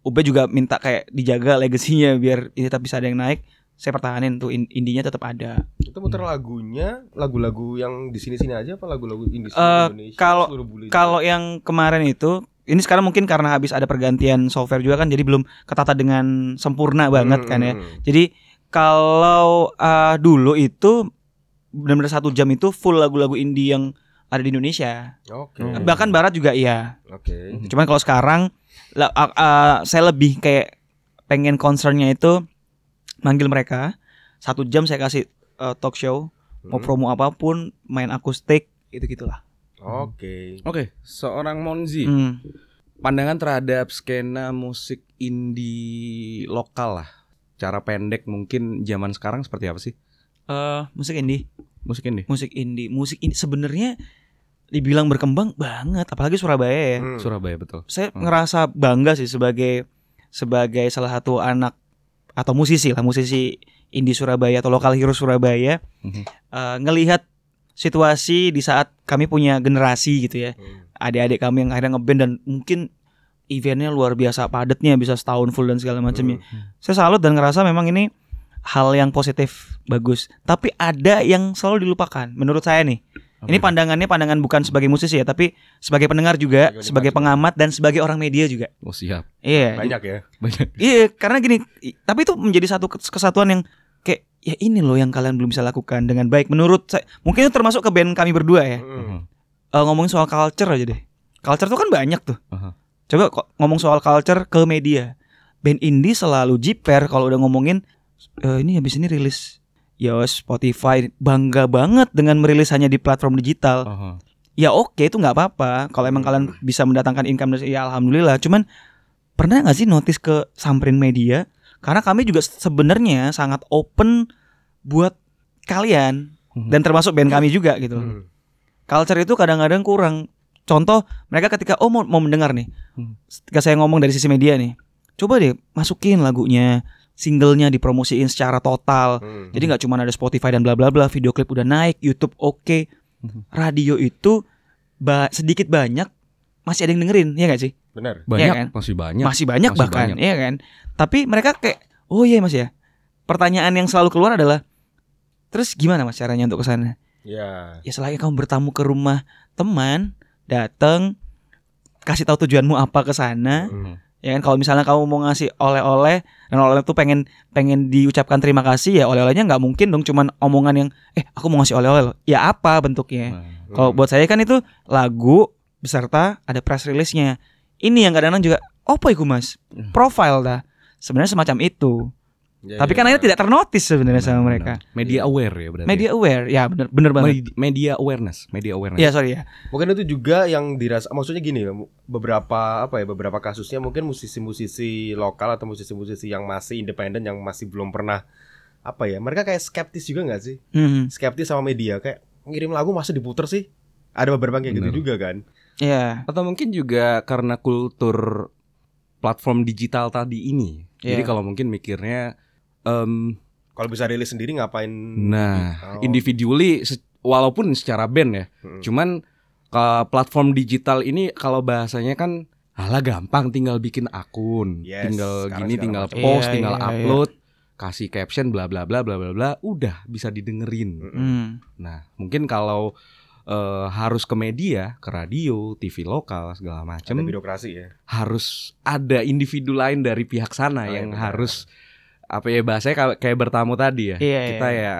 Speaker 4: Ube juga minta kayak dijaga legasinya biar ini tetap bisa ada yang naik saya pertahanin tuh in- indinya tetap ada
Speaker 1: Itu muter lagunya, lagu-lagu yang di sini-sini aja apa lagu-lagu indie seluruh Indonesia?
Speaker 4: kalau- kalau yang kemarin itu ini sekarang mungkin karena habis ada pergantian software juga kan jadi belum ketata dengan sempurna banget kan ya
Speaker 1: Hmm.
Speaker 4: jadi kalau eh, dulu itu benar-benar satu jam itu full lagu-lagu indie yang ada di Indonesia
Speaker 1: Oke.
Speaker 4: bahkan barat juga iya
Speaker 1: Oke.
Speaker 4: Cuman kalau sekarang a- a- saya lebih kayak pengen concernnya itu manggil mereka satu jam saya kasih uh, talk show mau
Speaker 1: Hmm.
Speaker 4: promo apa pun main akustik itu gitulah.
Speaker 1: Oke.
Speaker 2: Oke, seorang Monzi,
Speaker 4: Hmm.
Speaker 2: pandangan terhadap skena musik indie lokal lah. Cara pendek mungkin zaman sekarang seperti apa sih
Speaker 4: Eh, musik indie,
Speaker 2: musik indie?
Speaker 4: musik indie, musik ini sebenarnya dibilang berkembang banget, apalagi Surabaya ya.
Speaker 1: Hmm.
Speaker 2: Surabaya betul.
Speaker 4: Saya
Speaker 2: Hmm.
Speaker 4: ngerasa bangga sih sebagai sebagai salah satu anak atau musisi lah, musisi indie Surabaya atau lokal hero Surabaya
Speaker 2: Mhm.
Speaker 4: eh, ngelihat situasi di saat kami punya generasi gitu ya
Speaker 1: Hmm.
Speaker 4: adik-adik kami yang akhirnya ngeband dan mungkin eventnya luar biasa padatnya bisa setahun full dan segala macamnya
Speaker 1: Hmm.
Speaker 4: saya salut dan ngerasa memang ini hal yang positif bagus tapi ada yang selalu dilupakan menurut saya nih ini pandangannya pandangan bukan sebagai musisi ya tapi sebagai pendengar juga
Speaker 1: Sebagai
Speaker 4: sebagai pengamat dan sebagai orang media juga
Speaker 2: Oh siap.
Speaker 4: iya
Speaker 1: Banyak ya.
Speaker 2: Banyak.
Speaker 4: Iya, karena gini, tapi itu menjadi satu kes- kesatuan yang kayak ya ini loh yang kalian belum bisa lakukan dengan baik menurut saya. Mungkin itu termasuk ke band kami berdua ya.
Speaker 1: Hmm.
Speaker 4: Eh, ngomongin soal culture aja deh. Culture tuh kan banyak tuh.
Speaker 2: Aha.
Speaker 4: Coba kok ngomong soal culture ke media. Band indie selalu jiper kalau udah ngomongin "Eh, ini habis ini rilis ya Spotify bangga banget dengan merilis hanya di platform digital.
Speaker 2: Aha.
Speaker 4: Ya oke itu nggak apa-apa. Kalau emang kalian bisa mendatangkan income dari ya alhamdulillah. Cuman pernah nggak sih notice ke samperin media? Karena kami juga sebenarnya sangat open buat kalian
Speaker 2: Mhm.
Speaker 4: dan termasuk band kami juga gitu.
Speaker 1: Hmm.
Speaker 4: Culture itu kadang-kadang kurang. Contoh mereka ketika oh mau, mau mendengar nih,
Speaker 2: Hmm.
Speaker 4: ketika saya ngomong dari sisi media nih, coba deh masukin lagunya, singlenya dipromosiin secara total.
Speaker 1: Hmm.
Speaker 4: Jadi nggak cuma ada Spotify dan bla bla bla, video klip udah naik, YouTube oke,
Speaker 2: Mhm.
Speaker 4: radio itu ba- sedikit banyak masih ada yang dengerin, ya nggak sih?
Speaker 1: Benar.
Speaker 2: Banyak,
Speaker 4: Iya kan?
Speaker 2: masih banyak.
Speaker 4: Masih banyak
Speaker 2: Masih
Speaker 4: bahkan,
Speaker 2: banyak.
Speaker 4: ya kan? Tapi mereka kayak, oh iya mas ya. Pertanyaan yang selalu keluar adalah, terus gimana mas caranya untuk ke sana?
Speaker 1: Ya.
Speaker 4: Ya selagi kamu bertamu ke rumah teman, datang, kasih tahu tujuanmu apa ke sana,
Speaker 1: Hmm.
Speaker 4: Ya kan? Kalau misalnya kamu mau ngasih oleh-oleh dan oleh-oleh itu pengen pengen diucapkan terima kasih ya oleh-olehnya nggak mungkin dong cuman omongan yang eh aku mau ngasih oleh-oleh loh. ya apa bentuknya
Speaker 2: Nah,
Speaker 4: kalau buat saya kan itu lagu beserta ada press release-nya ini yang kadang-kadang juga apa itu mas
Speaker 2: Hmm.
Speaker 4: profile dah sebenarnya semacam itu
Speaker 1: Ya,
Speaker 4: tapi
Speaker 1: ya,
Speaker 4: kan
Speaker 1: ya.
Speaker 4: akhirnya tidak ternotis sebenarnya sama
Speaker 2: benar,
Speaker 4: mereka
Speaker 2: benar. Media aware ya berarti.
Speaker 4: media aware ya bener bener banget
Speaker 2: Medi- media awareness, media awareness.
Speaker 4: ya sorry ya
Speaker 1: Mungkin itu juga yang dirasa maksudnya gini beberapa apa ya beberapa kasusnya mungkin musisi-musisi lokal atau musisi-musisi yang masih independen yang masih belum pernah apa ya mereka kayak skeptis juga nggak sih
Speaker 4: Hmm,
Speaker 1: skeptis sama media kayak ngirim lagu masa diputer sih ada beberapa yang kayak
Speaker 2: Benar.
Speaker 1: gitu juga kan
Speaker 4: ya
Speaker 2: Atau mungkin juga karena kultur platform digital tadi ini. Jadi
Speaker 4: Iya.
Speaker 2: kalau mungkin mikirnya em,
Speaker 1: kalau bisa rilis sendiri ngapain
Speaker 2: nah,
Speaker 1: Oh.
Speaker 2: individually se- walaupun secara band ya.
Speaker 1: Mm-mm.
Speaker 2: Cuman ke platform digital ini kalau bahasanya kan Alah gampang tinggal bikin akun,
Speaker 1: Yes,
Speaker 2: tinggal
Speaker 1: sekarang
Speaker 2: gini, tinggal
Speaker 1: macam.
Speaker 2: post,
Speaker 4: Iya,
Speaker 2: tinggal
Speaker 4: iya, iya.
Speaker 2: upload, kasih caption, bla bla bla bla bla bla, udah bisa didengerin.
Speaker 4: Hmm.
Speaker 2: Nah, mungkin kalau eh, harus ke media, ke radio, TV lokal segala
Speaker 1: ada
Speaker 2: macam,
Speaker 1: birokrasi ya
Speaker 2: harus ada individu lain dari pihak sana
Speaker 1: Oh, iya,
Speaker 2: yang
Speaker 1: benar.
Speaker 2: harus apa ya bahasanya kayak- kayak bertamu tadi ya.
Speaker 4: Iya,
Speaker 2: Kita
Speaker 4: iya.
Speaker 2: ya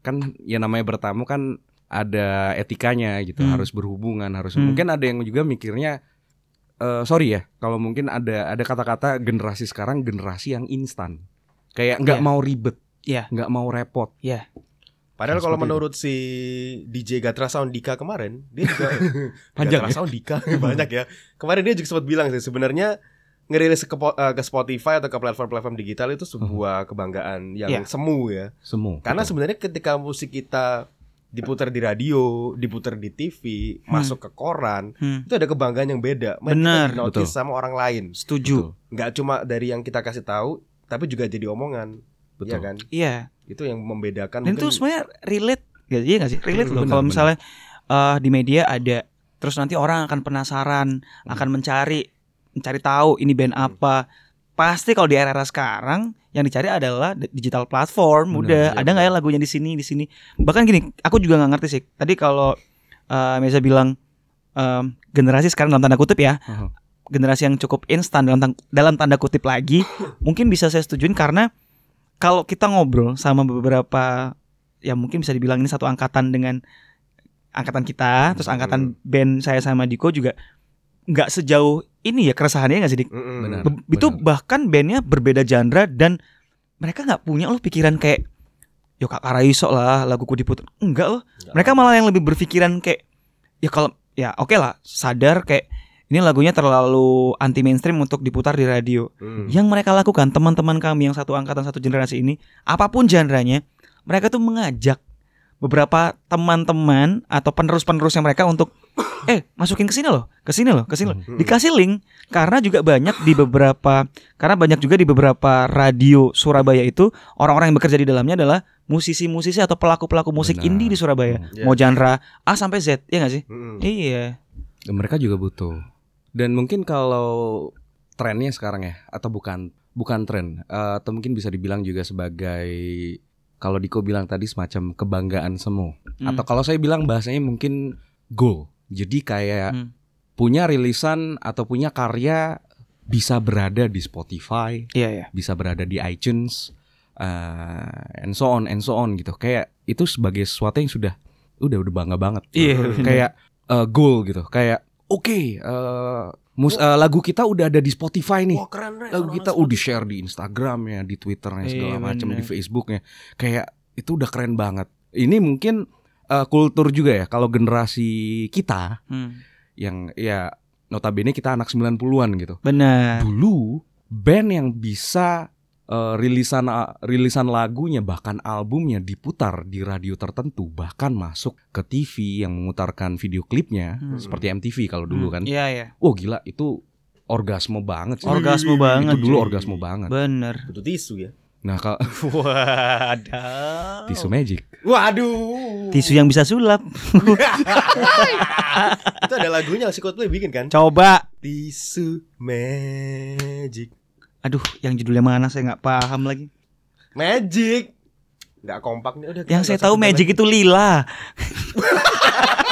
Speaker 2: kan ya namanya bertamu kan ada etikanya gitu,
Speaker 4: Hmm.
Speaker 2: harus berhubungan, harus
Speaker 4: Hmm.
Speaker 2: mungkin ada yang juga mikirnya eh sorry ya, kalau mungkin ada ada kata-kata generasi sekarang generasi yang instan. Kayak nggak
Speaker 4: Iya.
Speaker 2: mau ribet.
Speaker 4: Iya.
Speaker 2: nggak mau repot.
Speaker 1: Padahal
Speaker 2: Seperti
Speaker 1: kalau
Speaker 2: itu.
Speaker 1: menurut si DJ Gatra Sound Dika kemarin, dia juga
Speaker 2: Panjang
Speaker 1: Gatra
Speaker 2: ya?
Speaker 1: Sound Dika banyak ya. Kemarin dia juga sempat bilang sih sebenarnya ngerilis ke, eh, ke Spotify atau ke platform-platform digital itu sebuah kebanggaan yang
Speaker 4: Iya.
Speaker 1: semu ya.
Speaker 2: Semua.
Speaker 1: Karena
Speaker 2: betul.
Speaker 1: sebenarnya ketika musik kita diputar di radio, diputar di TV, masuk ke koran,
Speaker 4: Hmm.
Speaker 1: itu ada kebanggaan yang beda.
Speaker 4: Benar,
Speaker 1: kita
Speaker 2: betul.
Speaker 1: sama orang lain.
Speaker 4: Setuju.
Speaker 1: Nggak cuma dari yang kita kasih tahu, tapi juga jadi omongan.
Speaker 2: Betul.
Speaker 1: Iya kan?
Speaker 4: Iya.
Speaker 1: Itu yang membedakan
Speaker 4: Dan itu
Speaker 1: mungkin-
Speaker 4: sebenarnya relate, gak, iya gak sih? Relate
Speaker 1: Hmm,
Speaker 4: loh. Kalau misalnya eh, di media ada, terus nanti orang akan penasaran, akan mencari, mencari tahu ini band
Speaker 2: Hmm.
Speaker 4: apa. Pasti kalau di era-era sekarang yang dicari adalah di- digital platform.
Speaker 2: Benar,
Speaker 4: Udah
Speaker 1: iya,
Speaker 4: ada nggak ya lagunya di sini, di sini. Bahkan gini, aku juga nggak ngerti sih. Tadi kalau eh, Meza bilang em, generasi sekarang dalam tanda kutip ya,
Speaker 2: Aha.
Speaker 4: generasi yang cukup instan dalam dalam tanda kutip lagi mungkin bisa saya setujuin karena kalau kita ngobrol sama beberapa ya mungkin bisa dibilang ini satu angkatan dengan angkatan kita terus angkatan band saya sama Diko juga nggak sejauh ini ya keresahannya nggak sih Dik?
Speaker 2: Benar.
Speaker 4: Be- itu
Speaker 2: benar.
Speaker 4: bahkan bandnya berbeda genre dan mereka nggak punya loh pikiran kayak yo kak Karaiso lah laguku diputar enggak loh mereka malah yang lebih berpikiran kayak ya kalau ya oke lah sadar kayak ini lagunya terlalu anti mainstream untuk diputar di radio
Speaker 1: Mm.
Speaker 4: yang mereka lakukan teman-teman kami yang satu angkatan satu generasi ini apa pun genre-nya mereka tuh mengajak beberapa teman-teman atau penerus-penerusnya mereka untuk eh masukin ke sini loh ke sini loh ke sini loh
Speaker 1: Hmm.
Speaker 4: dikasih link karena juga banyak di beberapa karena banyak juga di beberapa radio Surabaya itu orang-orang yang bekerja di dalamnya adalah musisi-musisi atau pelaku-pelaku musik
Speaker 2: Benar.
Speaker 4: indie di Surabaya
Speaker 2: Hmm.
Speaker 1: Iya.
Speaker 4: mau genre A sampai Z ya nggak sih
Speaker 1: Mm-mm.
Speaker 4: iya
Speaker 2: Dan mereka juga butuh. Dan mungkin kalau trennya sekarang ya, atau bukan bukan tren, eh, atau mungkin bisa dibilang juga sebagai kalau Diko bilang tadi semacam kebanggaan semu.
Speaker 4: Hmm.
Speaker 2: Atau kalau saya bilang bahasanya mungkin goal. Jadi kayak
Speaker 4: Hmm.
Speaker 2: punya rilisan atau punya karya bisa berada di Spotify,
Speaker 4: iya ya
Speaker 2: bisa berada di iTunes, eh, and so on, and so on gitu. Kayak itu sebagai sesuatu yang sudah udah udah bangga banget.
Speaker 4: Iya,
Speaker 1: Hmm.
Speaker 4: benar.
Speaker 2: kayak eh, goal gitu. Kayak oke, eh, mus eh, lagu kita udah ada di Spotify nih.
Speaker 1: Wah keren Re.
Speaker 2: Lagu kita udah share di Instagramnya, di Twitternya segala
Speaker 4: Iya,
Speaker 2: macam, di Facebooknya. Kayak itu udah keren banget. Ini mungkin eh, kultur juga ya. Kalau generasi kita
Speaker 4: Hmm.
Speaker 2: yang ya notabene kita anak 90-an gitu.
Speaker 4: benar
Speaker 2: Dulu band yang bisa eh, rilisan rilisan lagunya bahkan albumnya diputar di radio tertentu bahkan masuk ke TV yang memutarkan video klipnya
Speaker 4: Hmm.
Speaker 2: seperti MTV kalau dulu kan.
Speaker 4: iya ya
Speaker 2: Oh gila itu orgasme banget sih.
Speaker 4: orgasme banget
Speaker 2: itu dulu
Speaker 1: cuy.
Speaker 2: orgasme banget.
Speaker 4: bener
Speaker 1: Butuh tisu ya.
Speaker 2: Nah kalau
Speaker 4: Wadah.
Speaker 2: tisu magic.
Speaker 1: Waduh.
Speaker 4: Tisu yang bisa sulap.
Speaker 1: itu ada lagunya si Coldplay bikin kan?
Speaker 4: Coba.
Speaker 1: Tisu magic.
Speaker 4: Aduh, yang judulnya mana saya nggak paham lagi.
Speaker 1: Magic. Nggak kompak nih udah.
Speaker 4: Yang saya tahu magic
Speaker 1: lagi.
Speaker 4: itu lila.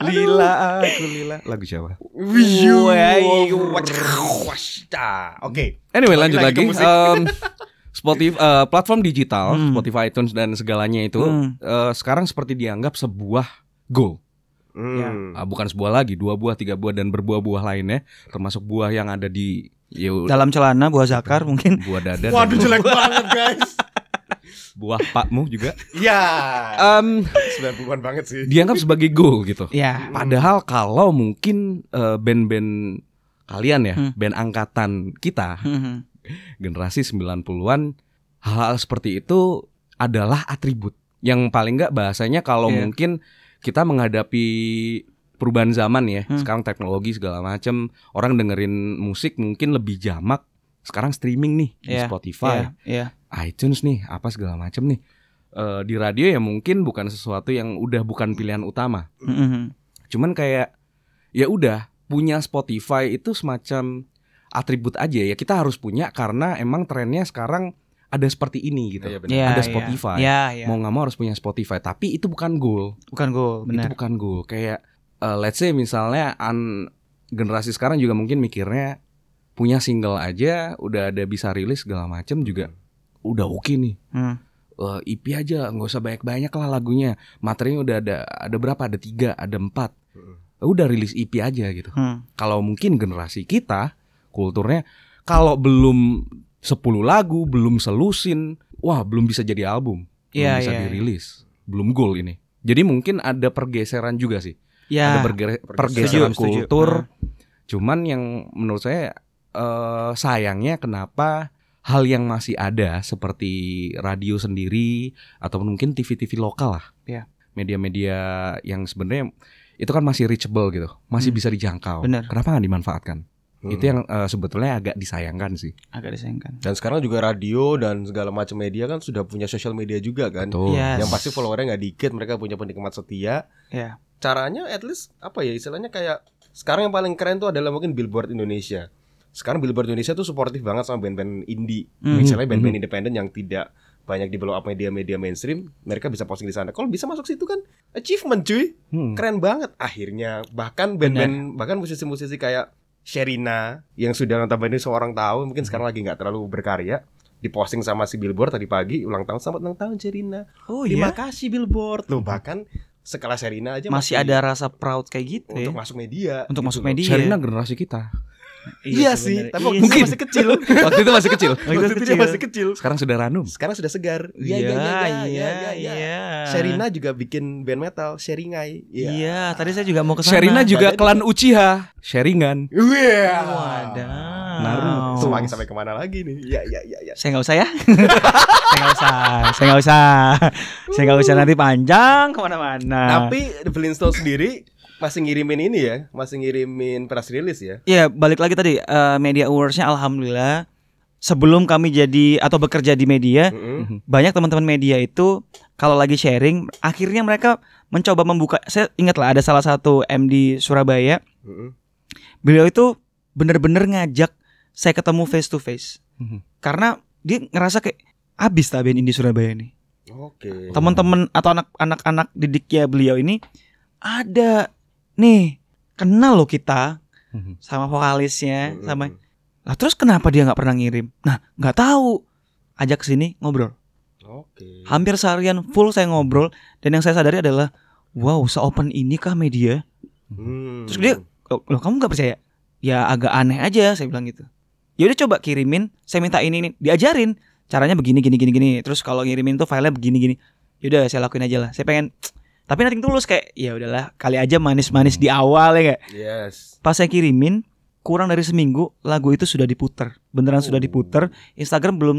Speaker 2: Lila aku lila. Lagu siapa?
Speaker 1: Wasta. Oke.
Speaker 2: Anyway lanjut
Speaker 1: lagi
Speaker 2: lagi. Em, Spotify eh, platform digital,
Speaker 4: Hmm.
Speaker 2: Spotify, iTunes dan segalanya itu
Speaker 4: Hmm.
Speaker 2: eh, sekarang seperti dianggap sebuah goal.
Speaker 1: Hmm.
Speaker 2: Ah, bukan sebuah lagi, dua buah, tiga buah dan berbuah-buah lainnya, termasuk buah yang ada di ya,
Speaker 4: Dalam celana buah zakar mungkin.
Speaker 2: buah dada,
Speaker 1: Waduh jelek banget guys.
Speaker 2: buah pakmu juga.
Speaker 1: Iya.
Speaker 2: Em,
Speaker 1: 90-an banget sih.
Speaker 2: dianggap sebagai goal gitu.
Speaker 4: Ya.
Speaker 2: Padahal kalau mungkin eh, band-band kalian ya,
Speaker 4: Hmm.
Speaker 2: band angkatan kita,
Speaker 4: Hmm.
Speaker 2: generasi 90-an, hal-hal seperti itu adalah atribut. Yang paling nggak bahasanya kalau
Speaker 4: Iya.
Speaker 2: mungkin kita menghadapi perubahan zaman ya,
Speaker 4: Hmm.
Speaker 2: sekarang teknologi segala macam, orang dengerin musik mungkin lebih jamak. Sekarang streaming nih di
Speaker 4: Iya,
Speaker 2: Spotify,
Speaker 4: Iya.
Speaker 2: iTunes nih, apa segala macam nih. Eh, di radio ya mungkin bukan sesuatu yang udah bukan pilihan utama.
Speaker 4: Hmm.
Speaker 2: Cuman kayak ya udah punya Spotify itu semacam atribut aja ya kita harus punya karena emang trennya sekarang ada seperti ini gitu.
Speaker 1: Iya, benar.
Speaker 4: Iya,
Speaker 2: Ada
Speaker 4: iya.
Speaker 2: Spotify.
Speaker 4: Iya, iya.
Speaker 2: Mau nggak mau harus punya Spotify, tapi itu bukan goal.
Speaker 4: Bukan
Speaker 2: Itu
Speaker 4: goal, benar.
Speaker 2: bukan goal. Kayak eh, let's say misalnya an generasi sekarang juga mungkin mikirnya punya single aja udah ada bisa rilis segala macam juga udah oke nih.
Speaker 4: Hmm.
Speaker 2: Eh, EP aja nggak usah banyak-banyak lah lagunya. Materinya udah ada ada berapa? Ada tiga, ada empat. Udah rilis EP aja gitu.
Speaker 4: Hmm.
Speaker 2: kalau mungkin generasi kita kulturnya kalau belum 10 lagu, belum selusin, wah belum bisa jadi album, belum
Speaker 4: Iya,
Speaker 2: bisa
Speaker 4: iya.
Speaker 2: dirilis, belum goal ini. Jadi mungkin ada pergeseran juga sih,
Speaker 4: Ya.
Speaker 2: ada perge- pergeseran
Speaker 4: Setuju, setuju.
Speaker 2: kultur.
Speaker 4: Nah.
Speaker 2: Cuman yang menurut saya eh, sayangnya kenapa hal yang masih ada seperti radio sendiri atau mungkin TV-TV lokal lah,
Speaker 4: Iya.
Speaker 2: media-media yang sebenarnya itu kan masih reachable gitu, masih
Speaker 4: Hmm.
Speaker 2: bisa dijangkau.
Speaker 4: Bener.
Speaker 2: Kenapa nggak dimanfaatkan?
Speaker 1: Hmm.
Speaker 2: Itu yang eh, sebetulnya agak disayangkan sih.
Speaker 4: agak disayangkan.
Speaker 1: Dan sekarang juga radio dan segala macam media kan sudah punya sosial media juga kan.
Speaker 2: Betul.
Speaker 4: Yes.
Speaker 1: Yang pasti followernya nggak dikit, mereka punya penikmat setia.
Speaker 4: Ya.
Speaker 1: Caranya at least apa ya istilahnya kayak sekarang yang paling keren tuh adalah mungkin Billboard Indonesia. Sekarang Billboard Indonesia tuh suportif banget sama band-band indie.
Speaker 4: Mhm.
Speaker 1: Misalnya band-band independen yang tidak banyak di blow up media-media mainstream, mereka bisa posting di sana. Kalau bisa masuk situ kan achievement cuy.
Speaker 2: Hmm.
Speaker 1: Keren banget akhirnya. Bahkan band-band bahkan musisi-musisi kayak Sherina yang sudah notabene seorang tahu mungkin sekarang lagi nggak terlalu berkarya diposting sama si Billboard tadi pagi ulang tahun selamat ulang tahun Sherina.
Speaker 4: Oh
Speaker 1: Terima kasih Billboard. Loh bahkan sekelas Sherina aja
Speaker 4: Masih ada rasa proud kayak gitu
Speaker 1: untuk
Speaker 4: ya.
Speaker 1: masuk media.
Speaker 4: Untuk
Speaker 1: gitu
Speaker 4: masuk
Speaker 1: loh.
Speaker 4: media.
Speaker 2: Sherina generasi kita.
Speaker 1: Iya sih,
Speaker 4: sebenarnya.
Speaker 1: tapi
Speaker 4: Iya
Speaker 1: waktu
Speaker 4: sih.
Speaker 1: itu masih kecil.
Speaker 2: Waktu itu masih kecil.
Speaker 4: Waktu itu
Speaker 1: Waktu itu
Speaker 4: kecil.
Speaker 1: masih kecil.
Speaker 2: Sekarang sudah ranum.
Speaker 1: Sekarang sudah segar. Iya
Speaker 4: Iya,
Speaker 1: iya iya
Speaker 4: iya,
Speaker 1: iya iya. iya.
Speaker 4: iya.
Speaker 1: Sherina juga bikin band metal, Sheringai.
Speaker 4: Iya, tadi saya juga mau ke sana.
Speaker 2: Sherina juga
Speaker 1: Badan-
Speaker 2: klan Uchiha, Sharingan.
Speaker 1: Iya.
Speaker 4: Wadah.
Speaker 2: Naruto.
Speaker 1: Semakin sampai ke mana lagi nih? Iya iya iya. iya.
Speaker 4: Saya nggak usah ya. saya nggak usah. Saya nggak usah. Saya nggak usah nanti panjang ke mana-mana.
Speaker 1: Tapi The Flintstones sendiri masih ngirimin ini ya, masih ngirimin press release ya.
Speaker 4: ya balik lagi tadi eh, media awardsnya alhamdulillah sebelum kami jadi atau bekerja di media
Speaker 1: Mm-mm.
Speaker 4: banyak teman-teman media itu kalau lagi sharing akhirnya mereka mencoba membuka saya ingat lah ada salah satu MD Surabaya
Speaker 1: Mm-mm.
Speaker 4: beliau itu bener-bener ngajak saya ketemu face to face karena dia ngerasa kayak abis lah band indie Surabaya ini
Speaker 1: Oke.
Speaker 4: teman-teman atau anak-anak anak didiknya beliau ini ada nih kenal loh kita
Speaker 2: Mhm.
Speaker 4: sama vokalisnya
Speaker 1: Mm-mm.
Speaker 4: sama lah terus kenapa dia nggak pernah ngirim? Nah nggak tahu. Ajak sini ngobrol.
Speaker 1: Oke.
Speaker 4: hampir seharian full saya ngobrol dan yang saya sadari adalah wow seopen ini kah media?
Speaker 1: Hmm.
Speaker 4: terus dia loh, kamu nggak percaya? Ya agak aneh aja saya bilang gitu. Ya udah coba kirimin saya minta ini ini diajarin. Caranya begini gini gini gini. Terus kalau ngirimin tuh filenya begini gini. Yaudah saya lakuin aja lah. Saya pengen tapi nanti tulus kayak ya udahlah kali aja manis-manis di awal ya kayak
Speaker 1: Yes.
Speaker 4: pas saya kirimin kurang dari seminggu lagu itu sudah diputer beneran sudah
Speaker 1: Oh.
Speaker 4: diputer Instagram belum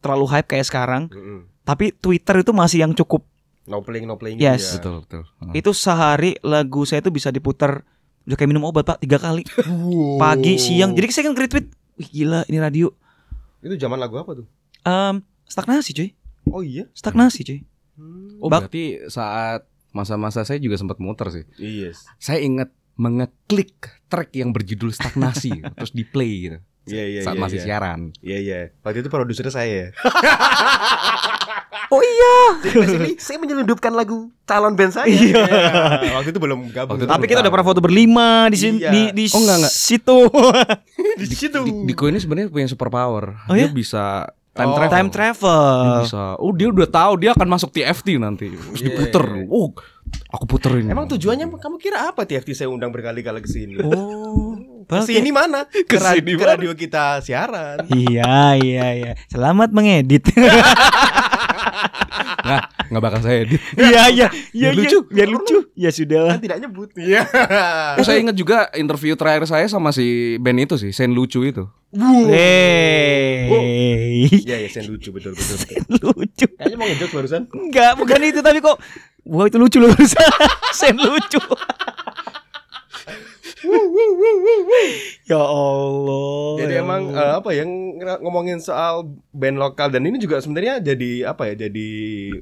Speaker 4: terlalu hype kayak sekarang
Speaker 1: Mm-mm.
Speaker 4: tapi Twitter itu masih yang cukup
Speaker 1: No playing no playing
Speaker 4: Yes.
Speaker 1: ya.
Speaker 2: Betul betul. Oh.
Speaker 4: itu sehari lagu saya itu bisa diputar udah kayak minum obat pak tiga kali pagi siang jadi saya kan retweet wih gila ini radio
Speaker 1: itu zaman lagu apa tuh?
Speaker 4: Em, stagnasi cuy
Speaker 1: Oh iya.
Speaker 4: stagnasi cuy
Speaker 1: Hmm.
Speaker 2: Oh
Speaker 4: Bak-
Speaker 2: berarti saat masa-masa saya juga sempat muter sih.
Speaker 1: Yes.
Speaker 2: Saya ingat mengeklik track yang berjudul stagnasi terus di play gitu
Speaker 1: Iya iya
Speaker 2: saat
Speaker 1: iya,
Speaker 2: masih
Speaker 1: iya.
Speaker 2: siaran.
Speaker 1: Iya iya. Waktu itu produsernya saya. ya.
Speaker 4: oh iya
Speaker 1: Jadi basically saya menyelundupkan lagu calon band saya.
Speaker 4: Iya.
Speaker 1: Iya. Waktu itu belum gabung.
Speaker 2: Waktu itu
Speaker 4: tapi kita udah pernah foto berlima di sini
Speaker 1: Iya.
Speaker 4: di, di
Speaker 2: Oh, enggak, enggak.
Speaker 4: situ
Speaker 1: di situ.
Speaker 2: Di, Diko ini sebenarnya punya super power.
Speaker 4: Oh,
Speaker 2: dia
Speaker 4: ya?
Speaker 2: bisa time
Speaker 1: Oh.
Speaker 2: travel.
Speaker 4: time
Speaker 2: Dia
Speaker 4: travel
Speaker 2: bisa. Oh dia udah tahu dia akan masuk TFT nanti. Terus
Speaker 1: Iya.
Speaker 2: diputer. Oh aku puterin.
Speaker 1: Emang tujuannya kamu kira apa TFT saya undang berkali-kali ke sini?
Speaker 4: oh
Speaker 1: Ke
Speaker 4: padahal
Speaker 1: sini mana? Ke,
Speaker 2: sini
Speaker 1: ke
Speaker 2: mana?
Speaker 1: radio kita siaran.
Speaker 4: Iya iya iya. Selamat mengedit.
Speaker 2: Nah nggak bakal saya edit.
Speaker 4: Iya iya iya
Speaker 2: Biar
Speaker 4: iya.
Speaker 2: lucu.
Speaker 4: Biar lucu. Ya sudahlah.
Speaker 1: Kan tidak nyebut. Iya.
Speaker 2: Oh, saya ingat juga interview terakhir saya sama si Ben itu sih, Sen lucu itu.
Speaker 4: Hey.
Speaker 1: Iya iya saya lucu betul betul. betul.
Speaker 4: lucu.
Speaker 1: Kayaknya mau ngejok barusan.
Speaker 4: Enggak, bukan itu tapi kok Wah itu lucu loh Sen lucu Ya Allah
Speaker 1: Jadi
Speaker 4: ya
Speaker 1: emang
Speaker 4: Allah.
Speaker 1: eh, apa yang ngomongin soal band lokal dan ini juga sebenarnya jadi apa ya jadi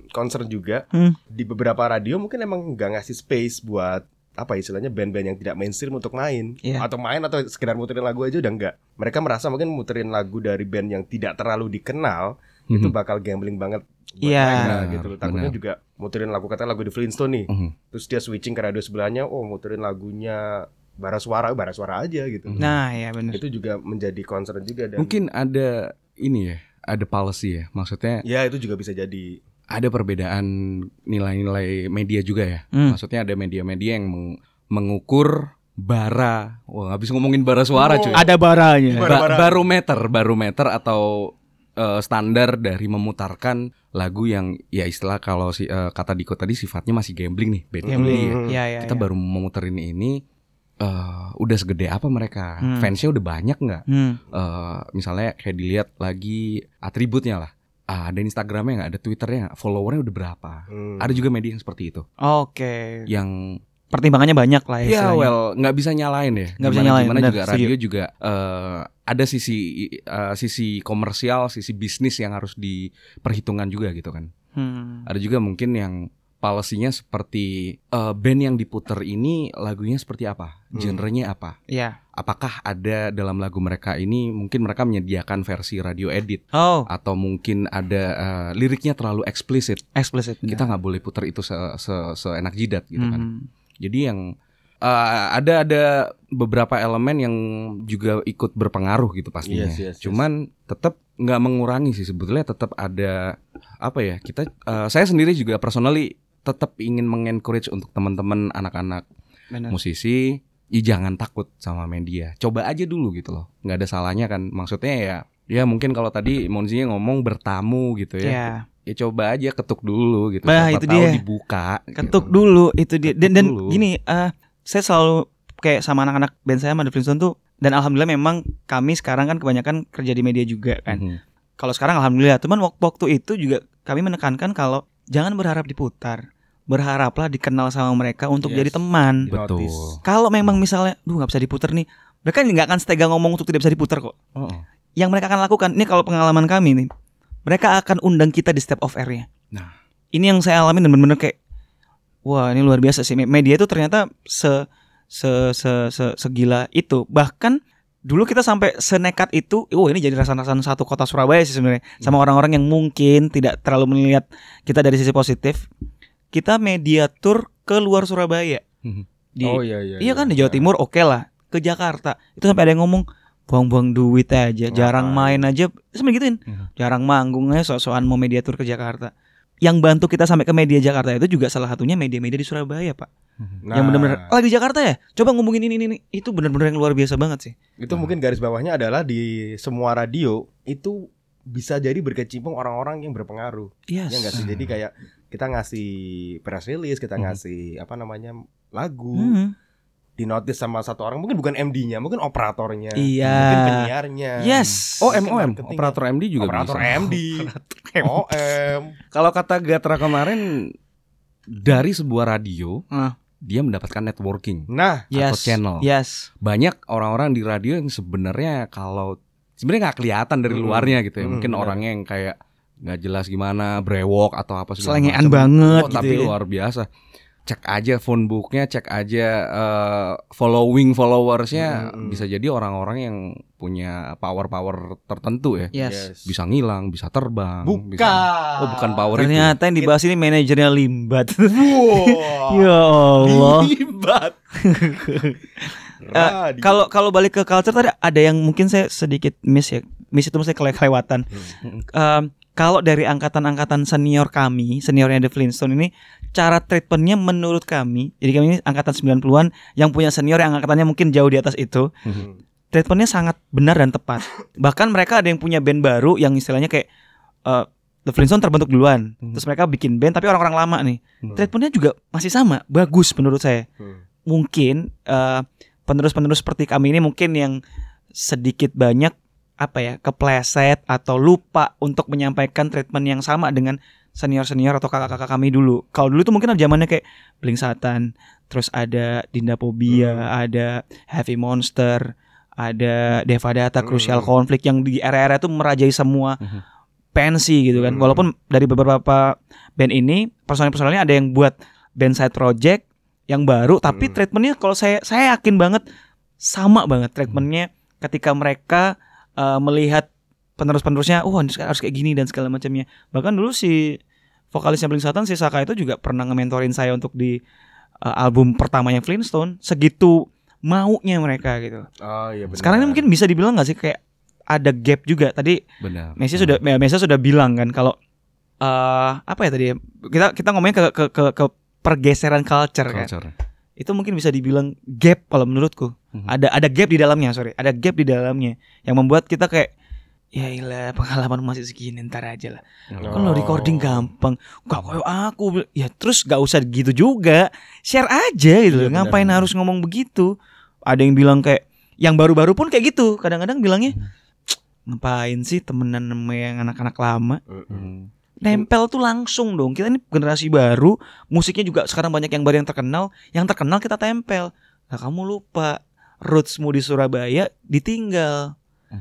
Speaker 1: concern juga
Speaker 4: Hmm.
Speaker 1: di beberapa radio mungkin emang nggak ngasih space buat apa ya, istilahnya band-band yang tidak mainstream untuk main
Speaker 4: Iya.
Speaker 1: atau main atau sekedar muterin lagu aja udah enggak. Mereka merasa mungkin muterin lagu dari band yang tidak terlalu dikenal itu
Speaker 2: Mhm.
Speaker 1: bakal gambling banget buat
Speaker 4: Iya.
Speaker 1: mereka
Speaker 2: Benar,
Speaker 1: gitu loh. Takutnya
Speaker 2: benar.
Speaker 1: juga muterin lagu kata lagu The Flintstone nih.
Speaker 2: Mhm.
Speaker 1: Terus dia switching ke radio sebelahnya, oh muterin lagunya bara suara, bara suara aja gitu.
Speaker 4: Nah ya bener
Speaker 1: Itu juga menjadi concern juga dan
Speaker 2: Mungkin ada ini ya, ada policy ya. Maksudnya
Speaker 1: ya itu juga bisa jadi
Speaker 2: ada perbedaan nilai-nilai media juga ya.
Speaker 4: Hmm.
Speaker 2: Maksudnya ada media-media yang meng- mengukur bara. Wah, bisa ngomongin bara suara
Speaker 1: Oh.
Speaker 2: cuy.
Speaker 4: Ada baranya
Speaker 1: Bara-
Speaker 2: Ba- barometer, barometer atau eh, standar dari memutarkan lagu yang ya istilah kalau si eh, kata Diko tadi sifatnya masih gambling nih, bad
Speaker 4: Gambling.
Speaker 2: ya.
Speaker 1: Hmm.
Speaker 4: Iya, iya.
Speaker 2: Kita
Speaker 4: iya.
Speaker 2: baru memuterin ini eh udah segede apa mereka?
Speaker 4: Hmm.
Speaker 2: Fansnya udah banyak nggak?
Speaker 4: Hmm.
Speaker 2: eh misalnya kayak dilihat lagi atributnya lah. Ah, ada Instagramnya nggak, ada Twitternya nggak, followernya udah berapa?
Speaker 1: Hmm.
Speaker 2: Ada juga media yang seperti itu,
Speaker 4: Oke.
Speaker 2: yang
Speaker 4: Pertimbangannya banyak lah ya.
Speaker 2: ya
Speaker 4: istilahnya.
Speaker 2: well nggak bisa nyalain ya.
Speaker 4: Nggak bisa
Speaker 2: Gimana-
Speaker 4: nyalain,
Speaker 2: Gimana juga
Speaker 4: setuju.
Speaker 2: radio juga eh, ada sisi eh, sisi komersial, sisi bisnis yang harus diperhitungkan juga gitu kan.
Speaker 4: Hmm.
Speaker 2: Ada juga mungkin yang policy-nya seperti eh, band yang diputer ini lagunya seperti apa,
Speaker 1: Hmm.
Speaker 2: genrenya apa.
Speaker 4: Iya.
Speaker 2: Apakah ada dalam lagu mereka ini mungkin mereka menyediakan versi radio edit
Speaker 4: Oh,
Speaker 2: atau mungkin ada eh, liriknya terlalu eksplisit.
Speaker 4: explicit.
Speaker 2: Kita nggak boleh putar itu se, se- seenak jidat gitu kan.
Speaker 4: Hmm.
Speaker 2: Jadi yang eh, ada ada beberapa elemen yang juga ikut berpengaruh gitu pastinya.
Speaker 1: Yes, yes, yes.
Speaker 2: Cuman tetap nggak mengurangi sih sebetulnya tetap ada apa ya kita eh, saya sendiri juga personally tetap ingin mengencourage untuk teman-teman anak-anak musisi ya jangan takut sama media coba aja dulu gitu loh nggak ada salahnya kan maksudnya ya ya mungkin kalau tadi Monzinya ngomong bertamu gitu ya
Speaker 4: Ya.
Speaker 2: ya coba aja ketuk dulu gitu
Speaker 4: Bah,
Speaker 2: Siapa
Speaker 4: itu
Speaker 2: tahu
Speaker 4: dia.
Speaker 2: dibuka
Speaker 4: Ketuk
Speaker 2: gitu.
Speaker 4: dulu itu dia. Dan, dan
Speaker 2: dulu.
Speaker 4: gini, eh saya selalu kayak sama anak-anak band saya sama The Flintstone tuh dan alhamdulillah memang kami sekarang kan kebanyakan kerja di media juga kan.
Speaker 2: Mhm.
Speaker 4: Kalau sekarang alhamdulillah, cuman wak- waktu itu juga kami menekankan kalau jangan berharap diputar. Berharaplah dikenal sama mereka untuk
Speaker 1: Yes.
Speaker 4: jadi teman.
Speaker 2: Betul.
Speaker 4: Kalau memang misalnya, duh nggak bisa diputar nih, mereka nggak akan setega ngomong untuk tidak bisa diputar kok.
Speaker 2: Oh,
Speaker 4: Yang mereka akan lakukan, ini kalau pengalaman kami nih, mereka akan undang kita di step of air-nya.
Speaker 2: Nah.
Speaker 4: ini yang saya alami dan benar-benar kayak, wah ini luar biasa sih. Media itu ternyata se se se, se- segila itu. Bahkan dulu kita sampai senekat itu, oh ini jadi rasan-rasan satu kota Surabaya sih sebenarnya, sama orang-orang yang mungkin tidak terlalu melihat kita dari sisi positif. Kita media tour ke luar Surabaya.
Speaker 2: Mhm.
Speaker 4: Di,
Speaker 1: oh iya iya.
Speaker 4: Iya kan di Jawa Timur oke lah ke Jakarta itu sampai ada yang ngomong buang-buang duit aja jarang
Speaker 1: Ngapain?
Speaker 4: main aja sampai gituin
Speaker 2: Mhm.
Speaker 4: jarang manggung aja sok-sokan mau media tour ke Jakarta yang bantu kita sampai ke media Jakarta itu juga salah satunya media-media di Surabaya pak
Speaker 1: Nah,
Speaker 4: yang benar-benar lagi Jakarta ya coba ngomongin ini, ini ini itu benar-benar yang luar biasa banget sih
Speaker 1: itu mungkin garis bawahnya adalah di semua radio itu bisa jadi berkecimpung orang-orang yang berpengaruh.
Speaker 4: yes.
Speaker 1: Ya enggak sih? Jadi kayak kita ngasih press release, kita
Speaker 2: Hmm.
Speaker 1: ngasih apa namanya lagu,
Speaker 4: Hmm.
Speaker 1: di notice sama satu orang, mungkin bukan MD-nya, mungkin operatornya,
Speaker 4: Iya.
Speaker 1: mungkin penyiarnya.
Speaker 4: yes
Speaker 2: Oh MOM, operator MD juga
Speaker 1: operator
Speaker 2: bisa.
Speaker 1: MD, OM.
Speaker 2: Kalau kata Gatra kemarin dari sebuah radio
Speaker 4: Ah.
Speaker 2: dia mendapatkan networking.
Speaker 1: Nah,
Speaker 4: yes
Speaker 2: atau channel.
Speaker 4: yes
Speaker 2: Banyak orang-orang di radio yang sebenarnya kalau sebenarnya nggak kelihatan dari luarnya gitu ya.
Speaker 1: Mm,
Speaker 2: Mungkin
Speaker 1: benar.
Speaker 2: orangnya yang kayak nggak jelas gimana, brewok atau apa segala
Speaker 4: Selengean
Speaker 2: macam.
Speaker 4: banget
Speaker 2: Oh,
Speaker 4: gitu
Speaker 2: tapi
Speaker 4: ya.
Speaker 2: luar biasa. Cek aja phone booknya, cek aja eh, following followersnya.
Speaker 1: Mm-mm.
Speaker 2: Bisa jadi orang-orang yang punya power-power tertentu ya.
Speaker 4: yes,
Speaker 2: Bisa ngilang, bisa terbang.
Speaker 1: bukan.
Speaker 2: bisa- Oh bukan power itu.
Speaker 4: ternyata yang dibahas ini manajernya Limbat
Speaker 1: Wow.
Speaker 4: ya Allah
Speaker 1: Libat. Radio.
Speaker 4: Kalau kalau balik ke culture tadi ada yang mungkin saya sedikit miss ya. Miss itu mesti kele- kelewatan.
Speaker 2: Hmm.
Speaker 4: Kalau dari angkatan-angkatan senior kami, seniornya The Flintstone ini cara treatmentnya menurut kami, jadi kami ini angkatan 90-an yang punya senior yang angkatannya mungkin jauh di atas itu,
Speaker 1: Hmm.
Speaker 4: treatmentnya sangat benar dan tepat. Bahkan mereka ada yang punya band baru yang istilahnya kayak eh, The Flintstone terbentuk duluan,
Speaker 2: Hmm.
Speaker 4: terus mereka bikin band tapi orang-orang lama nih.
Speaker 2: Hmm.
Speaker 4: Treatmentnya juga masih sama, bagus menurut saya
Speaker 1: Hmm.
Speaker 4: mungkin eh, penerus-penerus seperti kami ini mungkin yang sedikit banyak apa ya kepleset atau lupa untuk menyampaikan treatment yang sama dengan senior-senior atau kakak-kakak kami dulu. Kalau dulu tuh mungkin ada zamannya kayak Blink Satan, terus ada Dinda Pobia, ada Heavy Monster, ada Devadata, Crucial
Speaker 1: Hmm.
Speaker 4: Conflict yang di era-era itu merajai semua
Speaker 2: Mhm.
Speaker 4: pensi gitu kan.
Speaker 1: Hmm.
Speaker 4: Walaupun dari beberapa band ini personil-personilnya ada yang buat band side project yang baru tapi
Speaker 1: Hmm.
Speaker 4: treatmentnya kalau saya saya yakin banget sama banget treatmentnya ketika mereka uh, melihat penerus-penerusnya oh ini harus kayak gini dan segala macamnya bahkan dulu si vokalisnya Blink Satan si Saka itu juga pernah nge-mentorin saya untuk di uh, album pertamanya Flintstone segitu maunya mereka gitu
Speaker 1: Oh iya benar.
Speaker 4: sekarang ini mungkin bisa dibilang nggak sih kayak ada gap juga tadi
Speaker 2: Benar.
Speaker 4: Messi sudah ya, Messi sudah bilang kan kalau eh apa ya tadi ya? kita kita ngomongin ke ke ke, ke pergeseran culture, kan
Speaker 2: culture.
Speaker 4: Itu mungkin bisa dibilang gap kalau menurutku
Speaker 2: Mhm.
Speaker 4: ada ada gap di dalamnya sorry ada gap di dalamnya yang membuat kita kayak Ya ilah pengalaman masih segini ntar aja lah.
Speaker 1: Oh.
Speaker 4: Kalau recording gampang, gak kayak aku. Ya terus gak usah gitu juga. Share aja gitu.
Speaker 1: Iya.
Speaker 4: Ngapain
Speaker 1: benar.
Speaker 4: harus ngomong begitu? Ada yang bilang kayak yang baru-baru pun kayak gitu. Kadang-kadang bilangnya "Cek, ngapain sih temenan sama yang anak-anak lama?
Speaker 2: Hmm.
Speaker 4: Nempel tuh langsung dong. Kita ini generasi baru, musiknya juga sekarang banyak yang baru yang terkenal. Yang terkenal kita tempel. Nah kamu lupa rootsmu di Surabaya ditinggal.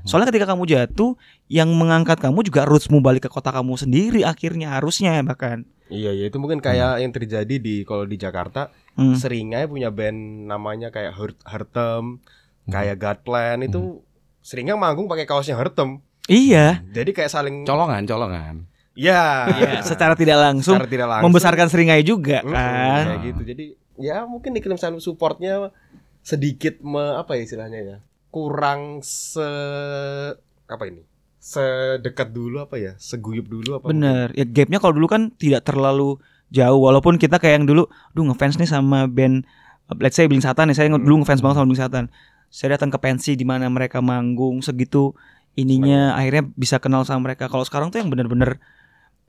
Speaker 4: Soalnya ketika kamu jatuh, yang mengangkat kamu juga rootsmu balik ke kota kamu sendiri akhirnya harusnya bahkan.
Speaker 1: Iya, iya itu mungkin kayak yang terjadi di kalau di Jakarta
Speaker 4: Hmm.
Speaker 1: seringnya punya band namanya kayak Hurt Hartem, kayak Godplan itu seringnya manggung pakai kaosnya Hartem.
Speaker 4: Iya.
Speaker 1: Jadi kayak saling
Speaker 2: Colongan, colongan.
Speaker 1: Ya,
Speaker 4: Iya, secara tidak langsung,
Speaker 1: secara tidak langsung
Speaker 4: membesarkan seringai juga
Speaker 1: Mm-mm,
Speaker 4: kan.
Speaker 1: kayak gitu. Jadi ya mungkin iklim supportnya sedikit me, apa ya istilahnya ya? Kurang se apa ini? Sedekat dulu apa ya? Seguyup dulu apa?
Speaker 4: Bener. Ya gapnya kalau dulu kan tidak terlalu jauh walaupun kita kayak yang dulu duh ngefans nih sama band let's say Bling Satan nih saya dulu ngefans banget sama Bling Satan. Saya datang ke pensi di mana mereka manggung segitu ininya akhirnya bisa kenal sama mereka. Kalau sekarang tuh yang bener-bener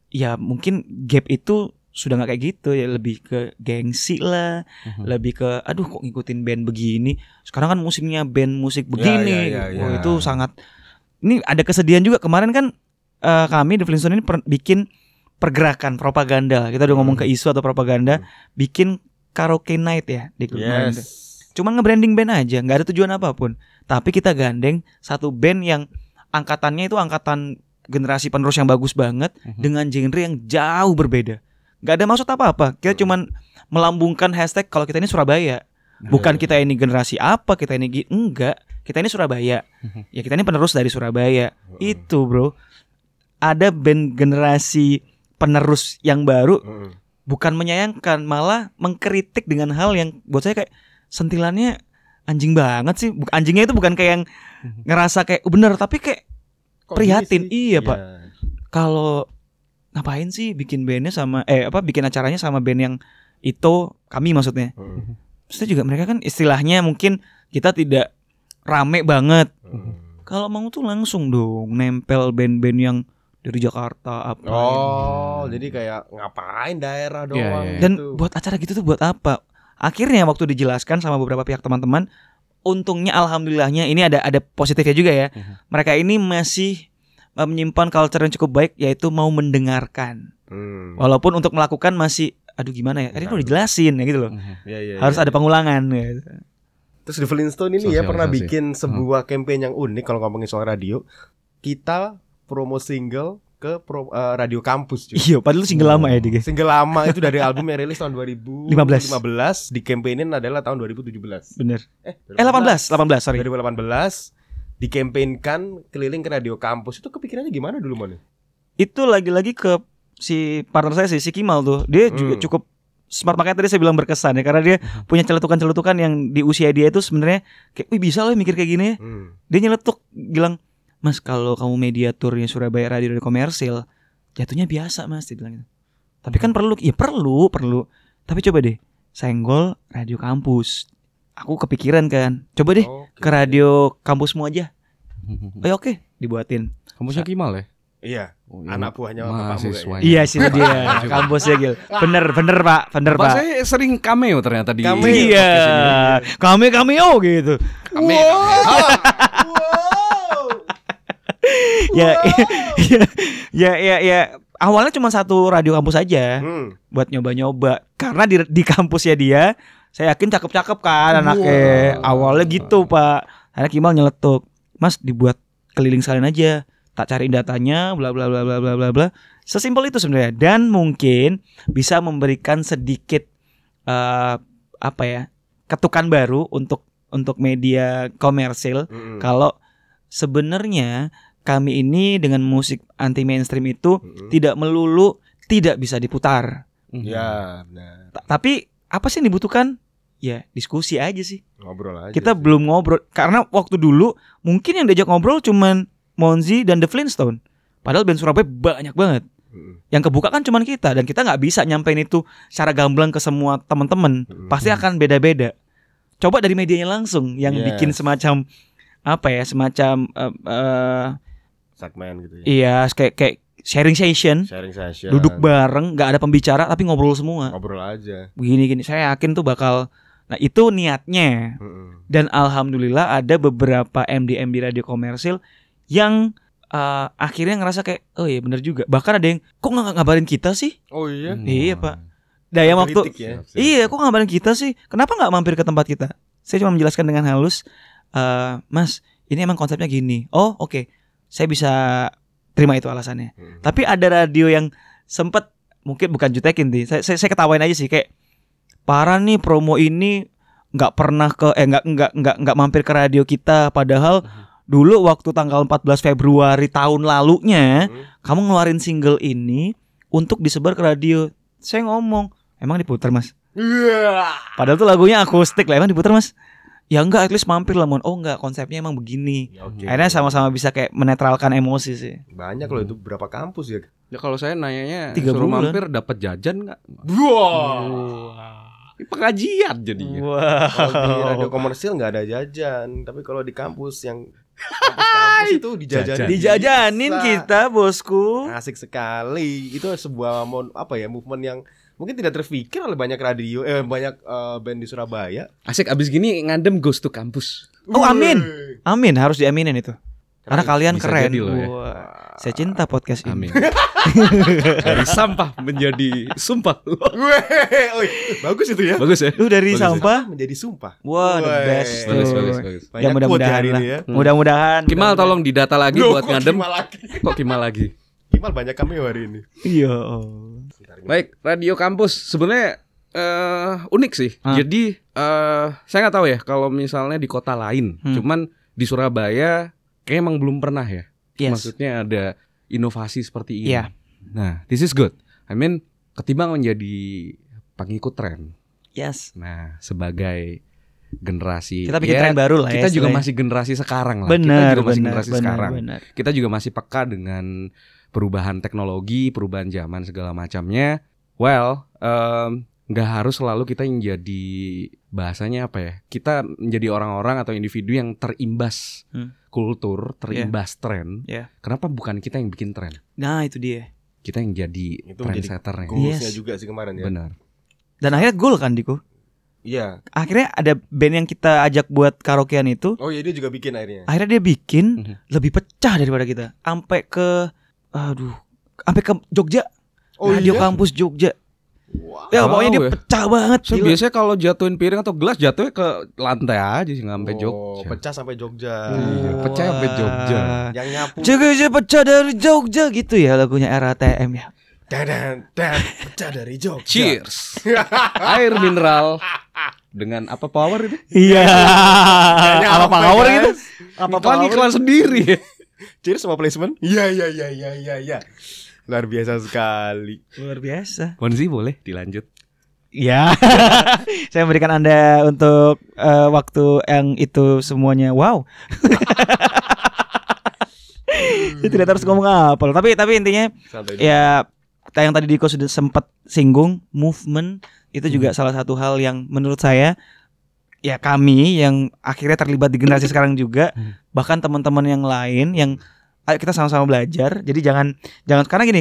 Speaker 4: ya mungkin gap itu sudah nggak kayak gitu ya lebih ke gengsi lah, lebih ke aduh kok ngikutin band begini. Sekarang kan musiknya band musik begini.
Speaker 1: ya, ya,
Speaker 4: Wah,
Speaker 1: ya.
Speaker 4: itu sangat ini ada kesedihan juga kemarin kan eh, kami The Flintstone ini per- bikin pergerakan propaganda. Kita udah ngomong ke isu atau propaganda, bikin karaoke night ya di klub.
Speaker 1: Yes.
Speaker 4: Cuma nge-branding band aja, nggak ada tujuan apa pun. Tapi kita gandeng satu band yang angkatannya itu angkatan generasi penerus yang bagus banget dengan genre yang jauh berbeda. Nggak ada maksud apa-apa. Kita cuman melambungkan hashtag kalau kita ini Surabaya. Bukan kita ini generasi apa, kita ini enggak. Kita ini Surabaya. Ya kita ini penerus dari Surabaya. Itu, Bro. Ada band generasi penerus yang baru bukan menyayangkan, malah mengkritik dengan hal yang buat saya kayak sentilannya anjing banget sih. Anjingnya itu bukan kayak yang ngerasa kayak "Oh, bener, tapi kayak
Speaker 1: Kok
Speaker 4: prihatin.
Speaker 1: sih?
Speaker 4: Iya, Pak. kalau ngapain sih bikin bandnya sama eh apa bikin acaranya sama band yang itu kami maksudnya.
Speaker 1: Mm.
Speaker 4: Maksudnya juga mereka kan istilahnya mungkin kita tidak rame banget.
Speaker 1: Mm.
Speaker 4: Kalau mau tuh langsung dong nempel band-band yang dari Jakarta apa.
Speaker 1: Oh, jadi kayak ngapain daerah
Speaker 2: Iya,
Speaker 1: doang
Speaker 2: iya.
Speaker 4: Dan
Speaker 1: gitu.
Speaker 4: buat acara gitu tuh buat apa? Akhirnya waktu dijelaskan sama beberapa pihak teman-teman, untungnya alhamdulillahnya ini ada ada positifnya juga ya. Mereka ini masih eh, menyimpan culture yang cukup baik yaitu mau mendengarkan.
Speaker 1: Hmm.
Speaker 4: Walaupun untuk melakukan masih aduh gimana ya? Tadi udah dijelasin ya gitu loh.
Speaker 1: Iya, iya,
Speaker 4: Harus
Speaker 1: iya.
Speaker 4: ada pengulangan gitu.
Speaker 1: Terus di Flintstone ini ya pernah bikin sebuah campaign yang unik kalau ngomongin soal radio. Kita promo single ke pro- eh, radio kampus cuy.
Speaker 4: Iya, padahal itu single lama ya Dik.
Speaker 1: Single lama itu dari album yang rilis tahun 2015
Speaker 4: 15.
Speaker 1: di campaignin adalah tahun 2017.
Speaker 4: Bener.
Speaker 1: Eh,
Speaker 4: Eh 18, 18 sorry.
Speaker 1: 2018 dikampanyinkan keliling ke radio kampus itu kepikirannya gimana dulu mana?
Speaker 4: Itu lagi-lagi ke si partner saya sih, si Kimal tuh. Dia juga
Speaker 1: Hmm.
Speaker 4: cukup smart makanya tadi saya bilang berkesan ya karena dia punya celetukan-celetukan yang di usia dia itu sebenarnya kayak wih bisa loh mikir kayak gini. ya."
Speaker 1: Hmm.
Speaker 4: Dia nyeletuk bilang, "Mas, kalau kamu mediaturnya Surabaya Radio dari komersil, jatuhnya biasa, Mas." Dia bilang gitu. Tapi kan perlu, ya perlu, perlu. Tapi coba deh, senggol radio kampus. Aku kepikiran kan. Coba deh
Speaker 1: Oke.
Speaker 4: ke radio kampusmu aja. Oh ya oke, dibuatin.
Speaker 2: Kampusnya Kimal ya?
Speaker 1: Iya,
Speaker 2: Oh, iya.
Speaker 1: anak buahnya bapakmu
Speaker 2: mahasiswanya.
Speaker 4: Iya sih dia kampusnya Gil. Bener bener Pak, bener
Speaker 2: Bapak
Speaker 4: Pak.
Speaker 2: saya sering cameo ternyata di
Speaker 1: Cameo.
Speaker 4: Iya, kami kami oh gitu.
Speaker 2: Cameo.
Speaker 4: Ya, ya, ya, ya, ya. Awalnya cuma satu radio kampus aja
Speaker 1: Hmm.
Speaker 4: buat nyoba-nyoba. Karena di di kampusnya dia, saya yakin cakep-cakep kan anaknya. Awalnya gitu Pak. Akhirnya Kimal nyeletuk, Mas dibuat keliling sekalian aja. Tak cariin datanya, bla bla bla bla bla bla bla. Sesimpel itu sebenarnya. Dan mungkin bisa memberikan sedikit eh apa ya ketukan baru untuk untuk media komersil
Speaker 1: Mm-mm.
Speaker 4: kalau sebenarnya kami ini dengan musik anti mainstream itu
Speaker 1: Mm-mm.
Speaker 4: tidak melulu tidak bisa diputar.
Speaker 1: Ya, benar.
Speaker 4: Ta- Tapi apa sih yang dibutuhkan? Ya diskusi aja sih.
Speaker 1: Ngobrol aja.
Speaker 4: Kita
Speaker 1: sih.
Speaker 4: belum ngobrol karena waktu dulu mungkin yang diajak ngobrol cuman Monzi dan The Flintstone. Padahal band Surabaya banyak banget. Yang kebuka kan cuman kita dan kita nggak bisa nyampein itu secara gamblang ke semua teman-teman. Pasti akan beda-beda. Coba dari medianya langsung yang
Speaker 1: Yes.
Speaker 4: bikin semacam apa ya, semacam eh, eh,
Speaker 1: segmen gitu ya.
Speaker 4: Iya, kayak kayak sharing session,
Speaker 1: Sharing session.
Speaker 4: duduk bareng, nggak ada pembicara tapi ngobrol semua.
Speaker 1: ngobrol aja.
Speaker 4: Begini gini, saya yakin tuh bakal. Nah itu niatnya.
Speaker 1: Mm-mm.
Speaker 4: Dan alhamdulillah ada beberapa MD-MD radio komersil yang eh, akhirnya ngerasa kayak, oh iya bener juga. Bahkan ada yang, kok nggak ngabarin kita sih?
Speaker 1: Oh iya.
Speaker 2: Hmm.
Speaker 4: Iya pak. Daya waktu.
Speaker 1: Kritik ya.
Speaker 4: Iya, kok ngabarin kita sih? Kenapa nggak mampir ke tempat kita? Saya cuma menjelaskan dengan halus, eh, Mas, ini emang konsepnya gini. Oh, oke, saya bisa terima itu alasannya.
Speaker 1: Mm.
Speaker 4: Tapi ada radio yang sempet mungkin bukan jutekin sih. Saya, saya, saya ketawain aja sih kayak parah nih promo ini nggak pernah ke eh nggak nggak nggak nggak mampir ke radio kita padahal dulu waktu tanggal 14 Februari tahun lalunya
Speaker 1: Hmm.
Speaker 4: kamu ngeluarin single ini untuk disebar ke radio. Saya ngomong, emang diputar mas?
Speaker 1: Iya.
Speaker 4: Padahal tuh lagunya akustik lah, emang diputar mas? Ya enggak, at least mampir lah mon. Oh enggak, konsepnya emang begini.
Speaker 1: Ya, oke.
Speaker 4: Akhirnya sama-sama bisa kayak menetralkan emosi sih.
Speaker 1: Banyak loh itu berapa kampus ya?
Speaker 2: Ya kalau saya nanyanya
Speaker 4: Tiga
Speaker 2: suruh
Speaker 4: bulan.
Speaker 2: mampir dapat jajan nggak?
Speaker 1: Wah.
Speaker 2: Ini pengajian jadinya.
Speaker 1: Kalau di
Speaker 4: Wow.
Speaker 1: radio komersil nggak ada jajan, tapi kalau di kampus yang kampus itu dijajanin.
Speaker 2: Jajan.
Speaker 4: Dijajanin kita, bosku.
Speaker 1: Asik sekali. Itu sebuah mon apa ya movement yang mungkin tidak terpikir oleh banyak radio eh banyak eh, band di Surabaya.
Speaker 2: Asik abis gini ngandem ghost to kampus.
Speaker 4: Oh, amin. Amin, harus diaminin itu. Karena kalian
Speaker 2: Bisa
Speaker 4: keren.
Speaker 2: jadi loh ya.
Speaker 4: Saya cinta podcast ini.
Speaker 2: Amin. Dari sampah menjadi sumpah.
Speaker 1: Weh, bagus itu ya.
Speaker 2: Bagus ya?
Speaker 4: Lu dari
Speaker 2: Bagus ya.
Speaker 4: sampah?
Speaker 1: Menjadi sumpah.
Speaker 4: Wah, the
Speaker 1: Weh.
Speaker 4: best.
Speaker 2: Bagus,
Speaker 4: tuh.
Speaker 2: bagus, bagus.
Speaker 1: Banyak
Speaker 4: Ya mudah-mudahan lah.
Speaker 1: ya.
Speaker 4: Mudah-mudahan.
Speaker 2: Kimal
Speaker 4: mudah-mudahan.
Speaker 2: tolong didata lagi
Speaker 1: Loh,
Speaker 2: buat
Speaker 1: kok
Speaker 2: ngadem.
Speaker 1: Kimal lagi?
Speaker 2: Kok Kimal lagi?
Speaker 1: Kimal banyak cameo hari ini.
Speaker 4: Iya.
Speaker 2: Baik, radio kampus sebenarnya eh unik sih.
Speaker 4: Ah.
Speaker 2: Jadi eh saya nggak tahu ya kalau misalnya di kota lain,
Speaker 4: Hmm.
Speaker 2: cuman di Surabaya kayak emang belum pernah ya.
Speaker 4: Yes.
Speaker 2: Maksudnya ada inovasi seperti ini.
Speaker 4: Iya.
Speaker 2: Nah, this is good. I mean, ketimbang menjadi pengikut tren.
Speaker 4: Yes.
Speaker 2: Nah, sebagai generasi
Speaker 4: Kita bikin
Speaker 2: ya,
Speaker 4: tren baru lah ya.
Speaker 2: Kita juga
Speaker 4: istilahnya.
Speaker 2: masih generasi sekarang lah.
Speaker 4: benar,
Speaker 2: kita juga masih
Speaker 4: benar,
Speaker 2: generasi
Speaker 4: benar,
Speaker 2: sekarang.
Speaker 4: benar.
Speaker 2: Kita juga masih peka dengan perubahan teknologi, perubahan zaman segala macamnya. Well, em, nggak harus selalu kita yang jadi bahasanya apa ya? Kita menjadi orang-orang atau individu yang terimbas
Speaker 4: Hmm.
Speaker 2: kultur, terimbas tren.
Speaker 4: Iya.
Speaker 2: Kenapa bukan kita yang bikin tren?
Speaker 4: Nah, itu dia.
Speaker 2: Kita yang jadi
Speaker 1: Itu
Speaker 2: trendsetternya.
Speaker 1: Goalsnya
Speaker 4: Yes.
Speaker 1: juga sih kemarin ya.
Speaker 2: Benar.
Speaker 4: Dan akhirnya goal kan Diko.
Speaker 1: Iya.
Speaker 4: Akhirnya ada band yang kita ajak buat karaokean itu,
Speaker 1: Oh iya dia juga bikin akhirnya.
Speaker 4: akhirnya dia bikin
Speaker 2: Mhm.
Speaker 4: lebih pecah daripada kita. Sampai ke aduh, sampai ke Jogja.
Speaker 1: Oh
Speaker 4: Radio
Speaker 1: iya?
Speaker 4: kampus Jogja.
Speaker 1: Wah.
Speaker 4: Ya
Speaker 2: Wow,
Speaker 4: pokoknya dia
Speaker 2: ya.
Speaker 4: pecah banget.
Speaker 2: So,
Speaker 4: gila.
Speaker 2: biasanya kalau jatuhin piring atau gelas jatuhnya ke lantai aja sih nggak sampai
Speaker 1: Oh,
Speaker 2: Jogja.
Speaker 1: pecah sampai Jogja.
Speaker 2: Iya, pecah sampai Jogja.
Speaker 1: Yang nyapu.
Speaker 4: Jogja pecah dari Jogja gitu ya lagunya RATM ya.
Speaker 1: Dan dan pecah dari Jogja.
Speaker 2: Cheers. Air mineral dengan apa power itu?
Speaker 4: Iya. Apa
Speaker 1: apa,
Speaker 4: power gitu?
Speaker 2: Apa apa iklan sendiri?
Speaker 1: Cheers sama placement. Iya iya iya iya iya iya. Luar biasa sekali.
Speaker 4: Luar biasa.
Speaker 2: Bonzi boleh dilanjut.
Speaker 4: Ya. Saya memberikan Anda untuk eh, waktu yang itu semuanya wow. Saya tidak harus ngomong apa loh. Tapi tapi intinya
Speaker 1: Santai.
Speaker 4: ya yang tadi Diko sudah sempat singgung movement itu juga salah satu hal yang menurut saya ya kami yang akhirnya terlibat di generasi sekarang juga
Speaker 2: Hmm.
Speaker 4: bahkan teman-teman yang lain yang ayo kita sama-sama belajar jadi jangan jangan karena gini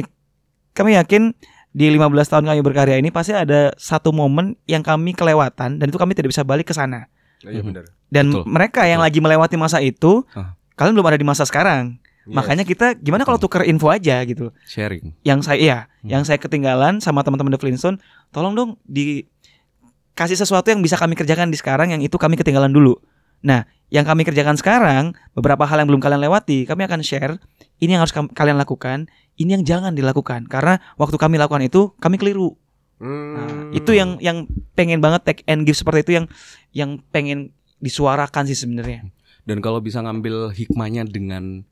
Speaker 4: kami yakin di 15 tahun kami berkarya ini pasti ada satu momen yang kami kelewatan dan itu kami tidak bisa balik ke sana
Speaker 1: Oh, iya benar.
Speaker 4: dan
Speaker 2: Betul,
Speaker 4: mereka yang
Speaker 2: betul.
Speaker 4: lagi melewati masa itu
Speaker 2: Ah.
Speaker 4: kalian belum ada di masa sekarang
Speaker 1: Yes.
Speaker 4: makanya kita gimana kalau tuker info aja gitu
Speaker 2: Sharing.
Speaker 4: yang saya ya,
Speaker 2: Hmm.
Speaker 4: yang saya ketinggalan sama teman-teman The Flintstone, tolong dong di kasih sesuatu yang bisa kami kerjakan di sekarang yang itu kami ketinggalan dulu. Nah, yang kami kerjakan sekarang, beberapa hal yang belum kalian lewati, kami akan share ini yang harus kalian lakukan, ini yang jangan dilakukan karena waktu kami lakukan itu kami keliru. Nah,
Speaker 1: Hmm.
Speaker 4: itu yang yang pengen banget take and give seperti itu yang yang pengen disuarakan sih sebenarnya.
Speaker 2: Dan kalau bisa ngambil hikmahnya dengan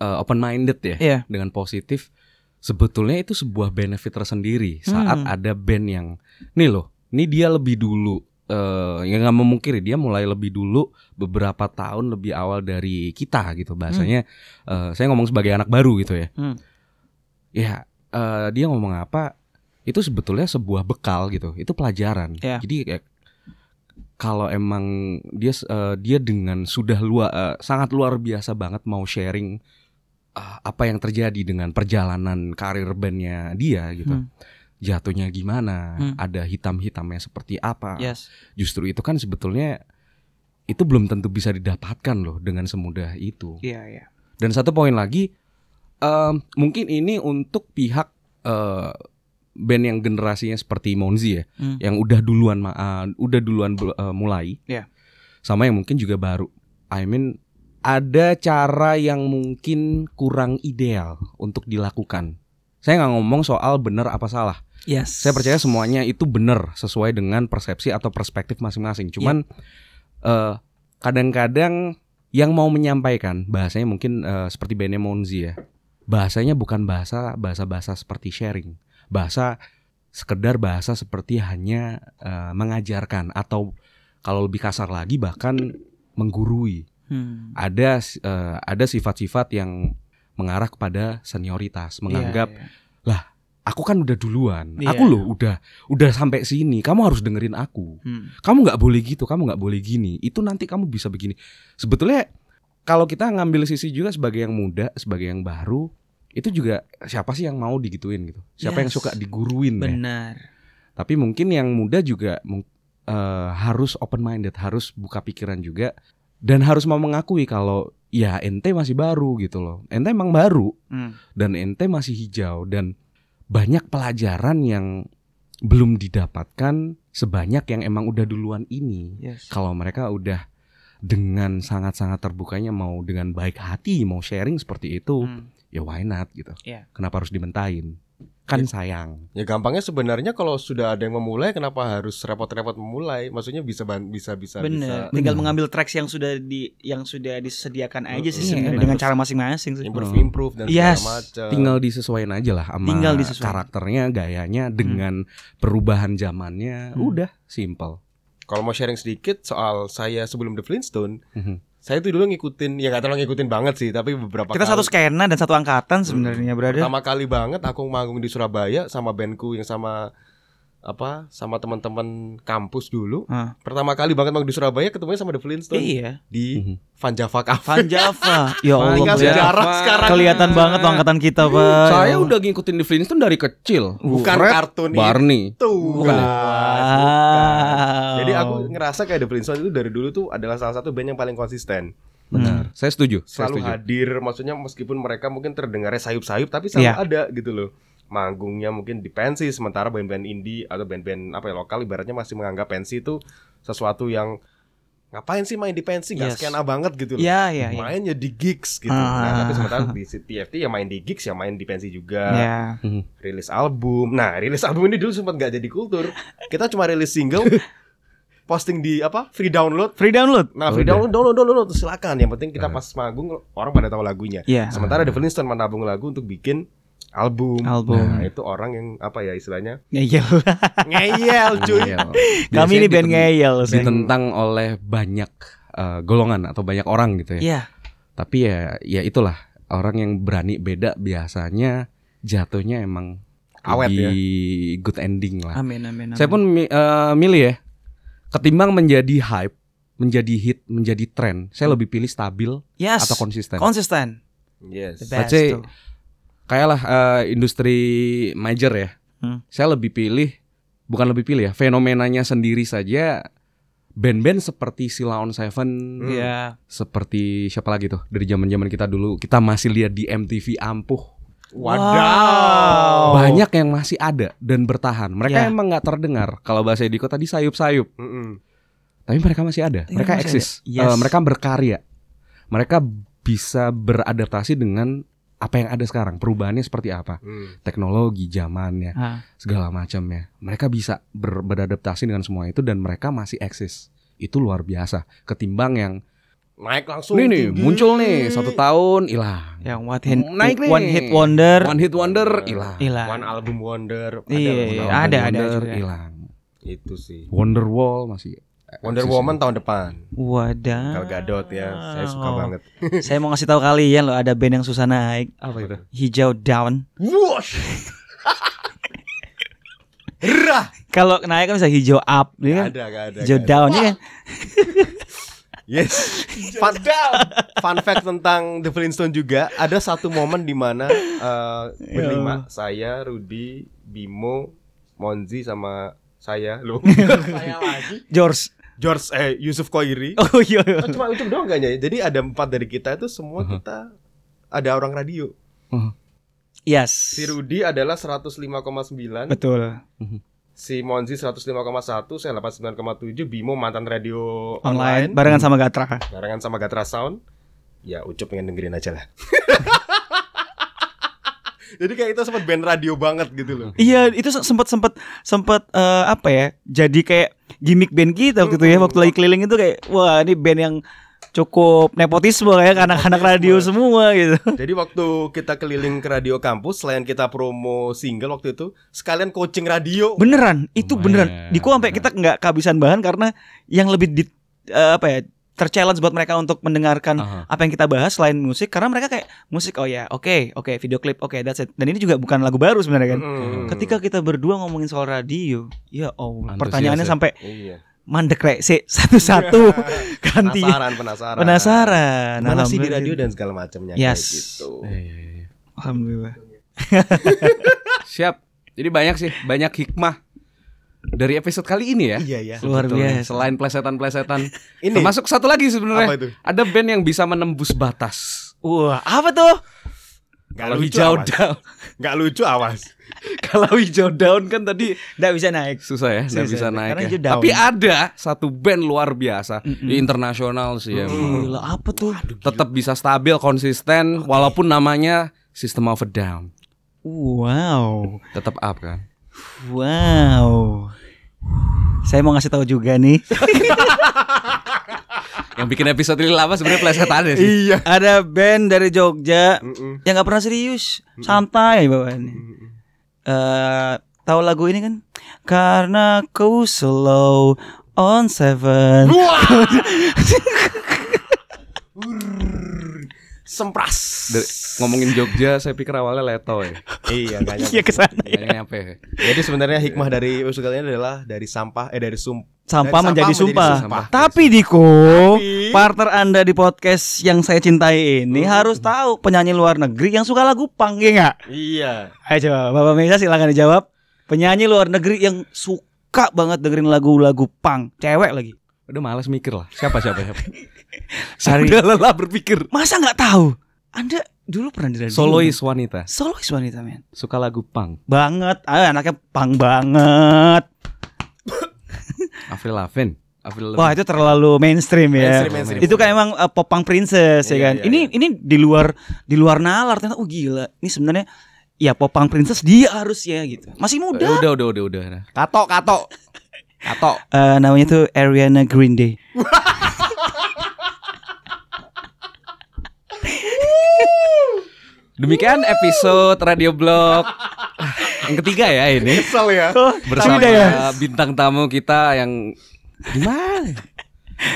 Speaker 2: open minded ya,
Speaker 4: Iya.
Speaker 2: dengan positif, sebetulnya itu sebuah benefit tersendiri saat
Speaker 4: Hmm.
Speaker 2: ada band yang nih loh, ini dia lebih dulu eh yang nggak memungkiri dia mulai lebih dulu beberapa tahun lebih awal dari kita gitu bahasanya eh, saya ngomong sebagai anak baru gitu ya
Speaker 4: Hmm.
Speaker 2: ya eh, dia ngomong apa itu sebetulnya sebuah bekal gitu itu pelajaran
Speaker 4: Ya.
Speaker 2: jadi kayak kalau emang dia eh, dia dengan sudah luar eh, sangat luar biasa banget mau sharing ah, apa yang terjadi dengan perjalanan karir bandnya dia gitu.
Speaker 4: Hmm.
Speaker 2: Jatuhnya gimana?
Speaker 4: Hmm.
Speaker 2: Ada hitam-hitamnya seperti apa?
Speaker 4: Yes.
Speaker 2: Justru itu kan sebetulnya itu belum tentu bisa didapatkan loh dengan semudah itu.
Speaker 4: Iya, iya.
Speaker 2: Dan satu poin lagi, em, mungkin ini untuk pihak eh, band yang generasinya seperti Monzi ya,
Speaker 4: Hmm.
Speaker 2: yang udah duluan eh, udah duluan eh, mulai,
Speaker 4: Iya.
Speaker 2: sama yang mungkin juga baru. I mean ada cara yang mungkin kurang ideal untuk dilakukan. Saya nggak ngomong soal benar apa salah.
Speaker 4: Yes.
Speaker 2: Saya percaya semuanya itu benar sesuai dengan persepsi atau perspektif masing-masing. Cuman eh, kadang-kadang yang mau menyampaikan bahasanya mungkin eh, seperti bandnya Monzi ya. Bahasanya bukan bahasa bahasa-bahasa seperti sharing. Bahasa sekedar bahasa seperti hanya eh, mengajarkan atau kalau lebih kasar lagi bahkan menggurui.
Speaker 4: Hmm.
Speaker 2: Ada eh, ada sifat-sifat yang mengarah kepada senioritas, menganggap
Speaker 4: Iya, iya.
Speaker 2: Aku kan udah duluan.
Speaker 4: Iya.
Speaker 2: Aku loh udah udah sampai sini. Kamu harus dengerin aku.
Speaker 4: Hmm.
Speaker 2: Kamu nggak boleh gitu. Kamu nggak boleh gini. Itu nanti kamu bisa begini. Sebetulnya kalau kita ngambil sisi juga sebagai yang muda, sebagai yang baru, itu juga siapa sih yang mau digituin gitu? Siapa yang
Speaker 4: Yes.
Speaker 2: suka diguruin ya?
Speaker 4: Benar.
Speaker 2: Tapi mungkin yang muda juga eh, harus open minded, harus buka pikiran juga dan harus mau mengakui kalau ya ente masih baru gitu loh. Ente emang baru
Speaker 4: Hmm.
Speaker 2: dan ente masih hijau dan banyak pelajaran yang belum didapatkan sebanyak yang emang udah duluan ini.
Speaker 4: Yes.
Speaker 2: Kalau mereka udah dengan sangat-sangat terbukanya mau dengan baik hati mau sharing seperti itu,
Speaker 4: Hmm.
Speaker 2: ya why not gitu.
Speaker 4: Iya.
Speaker 2: Kenapa harus dimentahin? Kan sayang.
Speaker 1: Ya gampangnya sebenarnya kalau sudah ada yang memulai kenapa harus repot-repot memulai? Maksudnya bisa bisa bisa
Speaker 4: Bener.
Speaker 1: bisa
Speaker 4: Tinggal
Speaker 2: Bener.
Speaker 4: mengambil tracks yang sudah di yang sudah disediakan aja sih
Speaker 1: Iya,
Speaker 4: sebenarnya
Speaker 1: enak.
Speaker 4: dengan cara masing-masing sih.
Speaker 1: improve
Speaker 2: Hmm.
Speaker 1: improve dan
Speaker 4: Yes.
Speaker 1: segala macam.
Speaker 2: Tinggal disesuaikan aja lah sama
Speaker 4: Tinggal disesuaikan.
Speaker 2: karakternya, gayanya dengan perubahan zamannya.
Speaker 4: Hmm.
Speaker 2: Udah simple.
Speaker 1: Kalau mau sharing sedikit soal saya sebelum The Flintstone,
Speaker 2: Mhm.
Speaker 1: Saya tuh dulu ngikutin ya nggak terlalu ngikutin banget sih, tapi beberapa
Speaker 4: Kita
Speaker 1: kali.
Speaker 4: satu skena dan satu angkatan sebenarnya, brother.
Speaker 1: Pertama kali banget aku manggung di Surabaya sama bandku yang sama apa sama teman-teman kampus dulu.
Speaker 4: Ah.
Speaker 1: Pertama kali banget manggung di Surabaya ketemunya sama The Flintstone
Speaker 4: Iya.
Speaker 1: di
Speaker 2: Mhm.
Speaker 1: Van Java Cafe.
Speaker 4: Van Java. ya Allah.
Speaker 1: Tinggal
Speaker 2: Van Java.
Speaker 1: sejarah sekarang.
Speaker 4: Kelihatan banget angkatan kita, Pak. Ya
Speaker 2: Saya udah ngikutin The Flintstone dari kecil.
Speaker 1: Bukan
Speaker 2: Fred,
Speaker 1: kartun
Speaker 2: Barney.
Speaker 1: itu.
Speaker 2: Bukan.
Speaker 1: Bukan. Jadi aku ngerasa kayak The Flintstones itu dari dulu tuh adalah salah satu band yang paling konsisten.
Speaker 2: Benar. Saya setuju. Saya
Speaker 1: Selalu
Speaker 2: setuju.
Speaker 1: hadir, maksudnya meskipun mereka mungkin terdengarnya sayup-sayup tapi selalu
Speaker 4: Iya.
Speaker 1: ada gitu loh. Manggungnya mungkin di pensi sementara band-band indie atau band-band apa ya lokal ibaratnya masih menganggap pensi itu sesuatu yang ngapain sih main di pensi nggak
Speaker 4: Yes.
Speaker 1: skena banget gitu loh.
Speaker 4: Iya, iya, iya.
Speaker 1: Mainnya di gigs gitu.
Speaker 4: Ah.
Speaker 1: Nah, tapi sementara di TFT ya main di gigs ya main di pensi juga.
Speaker 4: Ya.
Speaker 2: Mhm.
Speaker 1: rilis album. Nah, rilis album ini dulu sempat nggak jadi kultur. Kita cuma rilis single, posting di apa? Free download.
Speaker 4: Free download.
Speaker 1: Nah, free
Speaker 2: Udah.
Speaker 1: download, download, download, silakan. Yang penting kita
Speaker 2: Eh.
Speaker 1: pas manggung orang pada tahu lagunya.
Speaker 4: Iya.
Speaker 1: Sementara The Flintstone menabung lagu untuk bikin album.
Speaker 4: Album.
Speaker 1: Nah, itu orang yang apa ya istilahnya?
Speaker 4: Ngeyel.
Speaker 1: ngeyel, cuy.
Speaker 2: Ngeyel.
Speaker 4: Kami ini band
Speaker 2: diten-
Speaker 4: ngeyel. Say.
Speaker 2: Ditentang oleh banyak eh, golongan atau banyak orang gitu ya.
Speaker 4: Iya.
Speaker 2: Tapi ya ya itulah orang yang berani beda biasanya jatuhnya emang
Speaker 1: Awet ya.
Speaker 2: good ending lah.
Speaker 4: Amin, amin, amin.
Speaker 2: Saya pun eh, milih ya. Ketimbang menjadi hype, menjadi hit, menjadi tren, saya lebih pilih stabil
Speaker 4: yes.
Speaker 2: atau konsisten.
Speaker 4: konsisten.
Speaker 1: Yes.
Speaker 4: The best
Speaker 2: Let's say-
Speaker 4: tuh.
Speaker 2: Kayak lah eh, industri major ya.
Speaker 4: Hmm.
Speaker 2: Saya lebih pilih bukan lebih pilih ya, fenomenanya sendiri saja band-band seperti Sila on Seven,
Speaker 4: Iya.
Speaker 2: seperti siapa lagi tuh dari zaman-zaman kita dulu kita masih lihat di MTV ampuh
Speaker 1: Wadaw.
Speaker 2: banyak yang masih ada dan bertahan mereka
Speaker 4: Ya.
Speaker 2: emang nggak terdengar kalau bahasa Diko tadi sayup-sayup
Speaker 1: Mm-mm.
Speaker 2: tapi mereka masih ada
Speaker 4: Iya,
Speaker 2: mereka
Speaker 4: masih
Speaker 2: eksis
Speaker 4: ada. Yes.
Speaker 2: Eh, mereka berkarya mereka bisa beradaptasi dengan apa yang ada sekarang perubahannya seperti apa
Speaker 1: Mm.
Speaker 2: teknologi zamannya
Speaker 4: Ah.
Speaker 2: segala macamnya mereka bisa ber- beradaptasi dengan semua itu dan mereka masih eksis itu luar biasa ketimbang yang
Speaker 1: Naik langsung.
Speaker 2: Nih nih
Speaker 1: tinggi.
Speaker 2: muncul nih satu tahun hilang.
Speaker 4: Yang what hit,
Speaker 2: Naik nih.
Speaker 4: one hit wonder.
Speaker 2: One hit wonder hilang.
Speaker 4: Hilang.
Speaker 1: One album wonder.
Speaker 4: Iya,
Speaker 1: Ada
Speaker 4: iya,
Speaker 1: loh,
Speaker 2: One
Speaker 4: ada, ada juga.
Speaker 2: hilang.
Speaker 1: Itu sih.
Speaker 2: Wonderwall masih.
Speaker 1: Wonder
Speaker 2: eksis.
Speaker 1: Woman tahun depan.
Speaker 4: Wadah.
Speaker 1: Gal Gadot ya, saya suka
Speaker 4: Oh.
Speaker 1: banget.
Speaker 4: Saya mau ngasih tahu kalian loh ada band yang susah naik.
Speaker 2: Apa itu?
Speaker 4: Hijau down.
Speaker 1: Wush. Rah.
Speaker 4: Kalau naik kan bisa hijau up, ya kan?
Speaker 1: Ada, gak ada.
Speaker 4: Hijau
Speaker 1: gak ada.
Speaker 4: down ya kan?
Speaker 1: Yes. Fun, fun fact tentang The Flintstone juga ada satu momen di mana eh, berlima saya, Rudi, Bimo, Monzi sama saya loh. saya lagi.
Speaker 4: George.
Speaker 1: George eh Yusuf Koiri.
Speaker 4: Oh iya.
Speaker 1: Oh, cuma itu doang kayaknya. Jadi ada empat dari kita itu semua kita ada orang radio.
Speaker 4: Yes.
Speaker 1: Si Rudi adalah 105,9,
Speaker 4: Betul.
Speaker 1: si Monzi 105,1, saya 89,7, Bimo mantan radio
Speaker 4: Online
Speaker 1: online,
Speaker 4: barengan sama Gatra.
Speaker 1: barengan sama Gatra Sound. Ya Ucup pengen dengerin aja lah. Jadi kayak itu sempat band radio banget gitu loh.
Speaker 4: Iya, itu sempat sempat sempat eh, apa ya? Jadi kayak gimmick band kita waktu itu ya, waktu lagi keliling itu kayak wah ini band yang cukup nepotisme ya anak-anak radio semua gitu.
Speaker 1: Jadi waktu kita keliling ke radio kampus, selain kita promo single waktu itu, sekalian coaching radio.
Speaker 4: Beneran, itu beneran.
Speaker 2: Lumayan,
Speaker 4: Diko sampai kita nggak kehabisan bahan karena yang lebih di eh, apa ya? Terchallenge buat mereka untuk mendengarkan
Speaker 2: Aha.
Speaker 4: apa yang kita bahas selain musik karena mereka kayak musik oh ya oke oke video klip oke that's it dan ini juga bukan lagu baru sebenarnya kan
Speaker 1: Mm.
Speaker 4: ketika kita berdua ngomongin soal radio ya oh
Speaker 2: Antusias
Speaker 4: pertanyaannya
Speaker 2: ya.
Speaker 4: sampai
Speaker 1: Iya.
Speaker 4: mandek rek sih satu-satu ganti
Speaker 1: Penasaran, penasaran.
Speaker 4: penasaran
Speaker 1: Mana sih di radio dan segala macamnya
Speaker 4: Yes.
Speaker 1: kayak gitu.
Speaker 2: Iya, iya, iya.
Speaker 4: alhamdulillah
Speaker 2: Siap. Jadi banyak sih, banyak hikmah dari episode kali ini ya.
Speaker 1: Iya ya.
Speaker 4: luar biasa
Speaker 2: Selain plesetan-plesetan.
Speaker 1: Ini
Speaker 2: Termasuk satu lagi
Speaker 1: apa
Speaker 2: sebenarnya.
Speaker 1: itu?
Speaker 2: Ada band yang bisa menembus batas.
Speaker 4: wah apa tuh
Speaker 2: Kalau
Speaker 1: lucu
Speaker 2: hijau
Speaker 1: awas.
Speaker 2: down.
Speaker 1: Gak lucu awas.
Speaker 2: Kalau hijau down kan tadi
Speaker 4: nggak bisa naik
Speaker 2: susah ya, nggak bisa naik ya. Tapi ada satu band luar biasa, di internasional sih ya.
Speaker 4: gila apa tuh
Speaker 2: Tetap bisa stabil, konsisten, walaupun namanya System of a Down.
Speaker 4: wow
Speaker 2: Tetap up kan.
Speaker 4: wow saya mau ngasih tahu juga nih.
Speaker 2: Yang bikin episode ini lama sebenarnya plesetannya sih.
Speaker 1: Iya.
Speaker 4: ada band dari Jogja
Speaker 1: Mm-mm.
Speaker 4: yang nggak pernah serius. Santai bawaannya. Eh tahu lagu ini kan? Karena kau slow on seven
Speaker 1: Sempras.
Speaker 2: Dari- ngomongin Jogja, saya pikir awalnya Leto ya.
Speaker 1: iya, gak nyampe.
Speaker 4: iya ke sana
Speaker 2: Nggak nyampe. ya.
Speaker 1: Jadi sebenarnya hikmah dari episode kali ini adalah dari sampah eh dari sum
Speaker 4: sampah
Speaker 1: dari
Speaker 4: menjadi sumpah.
Speaker 1: sumpah.
Speaker 4: Tapi Diko,
Speaker 1: Tapi-
Speaker 4: partner Anda di podcast yang saya cintai ini harus tahu penyanyi luar negeri yang suka lagu punk ya nggak?
Speaker 1: Iya.
Speaker 4: Ayo coba Bapak Mesa silakan dijawab. Penyanyi luar negeri yang suka banget dengerin lagu-lagu punk, cewek lagi.
Speaker 2: Udah males mikir lah. Siapa siapa siapa.
Speaker 4: Sari.
Speaker 2: Udah lelah berpikir.
Speaker 4: Masa nggak tahu? Anda dulu pernah di radio?
Speaker 2: Solois wanita,
Speaker 4: Solois wanita men.
Speaker 2: suka lagu punk.
Speaker 4: Banget. Ah, anaknya punk banget.
Speaker 2: Avril Lavigne. Avril
Speaker 4: Wah, itu terlalu mainstream ya.
Speaker 1: Mainstream, mainstream.
Speaker 4: Itu kan emang uh, popang princess ya
Speaker 1: Iya,
Speaker 4: kan.
Speaker 1: iya,
Speaker 4: ini
Speaker 1: iya.
Speaker 4: ini di luar di luar nalar ternyata oh gila. Ini sebenarnya ya popang princess dia harus ya gitu. Masih
Speaker 2: Eh,
Speaker 4: muda.
Speaker 2: udah udah udah udah. Kato kato. Kato.
Speaker 4: Eh, namanya tuh Ariana Grande.
Speaker 2: Demikian episode Radio Blog yang ketiga ya ini
Speaker 1: Kesel ya.
Speaker 2: bersama
Speaker 4: ya.
Speaker 2: bintang tamu kita yang gimana?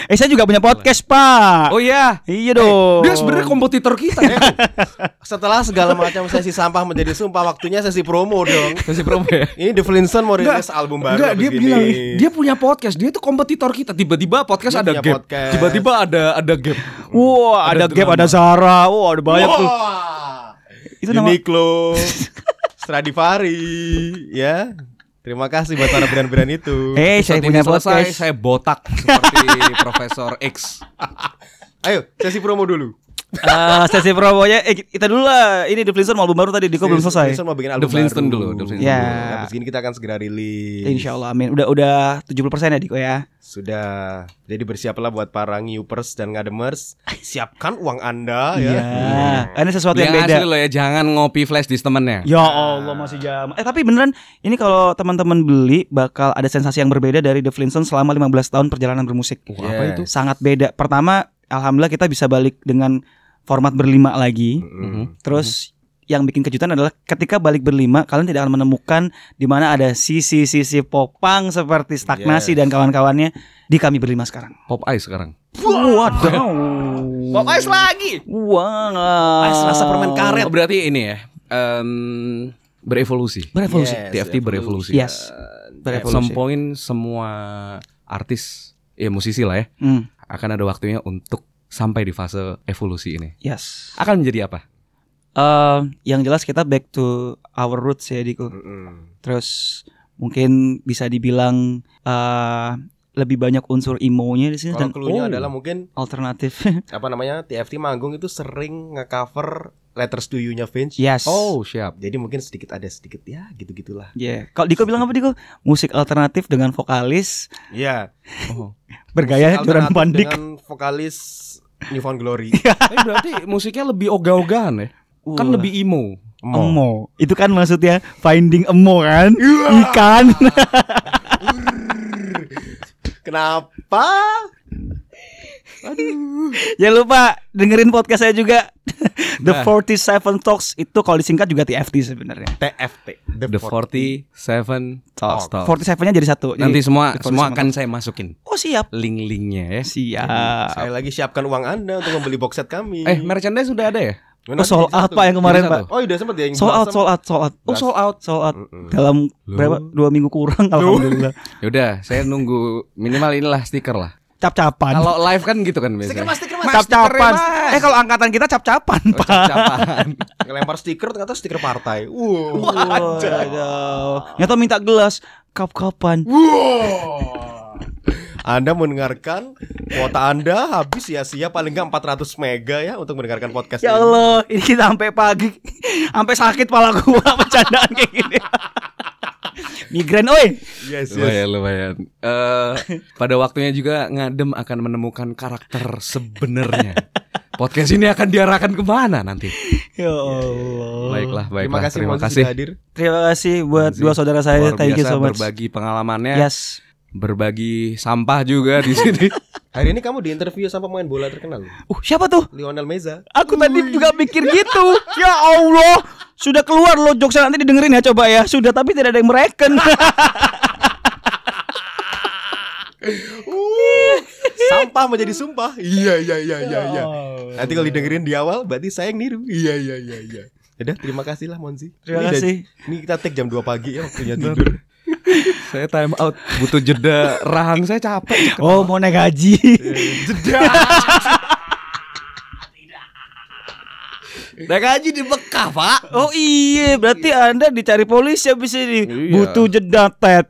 Speaker 4: Eh saya juga punya podcast, Pak.
Speaker 2: Oh iya,
Speaker 4: Iya dong.
Speaker 2: dia sebenarnya kompetitor kita ya.
Speaker 1: Setelah segala macam sesi sampah menjadi sumpah, waktunya sesi promo dong.
Speaker 2: Masih promo ya.
Speaker 1: Ini The Flintstone mau rilis album baru
Speaker 2: Enggak, dia
Speaker 1: gini.
Speaker 2: bilang dia punya podcast, dia itu kompetitor kita. Tiba-tiba podcast
Speaker 1: Dia
Speaker 2: ada gap.
Speaker 1: podcast.
Speaker 2: Tiba-tiba ada ada gap.
Speaker 4: Wah, ada,
Speaker 2: Ada
Speaker 4: Gap,
Speaker 2: drama.
Speaker 4: ada Zara. Wah, ada banyak tuh.
Speaker 1: Wah.
Speaker 4: Itu nama
Speaker 1: Uniqlo, Stradivari, ya. Terima kasih buat para brand-brand itu.
Speaker 4: Eh, saya punya
Speaker 2: selesai,
Speaker 4: podcast.
Speaker 2: saya botak seperti Profesor X.
Speaker 1: Ayo, sesi promo dulu.
Speaker 4: Eh, sesi promonya eh kita dulu lah. Ini The Flintstone album baru tadi Diko belum selesai.
Speaker 1: Flintstone mau bikin
Speaker 2: The
Speaker 1: album
Speaker 2: Flintstone
Speaker 1: baru.
Speaker 2: dulu, The Flintstone
Speaker 4: Ya.
Speaker 1: dulu. Habis gini kita akan segera rilis.
Speaker 4: Insya Allah amin. Udah udah 70% ya Diko ya.
Speaker 1: Sudah. Jadi bersiaplah buat para ngupers dan ngademers. Siapkan uang Anda ya.
Speaker 4: Iya. Ini sesuatu yang
Speaker 2: Yang
Speaker 4: beda.
Speaker 2: asli loh ya, jangan ngopi flash di temennya.
Speaker 4: Ya Allah masih jam. Eh tapi beneran ini kalau teman-teman beli bakal ada sensasi yang berbeda dari The Flintstones selama 15 tahun perjalanan bermusik.
Speaker 2: Wah, apa itu?
Speaker 4: Sangat beda. Pertama, alhamdulillah kita bisa balik dengan format berlima lagi.
Speaker 1: Mm.
Speaker 4: Terus yang bikin kejutan adalah ketika balik berlima kalian tidak akan menemukan di mana ada sisi-sisi popang seperti stagnasi
Speaker 1: Yes.
Speaker 4: dan kawan-kawannya di kami berlima sekarang.
Speaker 2: Pop Ice sekarang.
Speaker 4: Waduh.
Speaker 2: Pop Ice lagi.
Speaker 4: Wah.
Speaker 1: Ice rasa permen karet.
Speaker 2: Oh, berarti ini ya. em, berevolusi.
Speaker 4: Berevolusi.
Speaker 1: Yes,
Speaker 2: TFT berevolusi.
Speaker 4: Yes. Berevolusi.
Speaker 2: some point semua artis ya musisi lah ya
Speaker 4: Hmm.
Speaker 2: akan ada waktunya untuk sampai di fase evolusi ini.
Speaker 4: Yes.
Speaker 2: Akan menjadi apa?
Speaker 4: Eh, yang jelas kita back to our roots ya Diko.
Speaker 1: Mm-mm.
Speaker 4: Terus mungkin bisa dibilang eh lebih banyak unsur emo-nya di sini
Speaker 1: Kalau
Speaker 4: dan
Speaker 1: clue-nya
Speaker 2: Oh.
Speaker 1: adalah mungkin
Speaker 4: alternatif.
Speaker 1: apa namanya TFT manggung itu sering ngecover Letters to You-nya Vince.
Speaker 4: yes.
Speaker 2: Oh, siap.
Speaker 1: Jadi mungkin sedikit ada sedikit ya gitu-gitulah.
Speaker 4: Yeah. Kalau Diko bilang apa Diko? Musik alternatif dengan vokalis
Speaker 1: Iya.
Speaker 2: Oh.
Speaker 4: bergaya Joran Pandik.
Speaker 1: dengan vokalis Newfound Glory.
Speaker 2: Tapi berarti musiknya lebih ogah-ogahan ya? Kan
Speaker 4: Wah.
Speaker 2: lebih emo.
Speaker 1: Emo.
Speaker 4: Emo. Itu kan maksudnya finding emo kan? Ikan.
Speaker 1: Kenapa?
Speaker 4: Ya lupa dengerin podcast saya juga. The
Speaker 2: Nah.
Speaker 4: 47 Talks itu kalau disingkat juga TFT sebenarnya.
Speaker 1: TFT.
Speaker 2: The 47
Speaker 4: Talks.
Speaker 2: Talks.
Speaker 4: 47-nya jadi satu. Jadi
Speaker 2: Nanti semua
Speaker 4: The 47
Speaker 2: semua akan
Speaker 4: Talks.
Speaker 2: saya masukin
Speaker 4: Oh siap.
Speaker 2: link-linknya ya.
Speaker 4: Siap.
Speaker 1: Saya lagi siapkan uang Anda untuk membeli box set kami.
Speaker 2: Eh, merchandise sudah ada ya?
Speaker 4: Oh sold out pak yang kemarin pak.
Speaker 1: Oh, udah sempat ya yang
Speaker 4: Sold out, sold out, sold out.
Speaker 2: Oh, sold out.
Speaker 4: Sold out. Dalam
Speaker 2: Loh.
Speaker 4: berapa? Dua minggu kurang alhamdulillah.
Speaker 2: Ya udah, saya nunggu minimal inilah stiker lah.
Speaker 4: Cap-capan.
Speaker 2: Kalau live kan gitu kan biasanya.
Speaker 1: Stiker mas, stiker mas.
Speaker 4: cap-capan. Eh kalau angkatan kita cap-capan,
Speaker 2: Oh,
Speaker 4: Pak.
Speaker 2: cap-capan.
Speaker 1: Ngelempar stiker ternyata stiker partai. Wow.
Speaker 4: Waduh. Nyata minta gelas kap-kapan.
Speaker 1: Anda mendengarkan kuota Anda habis sia-sia paling nggak 400 mega ya untuk mendengarkan podcast
Speaker 4: Ya
Speaker 1: ini.
Speaker 4: Allah, ini kita sampai pagi, sampai sakit pala gua bercandaan kayak gini. Migren, oi.
Speaker 1: Yes, yes.
Speaker 2: Lumayan, lumayan. Eh, pada waktunya juga ngadem akan menemukan karakter sebenarnya. Podcast ini akan diarahkan ke mana nanti?
Speaker 4: Ya Allah.
Speaker 2: Baiklah, baiklah.
Speaker 1: Terima kasih,
Speaker 2: terima kasih.
Speaker 1: sudah hadir.
Speaker 4: Terima kasih buat dua saudara saya.
Speaker 2: Luar
Speaker 4: Thank you
Speaker 2: biasa
Speaker 4: so much.
Speaker 2: berbagi pengalamannya,
Speaker 4: Yes.
Speaker 2: Berbagi sampah juga di sini.
Speaker 1: Hari ini kamu diinterview sama pemain bola terkenal loh.
Speaker 4: Uh, siapa tuh?
Speaker 1: Lionel Meza.
Speaker 4: Aku tadi juga mikir gitu. Ya Allah, sudah keluar loh jokesnya nanti didengerin ya coba ya. Sudah tapi tidak ada yang mereken.
Speaker 1: Uh, sampah menjadi sumpah. Iya, iya, iya, iya, iya. Nanti kalau didengerin di awal berarti saya yang niru. Iya, iya, iya, iya. Udah, terima kasih lah Monzi.
Speaker 4: Terima
Speaker 1: Ini udah-
Speaker 4: kasih.
Speaker 1: Ini kita take jam 2 pagi ya waktunya tidur.
Speaker 2: Saya time out, butuh jeda rahang saya capek.
Speaker 4: Oh, mau naik gaji.
Speaker 2: Naik gaji di Mekah, Pak.
Speaker 4: Oh iya, berarti Anda dicari polisi habis ini.
Speaker 2: Iya.
Speaker 4: Butuh jeda tet.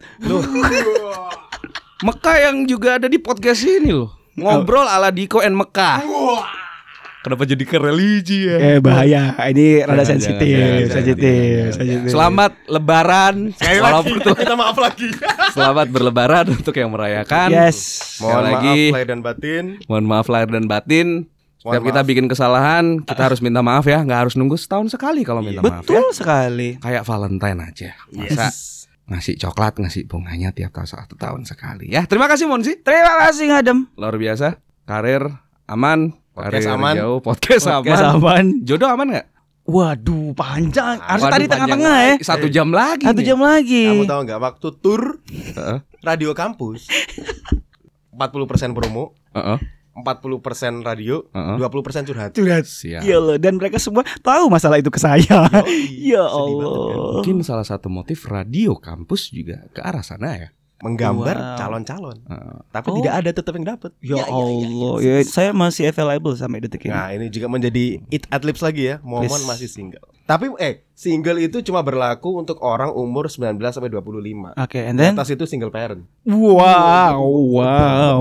Speaker 2: Mekah yang juga ada di podcast ini loh. Ngobrol ala Diko and Mekah. Kenapa jadi ke religi ya?
Speaker 4: Eh bahaya, ini rada
Speaker 2: Jangan,
Speaker 4: sensitif,
Speaker 2: jangan, jangan,
Speaker 4: sensitif,
Speaker 2: jangan, jangan.
Speaker 4: sensitif.
Speaker 2: Selamat Lebaran.
Speaker 1: Sekali
Speaker 2: Walaupun
Speaker 1: lagi, kita maaf lagi.
Speaker 2: selamat berlebaran untuk yang merayakan.
Speaker 4: Yes.
Speaker 1: Mohon
Speaker 2: lagi.
Speaker 1: maaf lahir dan batin.
Speaker 2: Mohon maaf lahir dan batin. Setiap kita bikin kesalahan, kita harus minta maaf ya. Nggak harus nunggu setahun sekali kalau minta maaf ya.
Speaker 4: Betul sekali.
Speaker 2: Kayak Valentine aja. Masa ngasih coklat, ngasih bunganya tiap tahun satu tahun sekali ya. Terima kasih Monsi.
Speaker 4: Terima kasih Ngadem.
Speaker 2: Luar biasa. Karir aman.
Speaker 1: Podcast
Speaker 2: Karir
Speaker 1: aman.
Speaker 2: Jauh. Podcast,
Speaker 4: Podcast
Speaker 2: aman.
Speaker 4: aman.
Speaker 2: Jodoh aman nggak?
Speaker 4: Waduh, panjang. Harus
Speaker 2: Waduh,
Speaker 4: tadi tengah-tengah ya.
Speaker 2: Satu jam lagi.
Speaker 4: Satu
Speaker 2: nih.
Speaker 4: jam lagi.
Speaker 1: Kamu tahu nggak waktu tur
Speaker 2: Heeh.
Speaker 1: radio kampus 40% promo,
Speaker 2: Heeh.
Speaker 1: 40% radio,
Speaker 2: Heeh.
Speaker 1: 20% curhat.
Speaker 4: Curhat.
Speaker 2: Siap.
Speaker 4: Iya loh, dan mereka semua tahu masalah itu ke saya.
Speaker 1: Yoi,
Speaker 4: ya
Speaker 1: sedih banget kan.
Speaker 4: Allah.
Speaker 2: Mungkin salah satu motif radio kampus juga ke arah sana ya.
Speaker 1: Menggambar
Speaker 4: Wow.
Speaker 1: calon-calon.
Speaker 2: Heeh.
Speaker 1: Tapi
Speaker 4: Oh.
Speaker 1: tidak ada tetap yang dapat.
Speaker 4: Ya Allah, ya, saya masih available sampai detik ini.
Speaker 1: Nah, ini juga menjadi it adlibs lagi ya. Momon
Speaker 4: Please.
Speaker 1: masih single. Tapi eh single itu cuma berlaku untuk orang umur 19 sampai 25.
Speaker 4: Oke, and
Speaker 1: Di
Speaker 4: then
Speaker 1: atas itu single parent.
Speaker 4: wow, wow, wow.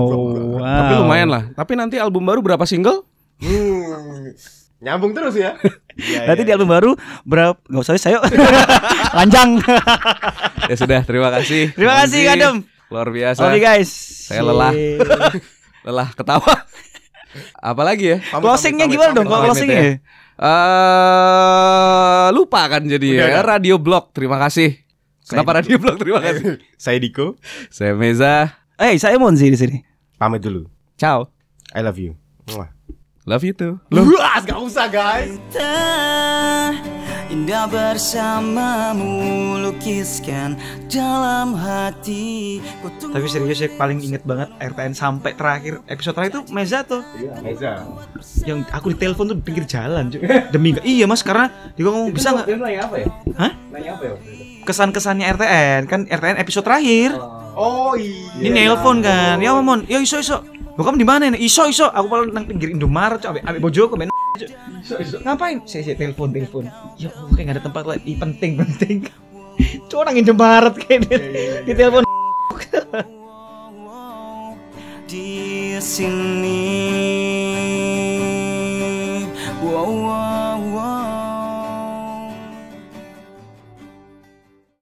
Speaker 2: Tapi lumayan lah. Tapi nanti album baru berapa single?
Speaker 1: Hmm. Nyambung terus ya. Iya,
Speaker 4: Nanti
Speaker 1: iya.
Speaker 4: di album baru berapa? Gak usah saya. Panjang.
Speaker 2: ya sudah, terima kasih.
Speaker 4: Terima kasih. Kadem.
Speaker 2: Luar biasa.
Speaker 4: Oke guys.
Speaker 2: Saya lelah. Lelah ketawa. Apalagi ya?
Speaker 1: Pamit,
Speaker 4: Closingnya
Speaker 1: pamit,
Speaker 4: gimana
Speaker 1: pamit,
Speaker 4: dong? Kalau closingnya?
Speaker 2: ya. Eh lupa kan jadi
Speaker 1: Udah,
Speaker 2: ya. Radio Blog. Terima kasih. Kenapa Radio Blog? Terima kasih.
Speaker 1: Saya Diko.
Speaker 2: Saya Meza.
Speaker 4: Eh, saya Monzi di sini.
Speaker 1: Pamit dulu.
Speaker 2: Ciao.
Speaker 1: I love you. Mwah.
Speaker 2: Love you too.
Speaker 1: Luas, gak usah guys.
Speaker 3: Kita indah bersamamu lukiskan dalam hati
Speaker 4: Tapi serius ya paling inget banget RTN sampai terakhir episode terakhir itu Meza tuh
Speaker 1: Iya, Meza.
Speaker 4: yang aku ditelepon tuh di pinggir jalan cuy. demi iya mas karena dia ngomong bisa nggak
Speaker 2: nanya apa ya?
Speaker 4: Hah?
Speaker 2: Nanya apa ya?
Speaker 4: kesan kesannya RTN kan RTN episode terakhir
Speaker 2: Oh.
Speaker 1: Oh iya.
Speaker 4: Ini nelpon kan. Ya Mon, ya iso iso bokap di mana? Ini iso iso. Aku malah nang pinggir Indomaret cok. Ambil bojo bojoku men. Ngapain? Saya saya telepon telepon. Ya aku kayak gak ada tempat lagi penting penting. Cok orang Indomaret kayak
Speaker 1: ini.
Speaker 4: di telepon
Speaker 3: di sini. Wow wow wow.